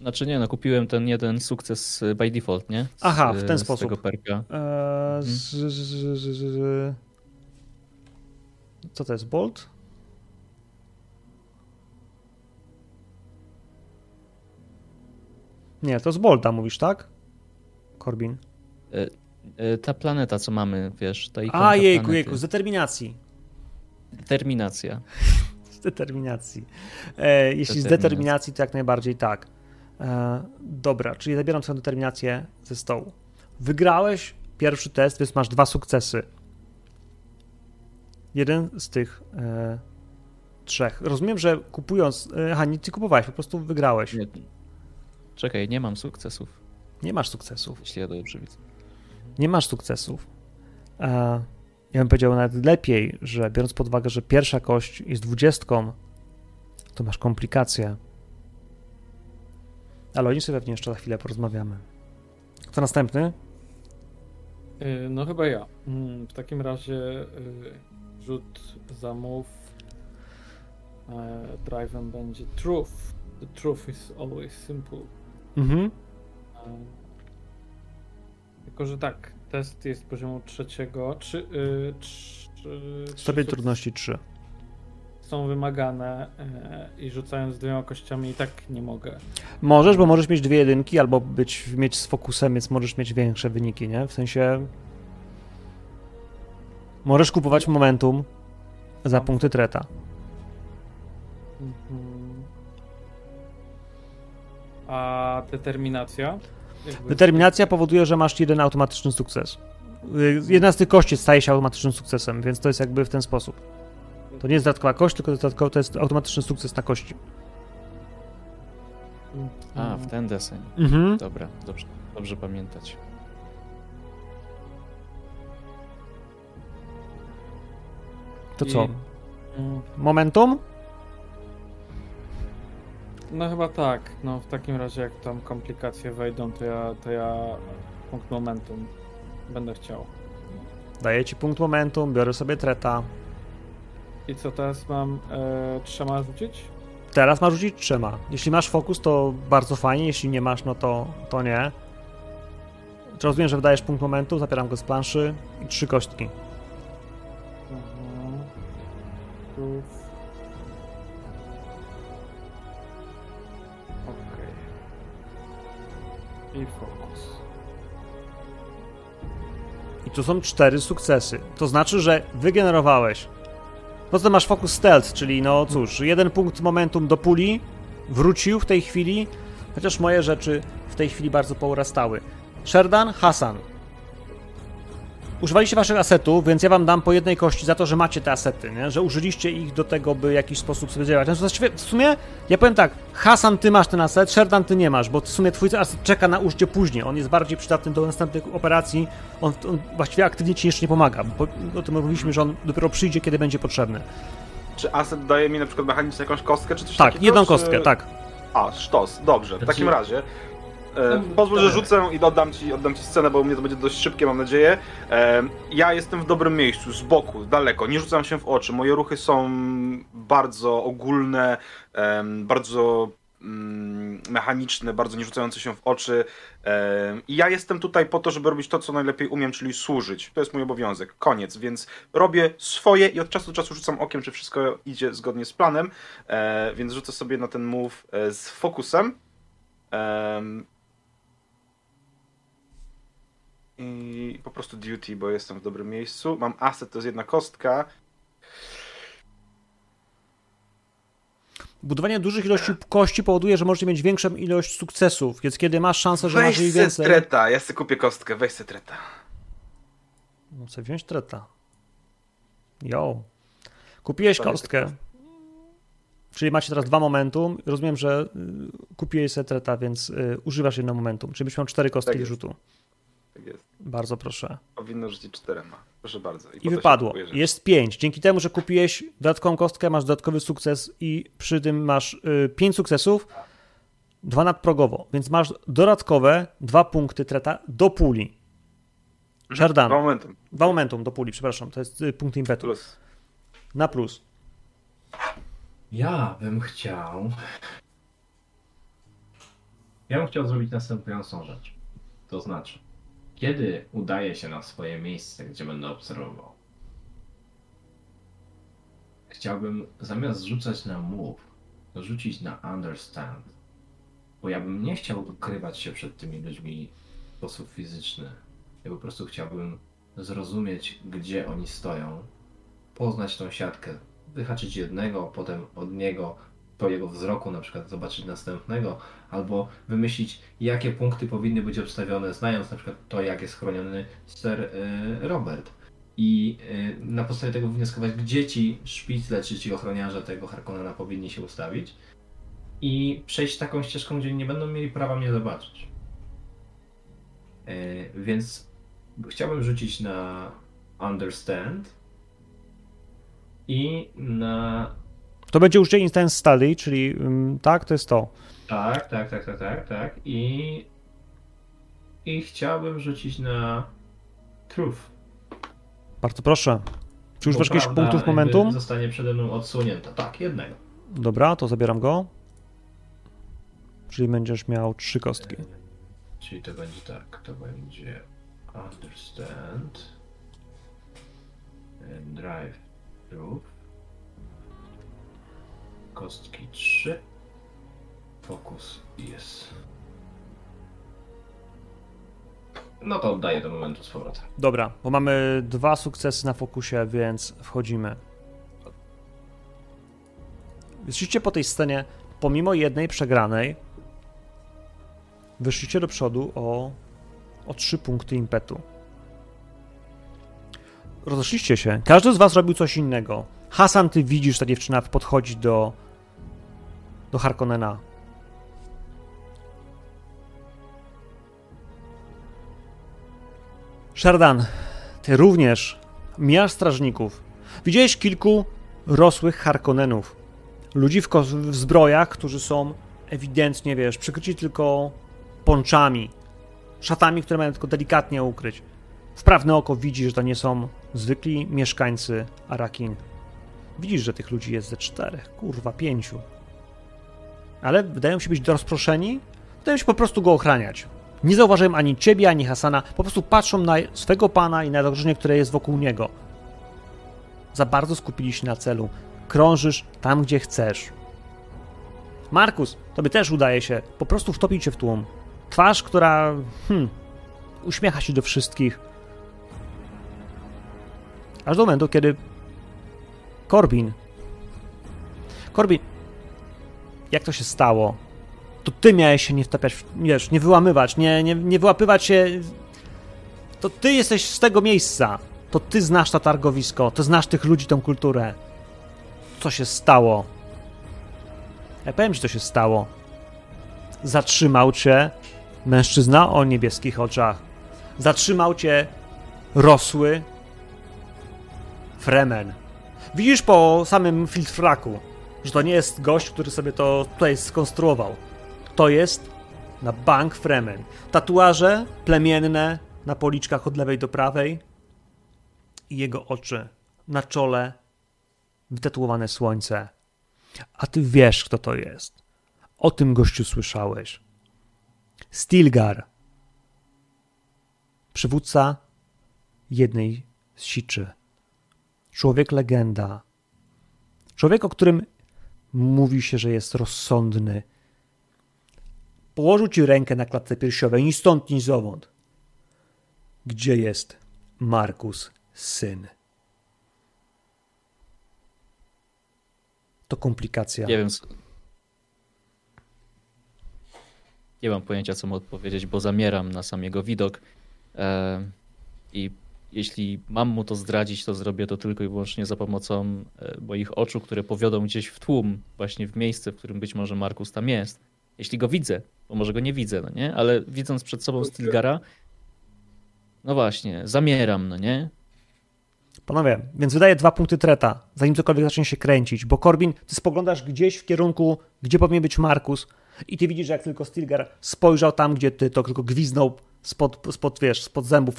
Znaczy nie, no kupiłem ten jeden sukces by default, nie? Z, Aha, w ten z sposób. tego perka. E, z, z, z, co to jest? Bolt? Nie, to z Bolta mówisz, tak? Korbin. Y, Ta planeta, co mamy, wiesz, ta A jejku, planety. jejku, z determinacji. Determinacja. Z determinacji. E, jeśli z determinacji, to jak najbardziej tak. E, dobra, czyli zabieram twoją determinację ze stołu. Wygrałeś pierwszy test, więc masz dwa sukcesy. Jeden z tych e, trzech. Rozumiem, że kupując. E, nic nie kupowałeś, po prostu wygrałeś. Nie, czekaj, nie mam sukcesów, Nie masz sukcesów. jeśli ja dobrze widzę. Nie masz sukcesów. E, ja bym powiedział nawet lepiej, że biorąc pod uwagę, że pierwsza kość jest dwudziestką, to masz komplikacje. Ale o nim sobie pewnie jeszcze za chwilę porozmawiamy. Kto następny? Y, No chyba ja. Mm, W takim razie y, rzut za move e, drive'em będzie truth. The truth is always simple. Mhm. Tylko, że tak, test jest poziomu trzeciego. Trzy, y, trzy, Stopień trudności 3. są wymagane e, i rzucając dwiema kościami i tak nie mogę. Możesz, bo możesz mieć dwie jedynki albo być, mieć z fokusem, więc możesz mieć większe wyniki, nie? W sensie... Możesz kupować momentum za punkty treta. Mhm. A determinacja? Jakby- Determinacja powoduje, że masz jeden automatyczny sukces. Y, Jedna z tych kości staje się automatycznym sukcesem, więc to jest jakby w ten sposób. To nie jest dodatkowa kość, tylko to jest, dodatkowo, to jest automatyczny sukces na kości. A, w ten deseń. Mhm. Dobra, dobrze, dobrze pamiętać. To I- co? Mm, Momentum? No chyba tak. No w takim razie jak tam komplikacje wejdą, to ja, to ja punkt momentum będę chciał. Daję ci punkt momentum, biorę sobie treta. I co teraz mam e, trzema rzucić? Teraz masz rzucić trzema. Jeśli masz fokus, to bardzo fajnie, jeśli nie masz, no to, to nie. Czy rozumiem, że wydajesz punkt momentu, zabieram go z planszy i trzy kostki. Mhm. Plus. I fokus. I tu są cztery sukcesy. To znaczy, że wygenerowałeś. Poza tym masz fokus stealth, czyli no cóż, jeden punkt momentum do puli wrócił w tej chwili, chociaż moje rzeczy w tej chwili bardzo pourastały. Sherdan, Hasan. Używaliście waszych asetów, więc ja wam dam po jednej kości za to, że macie te asety, nie? że użyliście ich do tego, by w jakiś sposób sobie działać. Właściwie- W sumie, ja powiem tak, Hasan, ty masz ten aset, Sherdan, ty nie masz, bo w sumie twój aset czeka na użycie później. On jest bardziej przydatny do następnych operacji, on, on właściwie aktywnie ci jeszcze nie pomaga, bo o tym mówiliśmy, że on dopiero przyjdzie, kiedy będzie potrzebny. Czy aset daje mi na przykład mechanicznie jakąś kostkę, czy coś Tak, takiego? jedną czy... kostkę, tak. A, sztos, dobrze. W Znaczy- takim razie. E, Tam- pozwól, że tak. rzucę i oddam ci, oddam ci scenę, bo u mnie to będzie dość szybkie, mam nadzieję. E, ja jestem w dobrym miejscu, z boku, daleko, nie rzucam się w oczy. Moje ruchy są bardzo ogólne, em, bardzo mm, mechaniczne, bardzo nie rzucające się w oczy. Em, I ja jestem tutaj po to, żeby robić to, co najlepiej umiem, czyli służyć. To jest mój obowiązek. Koniec, więc robię swoje i od czasu do czasu rzucam okiem, czy wszystko idzie zgodnie z planem. E, więc rzucę sobie na ten move e, z fokusem. Em, I po prostu duty, bo jestem w dobrym miejscu. Mam asset, to jest jedna kostka. Budowanie dużych ilości kości powoduje, że możecie mieć większą ilość sukcesów, więc kiedy masz szansę, że masz Weź ich se więcej... treta, ja sobie kupię kostkę, weź se treta. No chcę wziąć treta. Jo. Kupiłeś kostkę. Czyli macie teraz dwa momentum. Rozumiem, że y, kupiłeś sobie treta, więc y, używasz jedno momentum. Czyli byś miał cztery kostki Tak jest. Tak jest. Bardzo proszę. Powinno rzucić czterema. Proszę bardzo. I się wypadło. Jest 5. Dzięki temu, że kupiłeś dodatkową kostkę, masz dodatkowy sukces i przy tym masz 5 sukcesów, dwa nadprogowo, więc masz dodatkowe dwa punkty treta do puli. Sherdan, Dwa momentum. dwa momentum do puli, przepraszam, to jest y, punkt impetu. Plus. Na plus. Ja bym chciał. Ja bym chciał zrobić następującą rzecz. To znaczy, kiedy udaję się na swoje miejsce, gdzie będę obserwował, chciałbym zamiast rzucać na move, rzucić na understand. Bo ja bym nie chciał ukrywać się przed tymi ludźmi w sposób fizyczny. Ja po prostu chciałbym zrozumieć, gdzie oni stoją, poznać tą siatkę, wyhaczyć jednego, potem od niego, po jego wzroku na przykład zobaczyć następnego, albo wymyślić, jakie punkty powinny być obstawione, znając na przykład to, jak jest chroniony Sir y, Robert. I y, na podstawie tego wnioskować, gdzie ci szpicle, czy ci ochroniarze tego Harkonnena powinni się ustawić i przejść taką ścieżką, gdzie nie będą mieli prawa mnie zobaczyć. Y, więc chciałbym rzucić na Understand i na To będzie użycie Instant Study, czyli ym, tak, to jest to. Tak, tak, tak, tak, tak, tak. I. I chciałbym rzucić na Truth. Bardzo proszę. Czy Bo jakichś prawda punktów momentum? Zostanie przede mną odsunięta. Tak, jednego. Dobra, to zabieram go. Czyli będziesz miał trzy kostki. Czyli to będzie tak, to będzie Understand and Drive Truth. Kostki 3. Fokus jest. No to oddaję do momentu z powrotem. Dobra, bo mamy dwa sukcesy na fokusie, więc wchodzimy. Wyszliście po tej scenie, pomimo jednej przegranej, wyszliście do przodu o, o 3 punkty impetu. Rozeszliście się. Każdy z was robił coś innego. Hasan, ty widzisz, ta dziewczyna podchodzi do, do Harkonnena. Shardan, ty również mijasz strażników. Widziałeś kilku rosłych Harkonnenów. Ludzi w, w zbrojach, którzy są ewidentnie, wiesz, przykryci tylko ponczami, szatami, które mają tylko delikatnie ukryć. Wprawne oko widzi, że to nie są zwykli mieszkańcy Arakin. Widzisz, że tych ludzi jest ze czterech, kurwa, pięciu. Ale wydają się być rozproszeni, wydają się po prostu go ochraniać. Nie zauważyłem ani ciebie, ani Hasana, po prostu patrzą na swego pana i na zagrożenie, które jest wokół niego. Za bardzo skupili się na celu. Krążysz tam, gdzie chcesz. Markus, tobie też udaje się po prostu wtopić się w tłum. Twarz, która hmm, uśmiecha się do wszystkich. Aż do momentu, kiedy Corbin. Corbin, jak to się stało? To ty miałeś się nie wtapiać, wiesz, nie wyłamywać, nie, nie, nie wyłapywać się. To ty jesteś z tego miejsca. To ty znasz to targowisko, to znasz tych ludzi, tą kulturę. Co się stało? Ja powiem ci, co się stało. Zatrzymał cię mężczyzna o niebieskich oczach. Zatrzymał cię rosły Fremen. Widzisz po samym filtraku, że to nie jest gość, który sobie to tutaj skonstruował. To jest na bank Fremen. Tatuaże plemienne na policzkach od lewej do prawej i jego oczy na czole wytatuowane słońce. A ty wiesz, kto to jest. O tym gościu słyszałeś. Stilgar. Przywódca jednej z siczy. Człowiek legenda. Człowiek, o którym mówi się, że jest rozsądny. Położył ci rękę na klatce piersiowej, ni stąd, ni zowąd. Gdzie jest Markus, syn? To komplikacja. Nie wiem. Nie mam pojęcia, co mu odpowiedzieć, bo zamieram na sam jego widok. E, I jeśli mam mu to zdradzić, to zrobię to tylko i wyłącznie za pomocą e, moich oczu, które powiodą gdzieś w tłum, właśnie w miejsce, w którym być może Markus tam jest. Jeśli go widzę, bo może go nie widzę, no nie? Ale widząc przed sobą Stilgara, no właśnie, zamieram, no nie? Panowie, więc wydaję dwa punkty treta, zanim cokolwiek zacznie się kręcić, bo Corbin, ty spoglądasz gdzieś w kierunku, gdzie powinien być Markus i ty widzisz, że jak tylko Stilgar spojrzał tam, gdzie ty, to tylko gwiznął spod, spod wiesz, spod zębów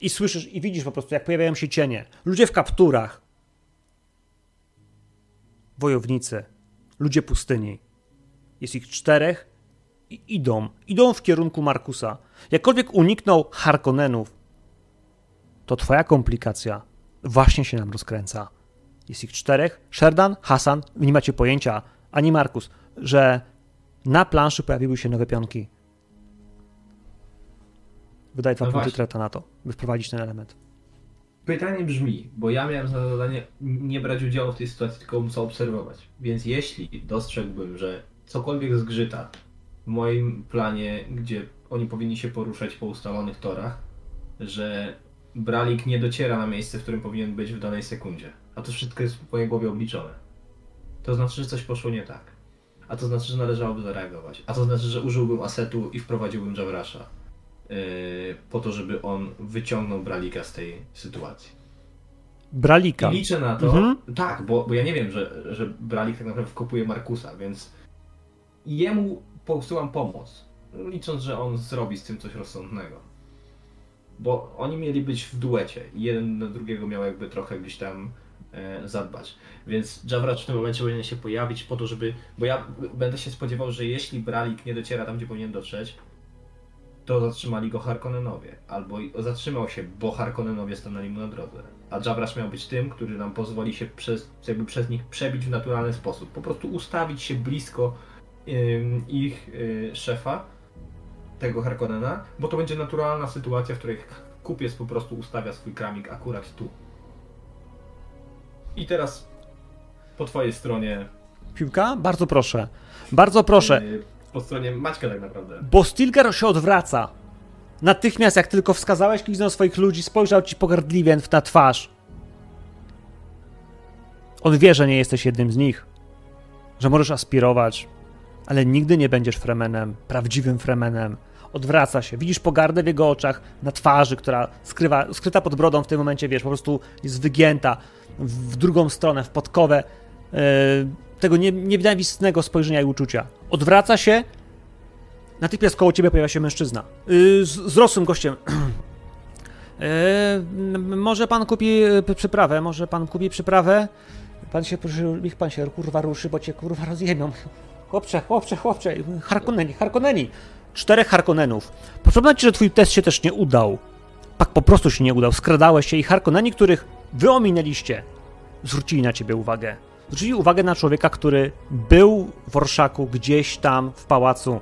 i słyszysz i widzisz po prostu, jak pojawiają się cienie. Ludzie w kapturach. Wojownicy. Ludzie pustyni. Jest ich czterech i idą. Idą w kierunku Markusa. Jakkolwiek uniknął Harkonnenów, to twoja komplikacja właśnie się nam rozkręca. Jest ich czterech. Sherdan, Hasan, nie macie pojęcia, ani Markus, że na planszy pojawiły się nowe pionki. Wydaje dwa No punkty treta na to, by wprowadzić ten element. Pytanie brzmi, bo ja miałem za zadanie nie brać udziału w tej sytuacji, tylko móc obserwować. Więc jeśli dostrzegłbym, że cokolwiek zgrzyta w moim planie, gdzie oni powinni się poruszać po ustalonych torach, że Bralik nie dociera na miejsce, w którym powinien być w danej sekundzie, a to wszystko jest w mojej głowie obliczone, to znaczy, że coś poszło nie tak. A to znaczy, że należałoby zareagować. A to znaczy, że użyłbym asetu i wprowadziłbym Javrasha. Yy, po to, żeby on wyciągnął Bralika z tej sytuacji. Bralika. I liczę na to, Mhm. tak, bo, bo ja nie wiem, że, że Bralik tak naprawdę wkopuje Markusa, więc jemu posyłam pomoc, licząc, że on zrobi z tym coś rozsądnego. Bo oni mieli być w duecie i jeden na drugiego miał jakby trochę gdzieś tam e, zadbać. Więc Javrasz w tym momencie powinien się pojawić po to, żeby... Bo ja będę się spodziewał, że jeśli Bralik nie dociera tam, gdzie powinien dotrzeć, to zatrzymali go Harkonnenowie. Albo zatrzymał się, bo Harkonnenowie stanęli mu na drodze. A Jabrasz miał być tym, który nam pozwoli się przez, jakby przez nich przebić w naturalny sposób. Po prostu ustawić się blisko ym, ich y, szefa, tego Harkonnena, bo to będzie naturalna sytuacja, w której kupiec po prostu ustawia swój kramik akurat tu. I teraz po twojej stronie, Piłka? Bardzo proszę. Bardzo proszę. y, po stronie Maćka tak naprawdę. Bo Stilgar się odwraca. Natychmiast, jak tylko wskazałeś kliznął swoich ludzi, spojrzał ci pogardliwie na twarz. On wie, że nie jesteś jednym z nich. Że możesz aspirować, ale nigdy nie będziesz Fremenem, prawdziwym Fremenem. Odwraca się. Widzisz pogardę w jego oczach, na twarzy, która skrywa, skryta pod brodą w tym momencie, wiesz, po prostu jest wygięta w drugą stronę, w podkowę e, tego nie, nienawistnego spojrzenia i uczucia. Odwraca się, Natychmiast koło ciebie pojawia się mężczyzna. Yy, z, z rosłym gościem. Yy, może pan kupi y, przyprawę, może pan kupi przyprawę? Pan się, niech pan się kurwa ruszy, bo cię kurwa rozjemią. Chłopcze, chłopcze, chłopcze. Harkoneni, Harkoneni. Czterech Harkonenów. Przypomnę ci, że twój test się też nie udał. Tak po prostu się nie udał. Skradałeś się i Harkoneni, których wy ominęliście, zwrócili na ciebie uwagę. Zwrócili uwagę na człowieka, który był w Orszaku gdzieś tam w pałacu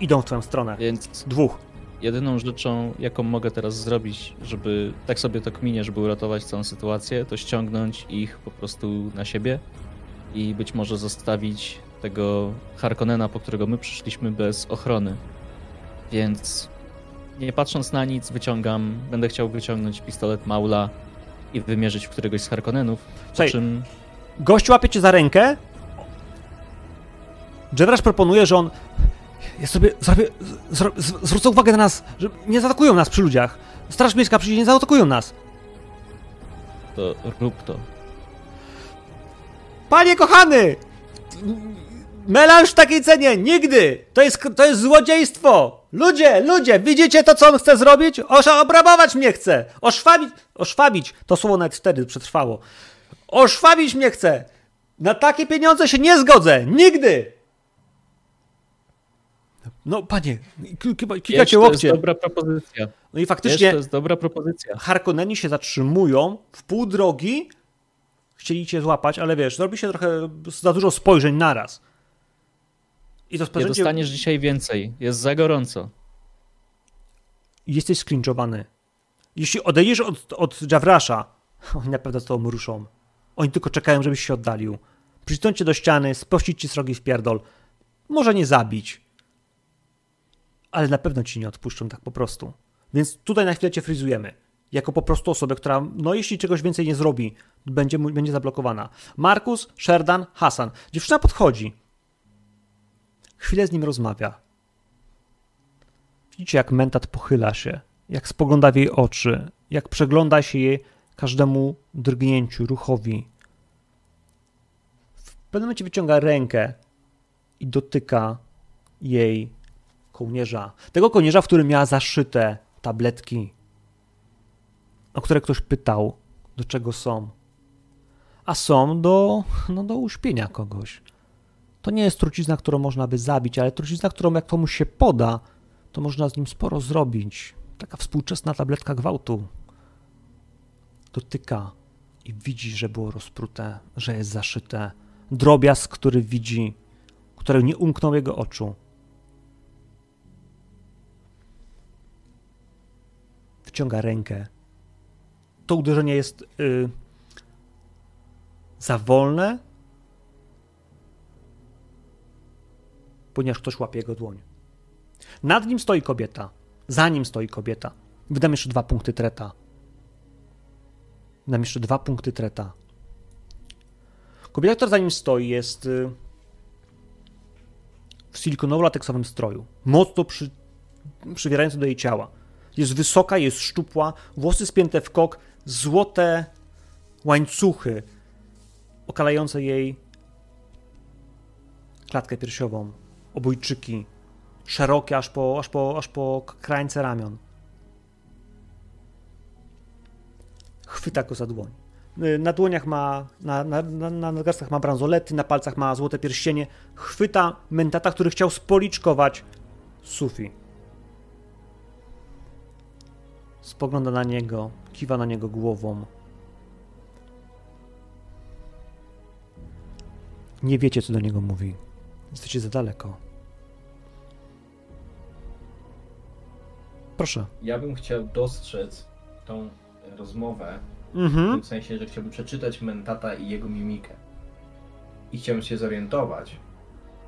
idą w twoją stronę. Więc Dwóch. jedyną rzeczą, jaką mogę teraz zrobić, żeby tak sobie to kminie, żeby uratować całą sytuację, to ściągnąć ich po prostu na siebie i być może zostawić tego Harkonnena, po którego my przyszliśmy, bez ochrony. Więc nie patrząc na nic, wyciągam, będę chciał wyciągnąć pistolet Maula i wymierzyć w któregoś z Harkonnenów, po czym Gość łapie cię za rękę. Jevrasz proponuje, że on. Ja sobie zrobię. Zro, zwrócę uwagę na nas, że nie zaatakują nas przy ludziach. Straż Miejska przyjdzie, nie zaatakują nas. to rób to. Panie kochany! Melanż w takiej cenie! Nigdy! To jest, to jest złodziejstwo! Ludzie, ludzie, widzicie to, co on chce zrobić? Oż obrabować mnie chce! Oszwabić, oszwabić, to słowo nawet wtedy przetrwało. Oszwabić mnie chce! Na takie pieniądze się nie zgodzę! Nigdy! No, panie, k- k- Wiesz, kikacie to jest łokcie. dobra propozycja. No i Wiesz, faktycznie to jest dobra propozycja. Harkonneni się zatrzymują w pół drogi. Chcieli cię złapać, ale wiesz, zrobi się trochę za dużo spojrzeń naraz. I to Nie spojrzenie... dostaniesz dzisiaj więcej. Jest za gorąco. Jesteś sklinczowany. Jeśli odejdziesz od, od Javrasza, oni na pewno z tobą ruszą. Oni tylko czekają, żebyś się oddalił. Przyciąć cię do ściany, spuścić ci srogi w pierdol. Może nie zabić. Ale na pewno ci nie odpuszczą tak po prostu. Więc tutaj na chwilę cię fryzujemy. Jako po prostu osobę, która, no jeśli czegoś więcej nie zrobi, będzie, będzie zablokowana. Markus, Sherdan, Hasan. Dziewczyna podchodzi. Chwilę z nim rozmawia. Widzicie, jak mentat pochyla się, jak spogląda w jej oczy, jak przegląda się jej każdemu drgnięciu, ruchowi. W pewnym momencie wyciąga rękę i dotyka jej kołnierza. Tego kołnierza, w którym miała zaszyte tabletki, o które ktoś pytał, do czego są. A są do, no, do uśpienia kogoś. To nie jest trucizna, którą można by zabić, ale trucizna, którą jak komuś się poda, to można z nim sporo zrobić. Taka współczesna tabletka gwałtu. Dotyka i widzi, że było rozprute, że jest zaszyte. Drobiazg, który widzi, który nie umknął jego oczu. Wciąga rękę. To uderzenie jest y, za wolne, ponieważ ktoś łapie jego dłoń. Nad nim stoi kobieta. Za nim stoi kobieta. Wydam jeszcze dwa punkty treta. Wydam jeszcze dwa punkty treta. Kobieta, która za nim stoi, jest y, w silikonowo-lateksowym stroju. Mocno przy, przywierający do jej ciała. Jest wysoka, jest szczupła, włosy spięte w kok, złote łańcuchy okalające jej klatkę piersiową, obojczyki, szerokie aż po, aż po, aż po krańce ramion. Chwyta go za dłoń. Y, Na dłoniach ma, na, na, na, na nadgarstkach ma bransolety, na palcach ma złote pierścienie. Chwyta mentata, który chciał spoliczkować Sufi. Spogląda na niego, kiwa na niego głową. Nie wiecie, co do niego mówi. Jesteście za daleko. Proszę. Ja bym chciał dostrzec tą rozmowę, w Mhm. tym sensie, że chciałbym przeczytać Mentata i jego mimikę. I chciałbym się zorientować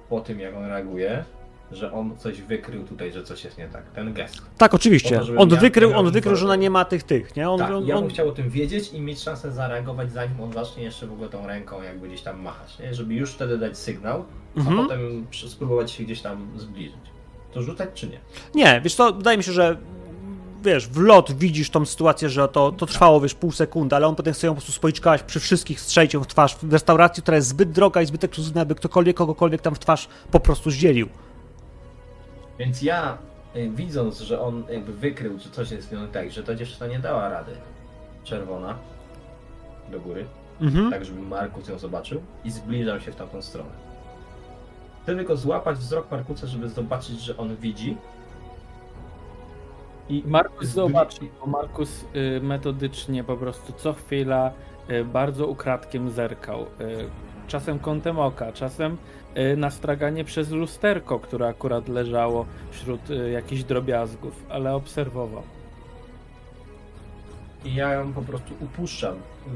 po tym, jak on reaguje, że on coś wykrył tutaj, że coś jest nie tak. Ten gest. Tak, oczywiście. To, On wykrył, on wykrył, że ona nie ma tych tych, nie? On, tak, on, ja bym on... chciał o tym wiedzieć i mieć szansę zareagować, zanim on zacznie jeszcze w ogóle tą ręką jakby gdzieś tam machać, nie? Żeby już wtedy dać sygnał, a Mhm. potem spróbować się gdzieś tam zbliżyć. To rzucać czy nie? Nie, wiesz co, wydaje mi się, że wiesz, w lot widzisz tą sytuację, że to, to trwało, wiesz, pół sekundy, ale on potem chce ją po prostu spoliczkać przy wszystkich, strzelić ją w twarz w restauracji, która jest zbyt droga i zbyt ekskluzywna, aby ktokolwiek, kogokolwiek tam w twarz po prostu zdzielił. Więc ja, y, widząc, że on jakby wykrył, że coś jest nie tak, że ta dziewczyna nie dała rady, czerwona, do góry, Mhm. tak żeby Markus ją zobaczył i zbliżam się w tamtą stronę. Chcę tylko złapać wzrok Markusa, żeby zobaczyć, że on widzi. I Markus zobaczy, bo Markus y, metodycznie po prostu co chwila y, bardzo ukradkiem zerkał. Y, czasem kątem oka, czasem na straganie przez lusterko, które akurat leżało wśród jakichś drobiazgów, ale obserwował. I ja ją po prostu upuszczam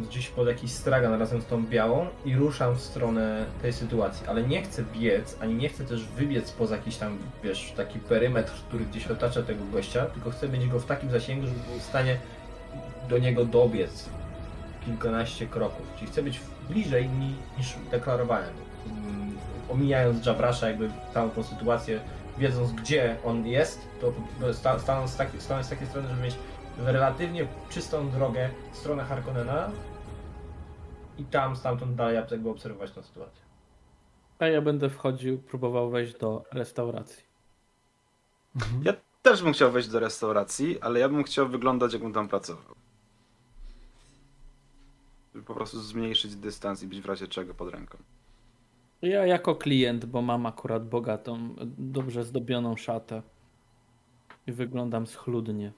gdzieś pod jakiś stragan razem z tą białą i ruszam w stronę tej sytuacji. Ale nie chcę biec, ani nie chcę też wybiec poza jakiś tam, wiesz, taki perymetr, który gdzieś otacza tego gościa, tylko chcę mieć go w takim zasięgu, żeby był w stanie do niego dobiec kilkanaście kroków. Czyli chcę być bliżej ni- niż deklarowałem. Mm, Omijając Jabrasza, jakby całą tą sytuację, wiedząc gdzie on jest, to sta- stanąc z, stanąć z takiej strony, żeby mieć relatywnie czystą drogę w stronę Harkonnena i tam stamtąd dalej jakby obserwować tę sytuację. A ja będę wchodził, próbował wejść do restauracji. Ja też bym chciał wejść do restauracji, ale ja bym chciał wyglądać, jakbym tam pracował. Żeby po prostu zmniejszyć dystans i być w razie czego pod ręką. Ja jako klient, bo mam akurat bogatą, dobrze zdobioną szatę i wyglądam schludnie.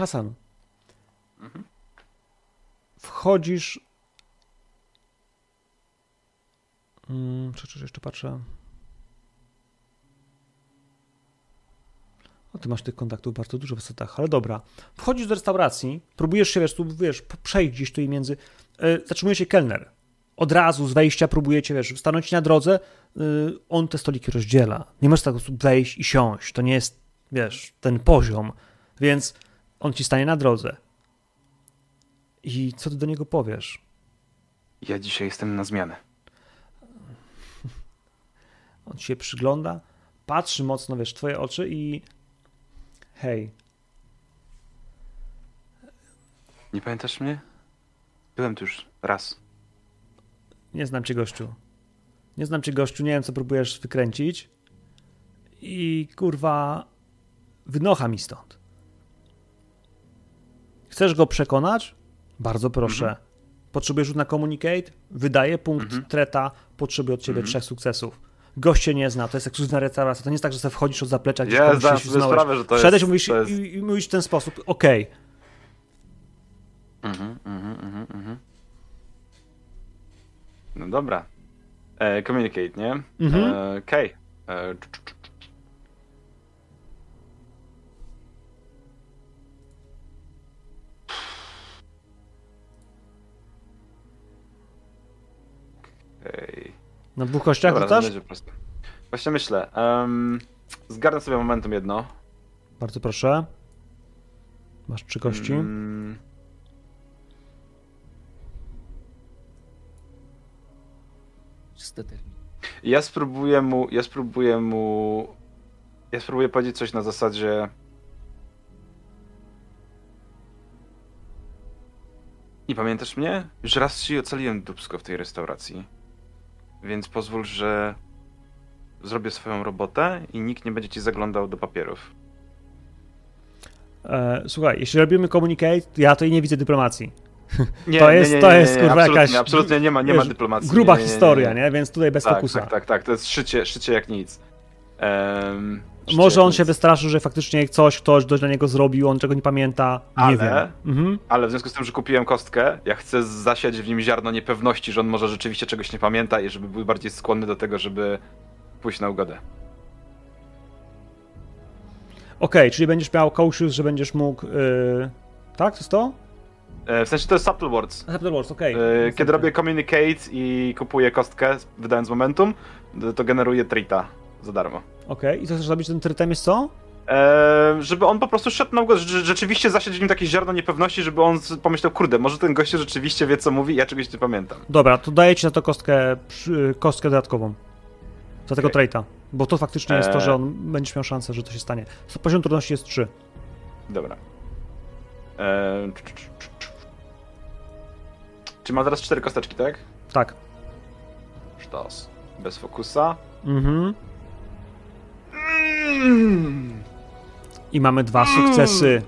Hasan. Mhm. Wchodzisz. Mm, czy, czy jeszcze patrzę. O, ty masz tych kontaktów bardzo dużo w setach, ale dobra. Wchodzisz do restauracji, próbujesz się, wiesz, tu, wiesz, przejść gdzieś tu i między. Yy, zatrzymuje się kelner. Od razu z wejścia próbujecie, wiesz, stanąć na drodze. Yy, on te stoliki rozdziela. Nie możesz tak po prostu wejść i siąść. To nie jest, wiesz, ten poziom. Więc on ci stanie na drodze. I co ty do niego powiesz? Ja dzisiaj jestem na zmianę. On ci się przygląda, patrzy mocno, wiesz, w twoje oczy i hej, Nie pamiętasz mnie? Byłem tu już raz. nie znam cię gościu. Nie znam cię gościu, nie wiem co próbujesz wykręcić i kurwa wynocha mi stąd. Chcesz go przekonać? Bardzo proszę. Potrzebujesz rzut na communicate? Wydaje punkt Mhm. treta, potrzebuję od ciebie Mhm. trzech sukcesów. Gość cię nie zna, to jest ekskluzywna restauracja, to nie jest tak, że sobie wchodzisz od zaplecza gdzieś Ja zdałem sobie sprawę, że to Wszedłeś jest... mówisz, to jest... i, i mówisz w ten sposób, okej, Mhm, mhm, mhm, mhm. No dobra. E, communicate, nie? Mhm. E, Okej. E, Okej. na dwóch kościach Dobra, rzucasz? będzie. Właśnie myślę. Um, zgarnę sobie momentum jedno. Bardzo proszę. Masz trzy kości. Mm. Ja spróbuję mu, ja spróbuję mu, ja spróbuję powiedzieć coś na zasadzie Nie pamiętasz mnie? Już raz ci ocaliłem dubsko w tej restauracji. Więc pozwól, że zrobię swoją robotę i nikt nie będzie ci zaglądał do papierów. E, słuchaj, jeśli robimy communicate, to ja to i nie widzę dyplomacji. Nie, To nie, jest- nie, to nie, jest, nie, kurwa, absolutnie, jakaś- Absolutnie nie ma, nie ma wiesz, dyplomacji. Gruba nie, nie, nie, historia, nie? Więc tutaj bez Tak, fokusa. tak, tak, tak. To jest szycie, szycie jak nic. Szycie Może on się wystraszył, że faktycznie coś ktoś coś dla niego zrobił, on czego nie pamięta. Nie Ale- wiem. Mhm. Ale w związku z tym, że kupiłem kostkę, ja chcę zasiać w nim ziarno niepewności, że on może rzeczywiście czegoś nie pamięta i żeby był bardziej skłonny do tego, żeby pójść na ugodę. Okej, czyli będziesz miał cautious, że będziesz mógł. Yy... Tak, to jest to? W sensie to jest Subtle Words. Subtle Words, okej. E, Kiedy robię Communicate i kupuję kostkę, wydając momentum, to generuje trita za darmo. Okej, i co chcesz zrobić tym trytem jest co? E, żeby on po prostu szedł na że rzeczywiście zasiać w nim takie ziarno niepewności, żeby on pomyślał, kurde, może ten gościu rzeczywiście wie co mówi, ja czegoś nie pamiętam. Dobra, to daję ci za to kostkę, kostkę dodatkową. Za tego Okej. traita. Bo to faktycznie jest to, Eee. że on będziesz miał szansę, że to się stanie. Poziom trudności jest 3. Dobra. E, cz- Czy ma teraz cztery kosteczki, tak? Tak. Sztos. Bez fokusa. Mhm. I mamy dwa sukcesy.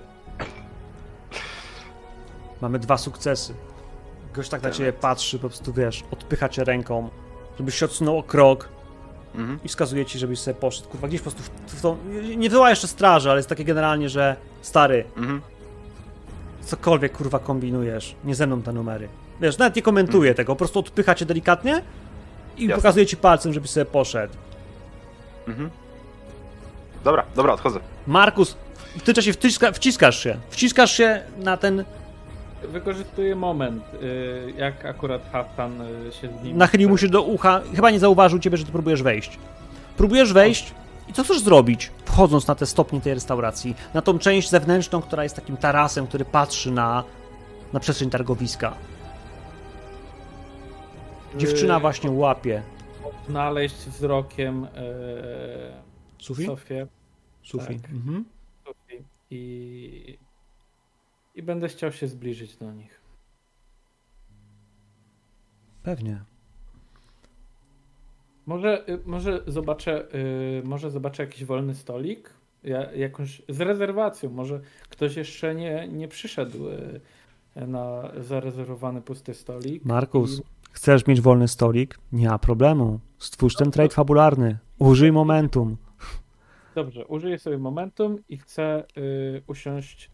Mamy dwa sukcesy. Gość tak na ciebie patrzy, po prostu wiesz, odpycha cię ręką, żebyś się odsunął o krok Mhm. i wskazuje ci, żebyś sobie poszedł. Kurwa, gdzieś po prostu w, w tą... Nie wywoła jeszcze straży, ale jest takie generalnie, że stary, Mhm. cokolwiek kurwa kombinujesz, nie ze mną te numery. Wiesz, nawet nie komentuje tego, po prostu odpycha cię delikatnie i Jasne. pokazuje ci palcem, żebyś sobie poszedł. Mhm. Dobra, dobra, odchodzę. Markus, w tym czasie wciska, wciskasz się. Wciskasz się na ten. Wykorzystuję moment, y, jak akurat Haftan y, się z nim... Nachylił mu się do ucha. Chyba nie zauważył ciebie, że ty próbujesz wejść. Próbujesz wejść i co chcesz zrobić, wchodząc na te stopnie tej restauracji? Na tą część zewnętrzną, która jest takim tarasem, który patrzy na, na przestrzeń targowiska. Dziewczyna Y, właśnie łapie. Znaleźć wzrokiem y, Sufi? Sofię. Sufi. tak. Mhm. Sofię I, I będę chciał się zbliżyć do nich. Pewnie. Może, y, może zobaczę, y, może zobaczę jakiś wolny stolik, ja, jakąś z rezerwacją. Może ktoś jeszcze nie, nie przyszedł y, na zarezerwowany pusty stolik. Markus, I- chcesz mieć wolny stolik? Nie ma problemu. Stwórz ten trade fabularny. Użyj momentum. Dobrze, użyję sobie momentum i chcę y, usiąść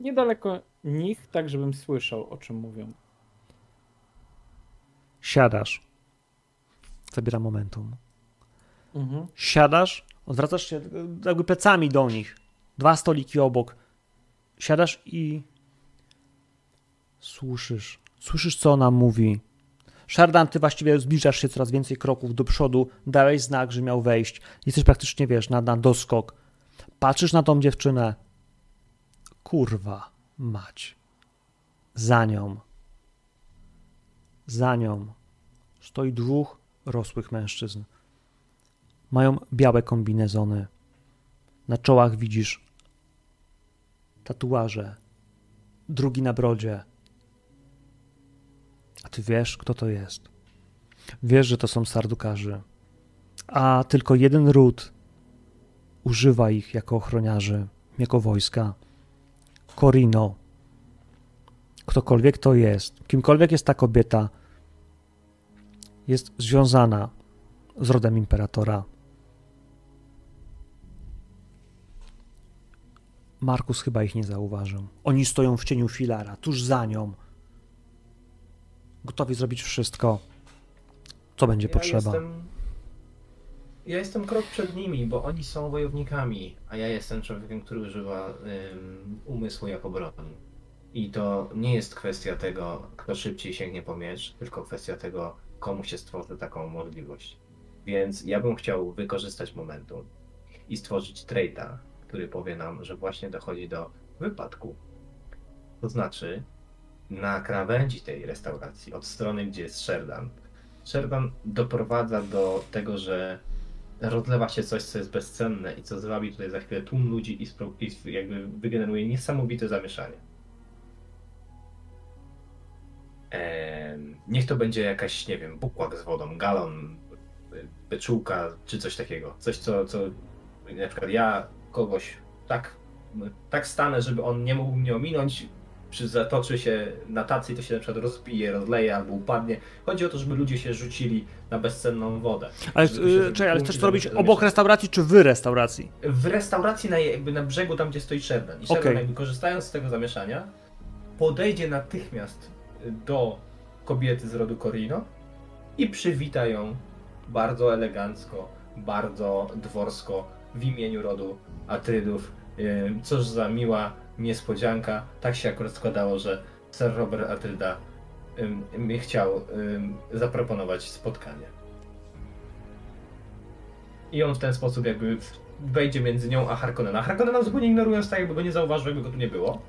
niedaleko nich, tak żebym słyszał o czym mówią. Siadasz. Zabieram momentum. Mhm. Siadasz, odwracasz się jakby plecami do nich. Dwa stoliki obok. Siadasz i słyszysz. Słyszysz, co ona mówi. Shardan, ty właściwie zbliżasz się coraz więcej kroków do przodu. Dałeś znak, że miał wejść. Jesteś praktycznie, wiesz, na, na doskok. Patrzysz na tą dziewczynę. Kurwa, mać. Za nią. Za nią stoi dwóch rosłych mężczyzn. Mają białe kombinezony. Na czołach widzisz tatuaże. Drugi na brodzie. A ty wiesz, kto to jest. Wiesz, że to są sardukarzy. A tylko jeden ród używa ich jako ochroniarzy, jako wojska. Corino. Ktokolwiek to jest, kimkolwiek jest ta kobieta, jest związana z rodem imperatora. Markus chyba ich nie zauważył. Oni stoją w cieniu filara, tuż za nią. Gotowi zrobić wszystko, co będzie potrzeba. Jestem... Ja jestem krok przed nimi, bo oni są wojownikami, a ja jestem człowiekiem, który używa ym, umysłu jako broni. I to nie jest kwestia tego, kto szybciej sięgnie po miecz, tylko kwestia tego, komu się stworzy taką możliwość. Więc ja bym chciał wykorzystać momentum i stworzyć traita, który powie nam, że właśnie dochodzi do wypadku. To znaczy, na krawędzi tej restauracji, od strony, gdzie jest Sherdan, Sherdan doprowadza do tego, że rozlewa się coś, co jest bezcenne i co zwabi tutaj za chwilę tłum ludzi i, jakby wygeneruje niesamowite zamieszanie. Em, niech to będzie jakaś, nie wiem, bukłak z wodą, galon, beczułka czy coś takiego. Coś, co, co na przykład ja kogoś tak, tak stanę, żeby on nie mógł mnie ominąć, przy, zatoczy się na tacy to się na przykład rozbije, rozleje albo upadnie. Chodzi o to, żeby ludzie się rzucili na bezcenną wodę. Ale, Żeby zrobił czekaj, ale chcesz to robić obok restauracji czy w restauracji? W restauracji na, jakby na brzegu, tam gdzie stoi Sherdan. I Sherdan Okej. jakby korzystając z tego zamieszania, podejdzie natychmiast do kobiety z rodu Corino i przywita ją bardzo elegancko, bardzo dworsko w imieniu rodu Atrydów. Ym, Cóż za miła niespodzianka. Tak się akurat składało, że Sir Robert mi chciał zaproponować spotkanie. I on w ten sposób jakby wejdzie między nią a Harkonnena. Harkonnena zupełnie ignorując tak, jakby go nie zauważył, jakby go tu nie było.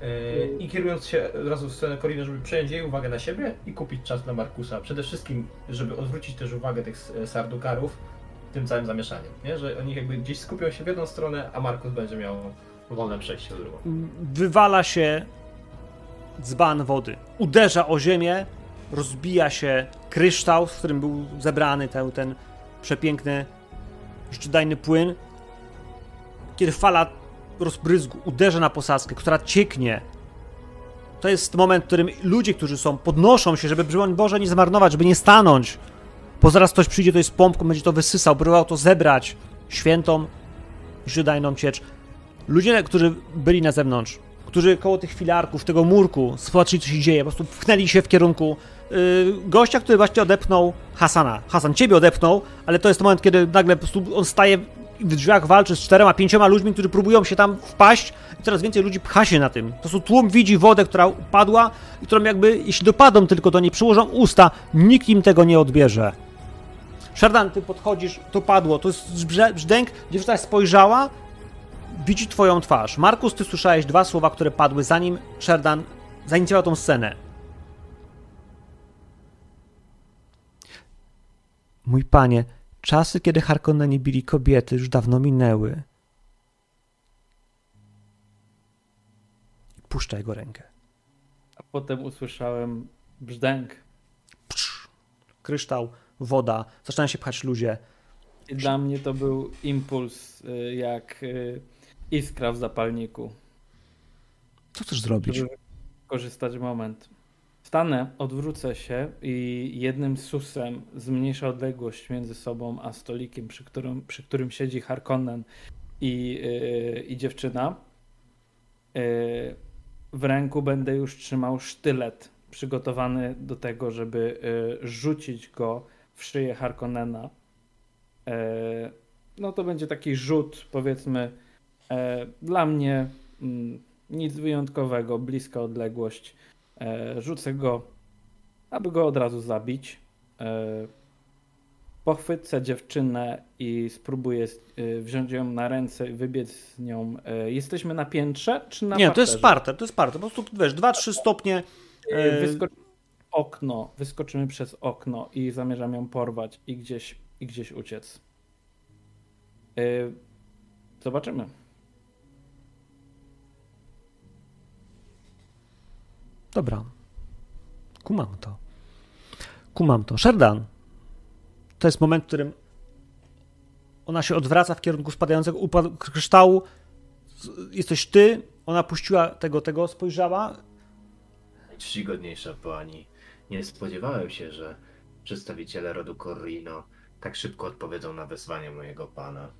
Yy, I kierując się od razu w stronę Coriny, żeby przejąć jej uwagę na siebie i kupić czas dla Markusa. Przede wszystkim, żeby odwrócić też uwagę tych e, sardukarów tym całym zamieszaniem. Nie? Że oni jakby gdzieś skupią się w jedną stronę, a Markus będzie miał wolne przejście drugą. Wywala się dzban wody. Uderza o ziemię, rozbija się kryształ, z którym był zebrany ten, ten przepiękny, życiodajny płyn. Kiedy fala rozbryzgu uderza na posadzkę, która cieknie, to jest moment, w którym ludzie, którzy są, podnoszą się, żeby, broń Boże, nie zmarnować, żeby nie stanąć, bo zaraz ktoś przyjdzie tutaj z pompką, będzie to wysysał, próbował to zebrać, świętą, życiodajną ciecz. Ludzie, którzy byli na zewnątrz, którzy koło tych filarków, tego murku, zobaczyli co się dzieje, po prostu pchnęli się w kierunku yy, gościa, który właśnie odepnął Hasana. Hasan ciebie odepnął, ale to jest moment, kiedy nagle po prostu on staje w drzwiach, walczy z czterema, pięcioma ludźmi, którzy próbują się tam wpaść i coraz więcej ludzi pcha się na tym. Po prostu tłum widzi wodę, która upadła i którą jakby, jeśli dopadą tylko do niej, przyłożą usta, nikt im tego nie odbierze. Sherdan, ty podchodzisz, to padło, to jest brzdęk, dziewczyna spojrzała, widzi twoją twarz. Markus, ty słyszałeś dwa słowa, które padły zanim Sherdan zainicjował tą scenę. Mój panie, czasy, kiedy Harkonneni bili kobiety, już dawno minęły. Puszcza jego rękę. A potem usłyszałem brzdęk. Psz, kryształ, woda, zaczynają się pchać ludzie. Dla mnie to był impuls, y, jak y, iskra w zapalniku. Co chcesz zrobić? Korzystać moment. Stanę, odwrócę się i jednym susem zmniejszę odległość między sobą a stolikiem, przy którym, przy którym siedzi Harkonnen i, yy, i dziewczyna. Yy, w ręku będę już trzymał sztylet przygotowany do tego, żeby yy, rzucić go w szyję Harkonnena. Yy, no to będzie taki rzut, powiedzmy, dla mnie mm, nic wyjątkowego, bliska odległość. E, rzucę go, aby go od razu zabić. E, pochwycę dziewczynę i spróbuję e, wziąć ją na ręce i wybiec z nią. E, jesteśmy na piętrze czy na Nie, to jest parterze? parter, to jest parter. Po prostu, wiesz, 2-3 stopnie. E, e, Wyskoczymy okno, wyskoczymy przez okno i zamierzam ją porwać i gdzieś, i gdzieś uciec. E, Zobaczymy. Dobra. Kumam to. Kumam to. Sherdan. To jest moment, w którym ona się odwraca w kierunku spadającego upadu kryształu. Jesteś ty. Ona puściła tego, tego, spojrzała. Czcigodniejsza pani, nie spodziewałem się, że przedstawiciele rodu Corrino tak szybko odpowiedzą na wezwanie mojego pana.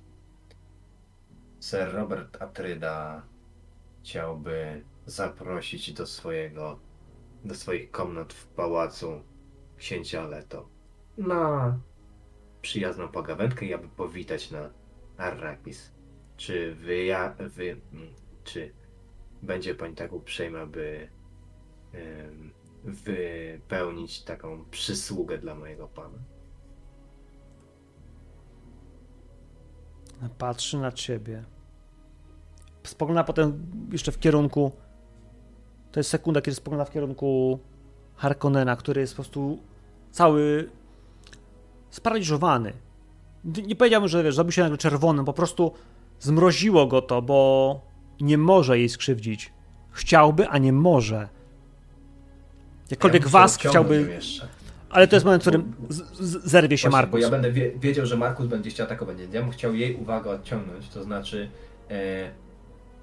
Sir Robert Atryda chciałby zaprosić do swojego, do swoich komnat w pałacu księcia Leto na przyjazną pogawędkę i aby powitać na Arrakis. Czy wy, ja, wy, mm, czy będzie pani tak uprzejma, by em, wypełnić taką przysługę dla mojego pana. Patrzy na ciebie. Spogląda potem jeszcze w kierunku. To jest sekunda, kiedy spogląda w kierunku Harkonnena, który jest po prostu cały sparaliżowany. Nie powiedziałbym, że wiesz, zrobił się nagle czerwonym, po prostu zmroziło go to, bo nie może jej skrzywdzić. Chciałby, a nie może. Jakkolwiek muszę was chciałby. Ale to jest moment, w którym zerwie się Właśnie, Markus. Bo ja będę wie, wiedział, że Markus będzie chciał atakować. Ja bym chciał jej uwagę odciągnąć. To znaczy, e,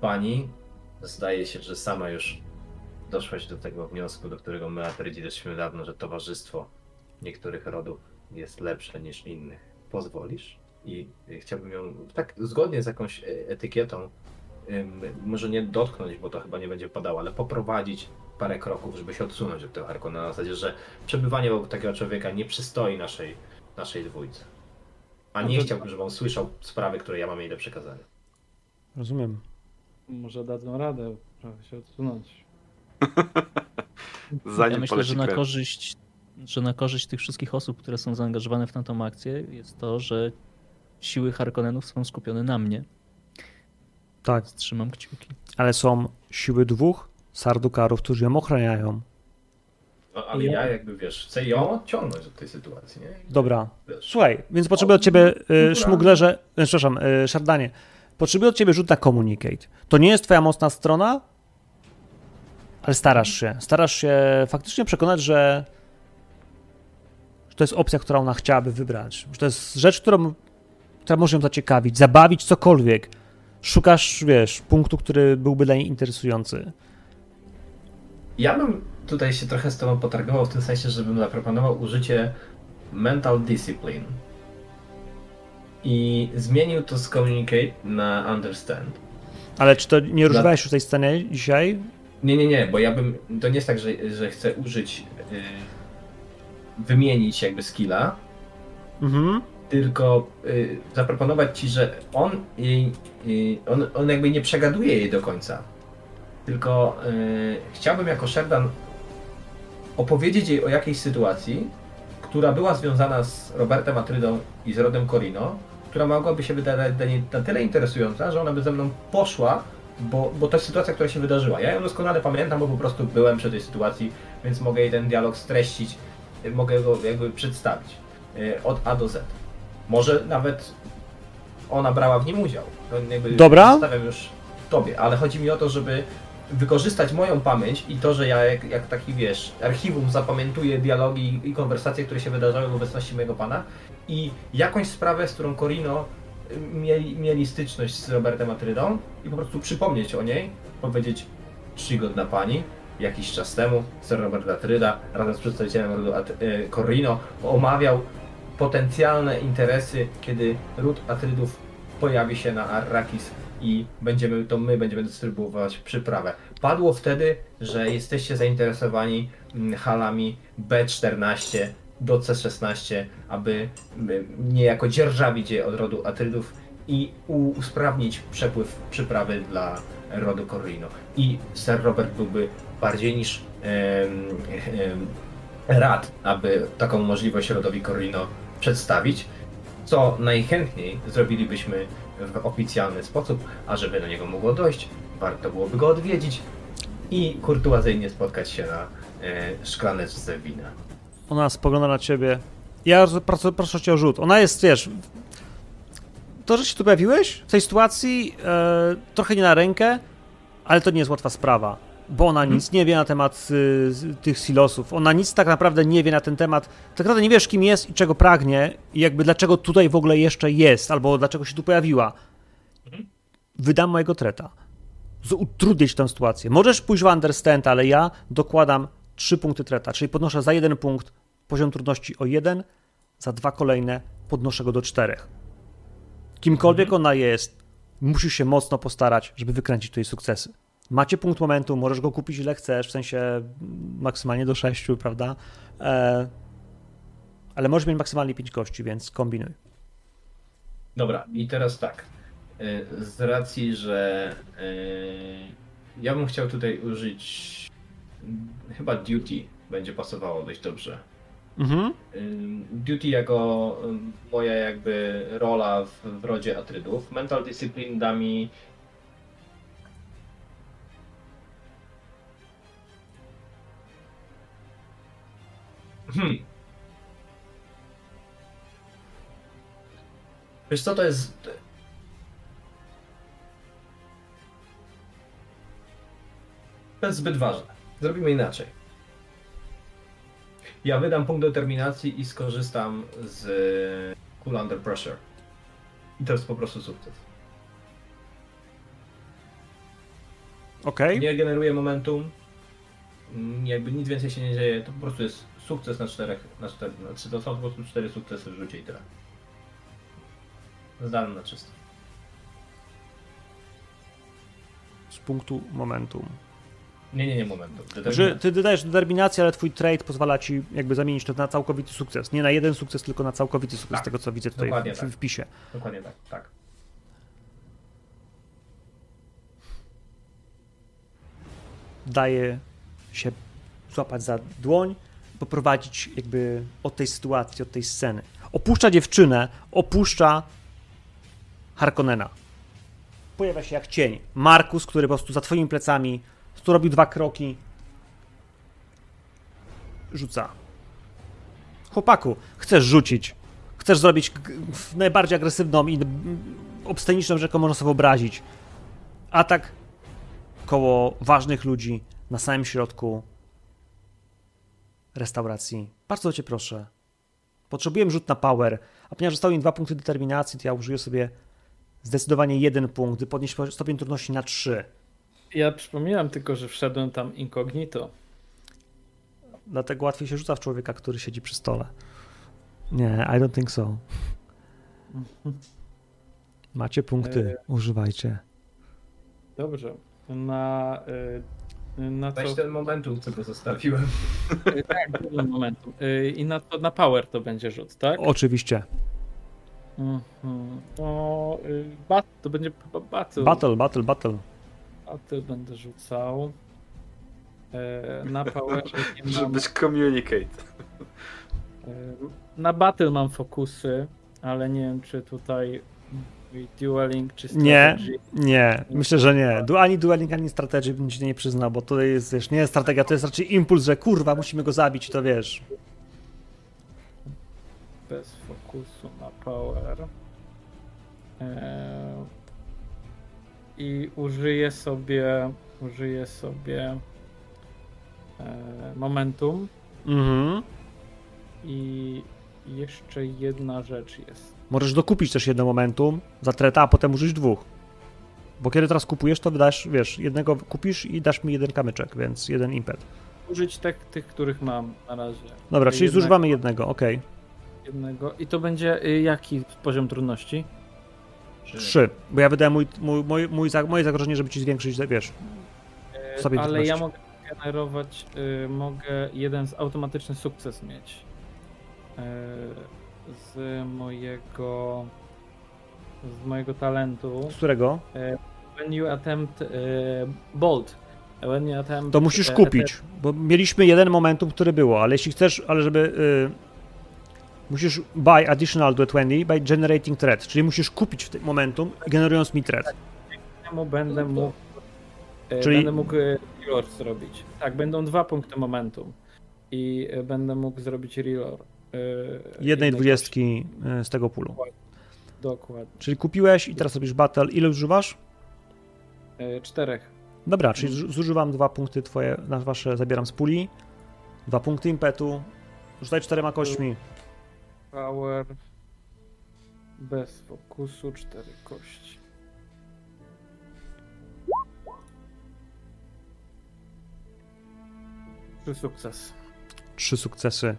pani zdaje się, że sama już doszłaś do tego wniosku, do którego my Atrydzi doszliśmy dawno, że towarzystwo niektórych rodów jest lepsze niż innych. Pozwolisz? I chciałbym ją tak zgodnie z jakąś y, etykietą, może nie dotknąć, bo to chyba nie będzie padało, ale poprowadzić parę kroków, żeby się odsunąć od tego Harkona na zasadzie, że przebywanie obok takiego człowieka nie przystoi naszej, naszej dwójce. A nie No to- chciałbym, żeby on słyszał sprawy, które ja mam jej do przekazania. Rozumiem. Może dadzą radę trochę się odsunąć. Zanim ja myślę, że na korzyść, że na korzyść tych wszystkich osób, które są zaangażowane w tamtą akcję, jest to, że siły Harkonnenów są skupione na mnie. Tak, Trzymam kciuki. ale są siły dwóch sardukarów, którzy ją ochraniają. No, ale Ja- ja jakby wiesz, chcę ją odciągnąć od tej sytuacji, nie? Dobra, Wiesz, słuchaj, więc potrzebuję od ciebie, y, szmuglerze, y, przepraszam, y, szardanie, potrzebuję od ciebie rzut na communicate. To nie jest twoja mocna strona, ale starasz się. Starasz się faktycznie przekonać, że, że to jest opcja, którą ona chciałaby wybrać. Że to jest rzecz, którą, która może ją zaciekawić, zabawić, cokolwiek. Szukasz, wiesz, punktu, który byłby dla niej interesujący. Ja bym tutaj się trochę z tobą potargował w tym sensie, żebym zaproponował użycie mental discipline i zmienił to z communicate na understand. Ale czy to nie używałeś już tej sceny dzisiaj? Nie, nie, nie, bo ja bym. To nie jest tak, że, że chcę użyć. y, wymienić jakby skilla, Mhm. tylko y, zaproponować ci, że on jej. Y, on, on jakby nie przegaduje jej do końca. Tylko y, chciałbym jako Sherdan opowiedzieć jej o jakiejś sytuacji, która była związana z Robertem Atrydą i z rodem Corino, która mogłaby się wydawać dla niej na tyle interesująca, że ona by ze mną poszła, bo, bo to jest sytuacja, która się wydarzyła. Ja ją doskonale pamiętam, bo po prostu byłem przy tej sytuacji, więc mogę jej ten dialog streścić, y, mogę go jakby przedstawić y, od A do Z. Może nawet ona brała w nim udział. To jakby Dobra. Zostawiam już tobie, ale chodzi mi o to, żeby wykorzystać moją pamięć i to, że ja jak, jak taki wiesz, archiwum zapamiętuję dialogi i konwersacje, które się wydarzały w obecności mojego pana i jakąś sprawę, z którą Corino mieli, mieli styczność z Robertem Atrydą i po prostu przypomnieć o niej, powiedzieć czcigodna pani, jakiś czas temu Sir Robert Atryda razem z przedstawicielem rodu At- y, Corino omawiał potencjalne interesy, kiedy ród Atrydów pojawi się na Arrakis i będziemy, to my będziemy dystrybuować przyprawę. Padło wtedy, że jesteście zainteresowani mm, halami B14 do C16, aby niejako dzierżawić je od rodu Atrydów i usprawnić przepływ przyprawy dla rodu Corrino. I Sir Robert byłby bardziej niż em, rad, aby taką możliwość rodowi Corrino przedstawić, co najchętniej zrobilibyśmy w oficjalny sposób, a żeby do niego mogło dojść, warto byłoby go odwiedzić i kurtuazyjnie spotkać się na e, szklaneczce wina. Ona spogląda na ciebie. Ja proszę, proszę cię o rzut. Ona jest, wiesz. To, że się tu pojawiłeś w tej sytuacji, e, trochę nie na rękę, ale to nie jest łatwa sprawa. Bo ona nic nie wie na temat y, tych silosów. Ona nic tak naprawdę nie wie na ten temat. Tak naprawdę nie wiesz, kim jest i czego pragnie, i jakby dlaczego tutaj w ogóle jeszcze jest, albo dlaczego się tu pojawiła. Wydam mojego treta. Z- Utrudnić tę sytuację. Możesz pójść w understand, ale ja dokładam trzy punkty treta, czyli podnoszę za jeden punkt poziom trudności o jeden, za dwa kolejne podnoszę go do czterech. Kimkolwiek ona jest, musisz się mocno postarać, żeby wykręcić tutaj sukcesy. Macie punkt momentu, możesz go kupić ile chcesz, w sensie mm, maksymalnie do sześciu, prawda? E, ale możesz mieć maksymalnie pięć kości, więc kombinuj. Dobra, i teraz tak. E, Z racji, że e, ja bym chciał tutaj użyć chyba duty będzie pasowało dość dobrze. Mhm. Duty jako moja jakby rola w, w rodzie Atrydów. Mental Discipline da mi Hmm. Wiesz co to jest? To jest zbyt ważne. Zrobimy inaczej. Ja wydam punkt determinacji i skorzystam z Cool Under Pressure. I to jest po prostu sukces. Okej. Nie generuję momentum, Jakby nic więcej się nie dzieje, to po prostu jest sukces na czterech, na cztery, znaczy to są po prostu cztery sukcesy w rzucie i tyle. Zdalny na czysto. Z punktu momentum. Nie, nie, nie, momentu. Że ty dodajesz determinację, ale twój trade pozwala ci jakby zamienić to na całkowity sukces. Nie na jeden sukces, tylko na całkowity sukces, Tak, z tego co widzę tutaj dokładnie w, tak. wpisie. Dokładnie tak, tak. daje się złapać za dłoń, poprowadzić jakby od tej sytuacji, od tej sceny. Opuszcza dziewczynę, opuszcza Harkonnena. Pojawia się jak cień. Markus, który po prostu za twoimi plecami, tu robił dwa kroki, rzuca. Chłopaku, chcesz rzucić. Chcesz zrobić najbardziej agresywną i obsceniczną rzecz, jaką można sobie wyobrazić. Atak koło ważnych ludzi na samym środku restauracji. Bardzo cię proszę. Potrzebuję rzut na power, a ponieważ zostały mi dwa punkty determinacji, to ja użyję sobie zdecydowanie jeden punkt, gdy podnieść stopień trudności na trzy. Ja przypominam tylko, że wszedłem tam incognito. Dlatego łatwiej się rzuca w człowieka, który siedzi przy stole. Nie, I don't think so. Macie punkty, używajcie. Dobrze. Na, y, na co? Weź ten momentum, co go zostawiłem. y, Tak, jeden momentu. Y, I na, to, na power to będzie rzut, tak? Oczywiście. Mhm. To, bat, to będzie chyba battle. Battle, battle, battle. Battle będę rzucał. E, na power nie Żeby mam, być communicate. e, na battle mam fokusy, ale nie wiem czy tutaj dueling czy Nie, strategy. nie, myślę, że nie. Du- Ani dueling, ani strategy bym ci nie przyznał, bo to jest, wiesz, nie jest strategia, to jest raczej impuls, że kurwa, musimy go zabić, to wiesz. bez fokusu na power. E, I użyję sobie użyję sobie e, momentum Mhm. i jeszcze jedna rzecz jest. Możesz dokupić też jedno momentum za treta, a potem użyć dwóch. Bo kiedy teraz kupujesz, to wydasz, wiesz, jednego kupisz i dasz mi jeden kamyczek, więc jeden impet. Użyć tych, tych których mam na razie. Dobra, czyli Jednak zużywamy jednego, okej. jednego. I to będzie y, jaki poziom trudności? Trzy, bo ja wydałem mój, mój, mój, mój, moje zagrożenie, żeby ci zwiększyć, wiesz, E, Stopień Ale ja mogę generować, y, mogę jeden z automatyczny sukces mieć. E, z mojego z mojego talentu. z którego? When you attempt e, bolt. When you attempt, To musisz e, kupić, bo mieliśmy jeden momentum, który było, ale jeśli chcesz, ale żeby... Musisz buy additional to 20 by generating threat, czyli musisz kupić w tym momentum, generując mi threat. temu będę mógł e, Czyli- będę mógł e, reload zrobić. Tak, będą dwa punkty momentum. I e, będę mógł zrobić reload. Jednej dwudziestki z tego pulu. Dokładnie. Czyli kupiłeś i teraz robisz battle. Ile używasz? Czterech. Dobra, czyli zu- zużywam dwa punkty twoje, na wasze zabieram z puli. Dwa punkty impetu. Rzucaj czterema kośćmi. Power. Bez fokusu, cztery kości. Trzy sukces. Trzy sukcesy.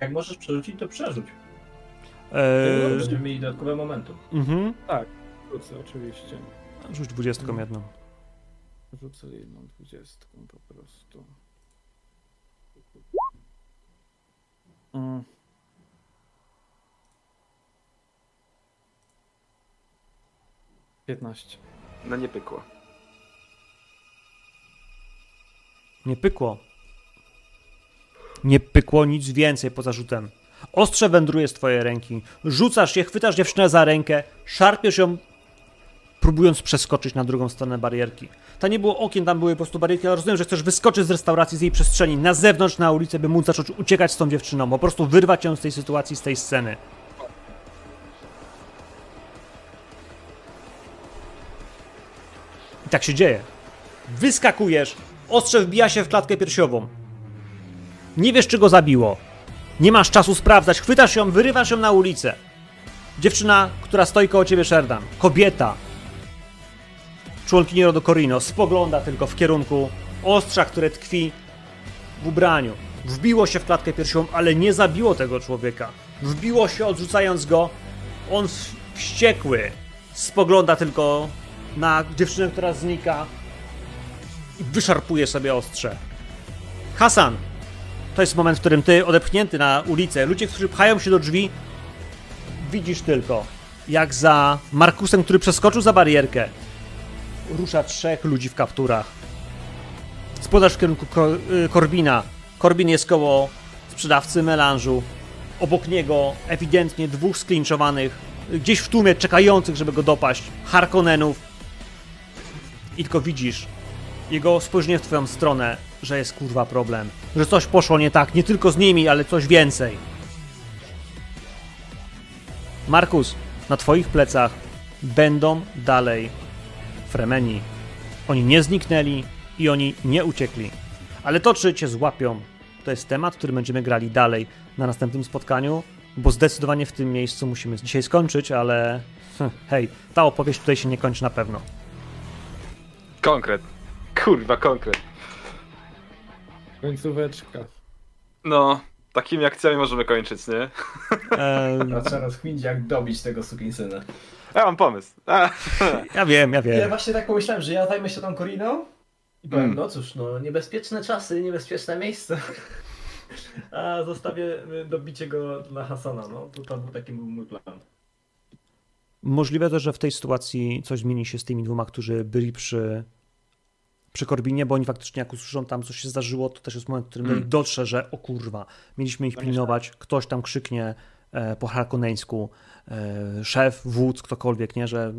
Jak możesz przerzucić, to przerzuć. Eee, Będziemy mieli dodatkowe momentum. mhm. Rzucę oczywiście. Rzuć dwudziestką jedną. Rzucę jedną dwudziestką po prostu. Mm. Piętnaście. No nie pykło. Nie pykło. Nie pykło nic więcej poza rzutem. Ostrze wędruje z twojej ręki. Rzucasz je, chwytasz dziewczynę za rękę, szarpiesz ją, próbując przeskoczyć na drugą stronę barierki. Tam nie było okien, tam były po prostu barierki, ale rozumiem, że chcesz wyskoczyć z restauracji, z jej przestrzeni, na zewnątrz, na ulicę, by móc zacząć uciekać z tą dziewczyną, po prostu wyrwać ją z tej sytuacji, z tej sceny. I tak się dzieje. Wyskakujesz, ostrze wbija się w klatkę piersiową. Nie wiesz, czy go zabiło. Nie masz czasu sprawdzać, chwytasz ją, wyrywasz ją na ulicę. Dziewczyna, która stoi koło ciebie, Sherdan. Kobieta. Członkini rodu Corino spogląda tylko w kierunku ostrza, które tkwi w ubraniu. Wbiło się w klatkę piersiową, ale nie zabiło tego człowieka. Wbiło się, odrzucając go. On wściekły spogląda tylko na dziewczynę, która znika i wyszarpuje sobie ostrze. Hasan, to jest moment, w którym ty, odepchnięty na ulicę, ludzie, którzy pchają się do drzwi, widzisz tylko, jak za Markusem, który przeskoczył za barierkę, rusza trzech ludzi w kapturach. Spodasz w kierunku Ko- y, Korbina. Korbin jest koło sprzedawcy melanżu. Obok niego ewidentnie dwóch sklinczowanych, gdzieś w tłumie czekających, żeby go dopaść, Harkonnenów. I tylko widzisz jego spojrzenie w twoją stronę, że jest kurwa problem. Że coś poszło nie tak, nie tylko z nimi, ale coś więcej. Markus, na twoich plecach będą dalej Fremeni. Oni nie zniknęli i oni nie uciekli. Ale to, czy cię złapią, to jest temat, który będziemy grali dalej na następnym spotkaniu, bo zdecydowanie w tym miejscu musimy dzisiaj skończyć, ale hm, hej, ta opowieść tutaj się nie kończy na pewno. Konkret. Kurwa, konkret. Końcóweczka. No, takimi akcjami możemy kończyć, nie? Eee, A co rozkminić, jak dobić tego sukinsyna. Ja mam pomysł. A, ja wiem, ja Ja wiem. właśnie tak pomyślałem, że ja zajmę się tą Koriną i powiem, Mm. no cóż, no niebezpieczne czasy, niebezpieczne miejsce. A zostawię y, dobicie go dla Hasana, no to, to był taki mój plan. Możliwe też, że w tej sytuacji coś zmieni się z tymi dwoma, którzy byli przy, przy Korbinie, bo oni faktycznie jak usłyszą tam, co się zdarzyło, to też jest moment, w którym Mm. dotrze, że o kurwa, mieliśmy ich Koniecznie. pilnować, ktoś tam krzyknie e, po harkoneńsku, szef, wódz, ktokolwiek, nie, że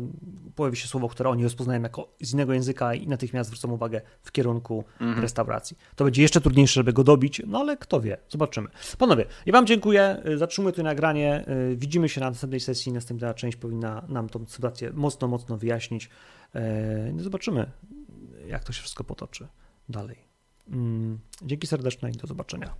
pojawi się słowo, które oni rozpoznają jako z innego języka i natychmiast zwrócą uwagę w kierunku Mhm. restauracji. To będzie jeszcze trudniejsze, żeby go dobić, no ale kto wie, zobaczymy. Panowie, ja wam dziękuję, y, zatrzymuję tu nagranie, y, widzimy się na następnej sesji, następna część powinna nam tą sytuację mocno, mocno wyjaśnić. E, no Zobaczymy, jak to się wszystko potoczy dalej. Mm, Dzięki serdeczne i do zobaczenia.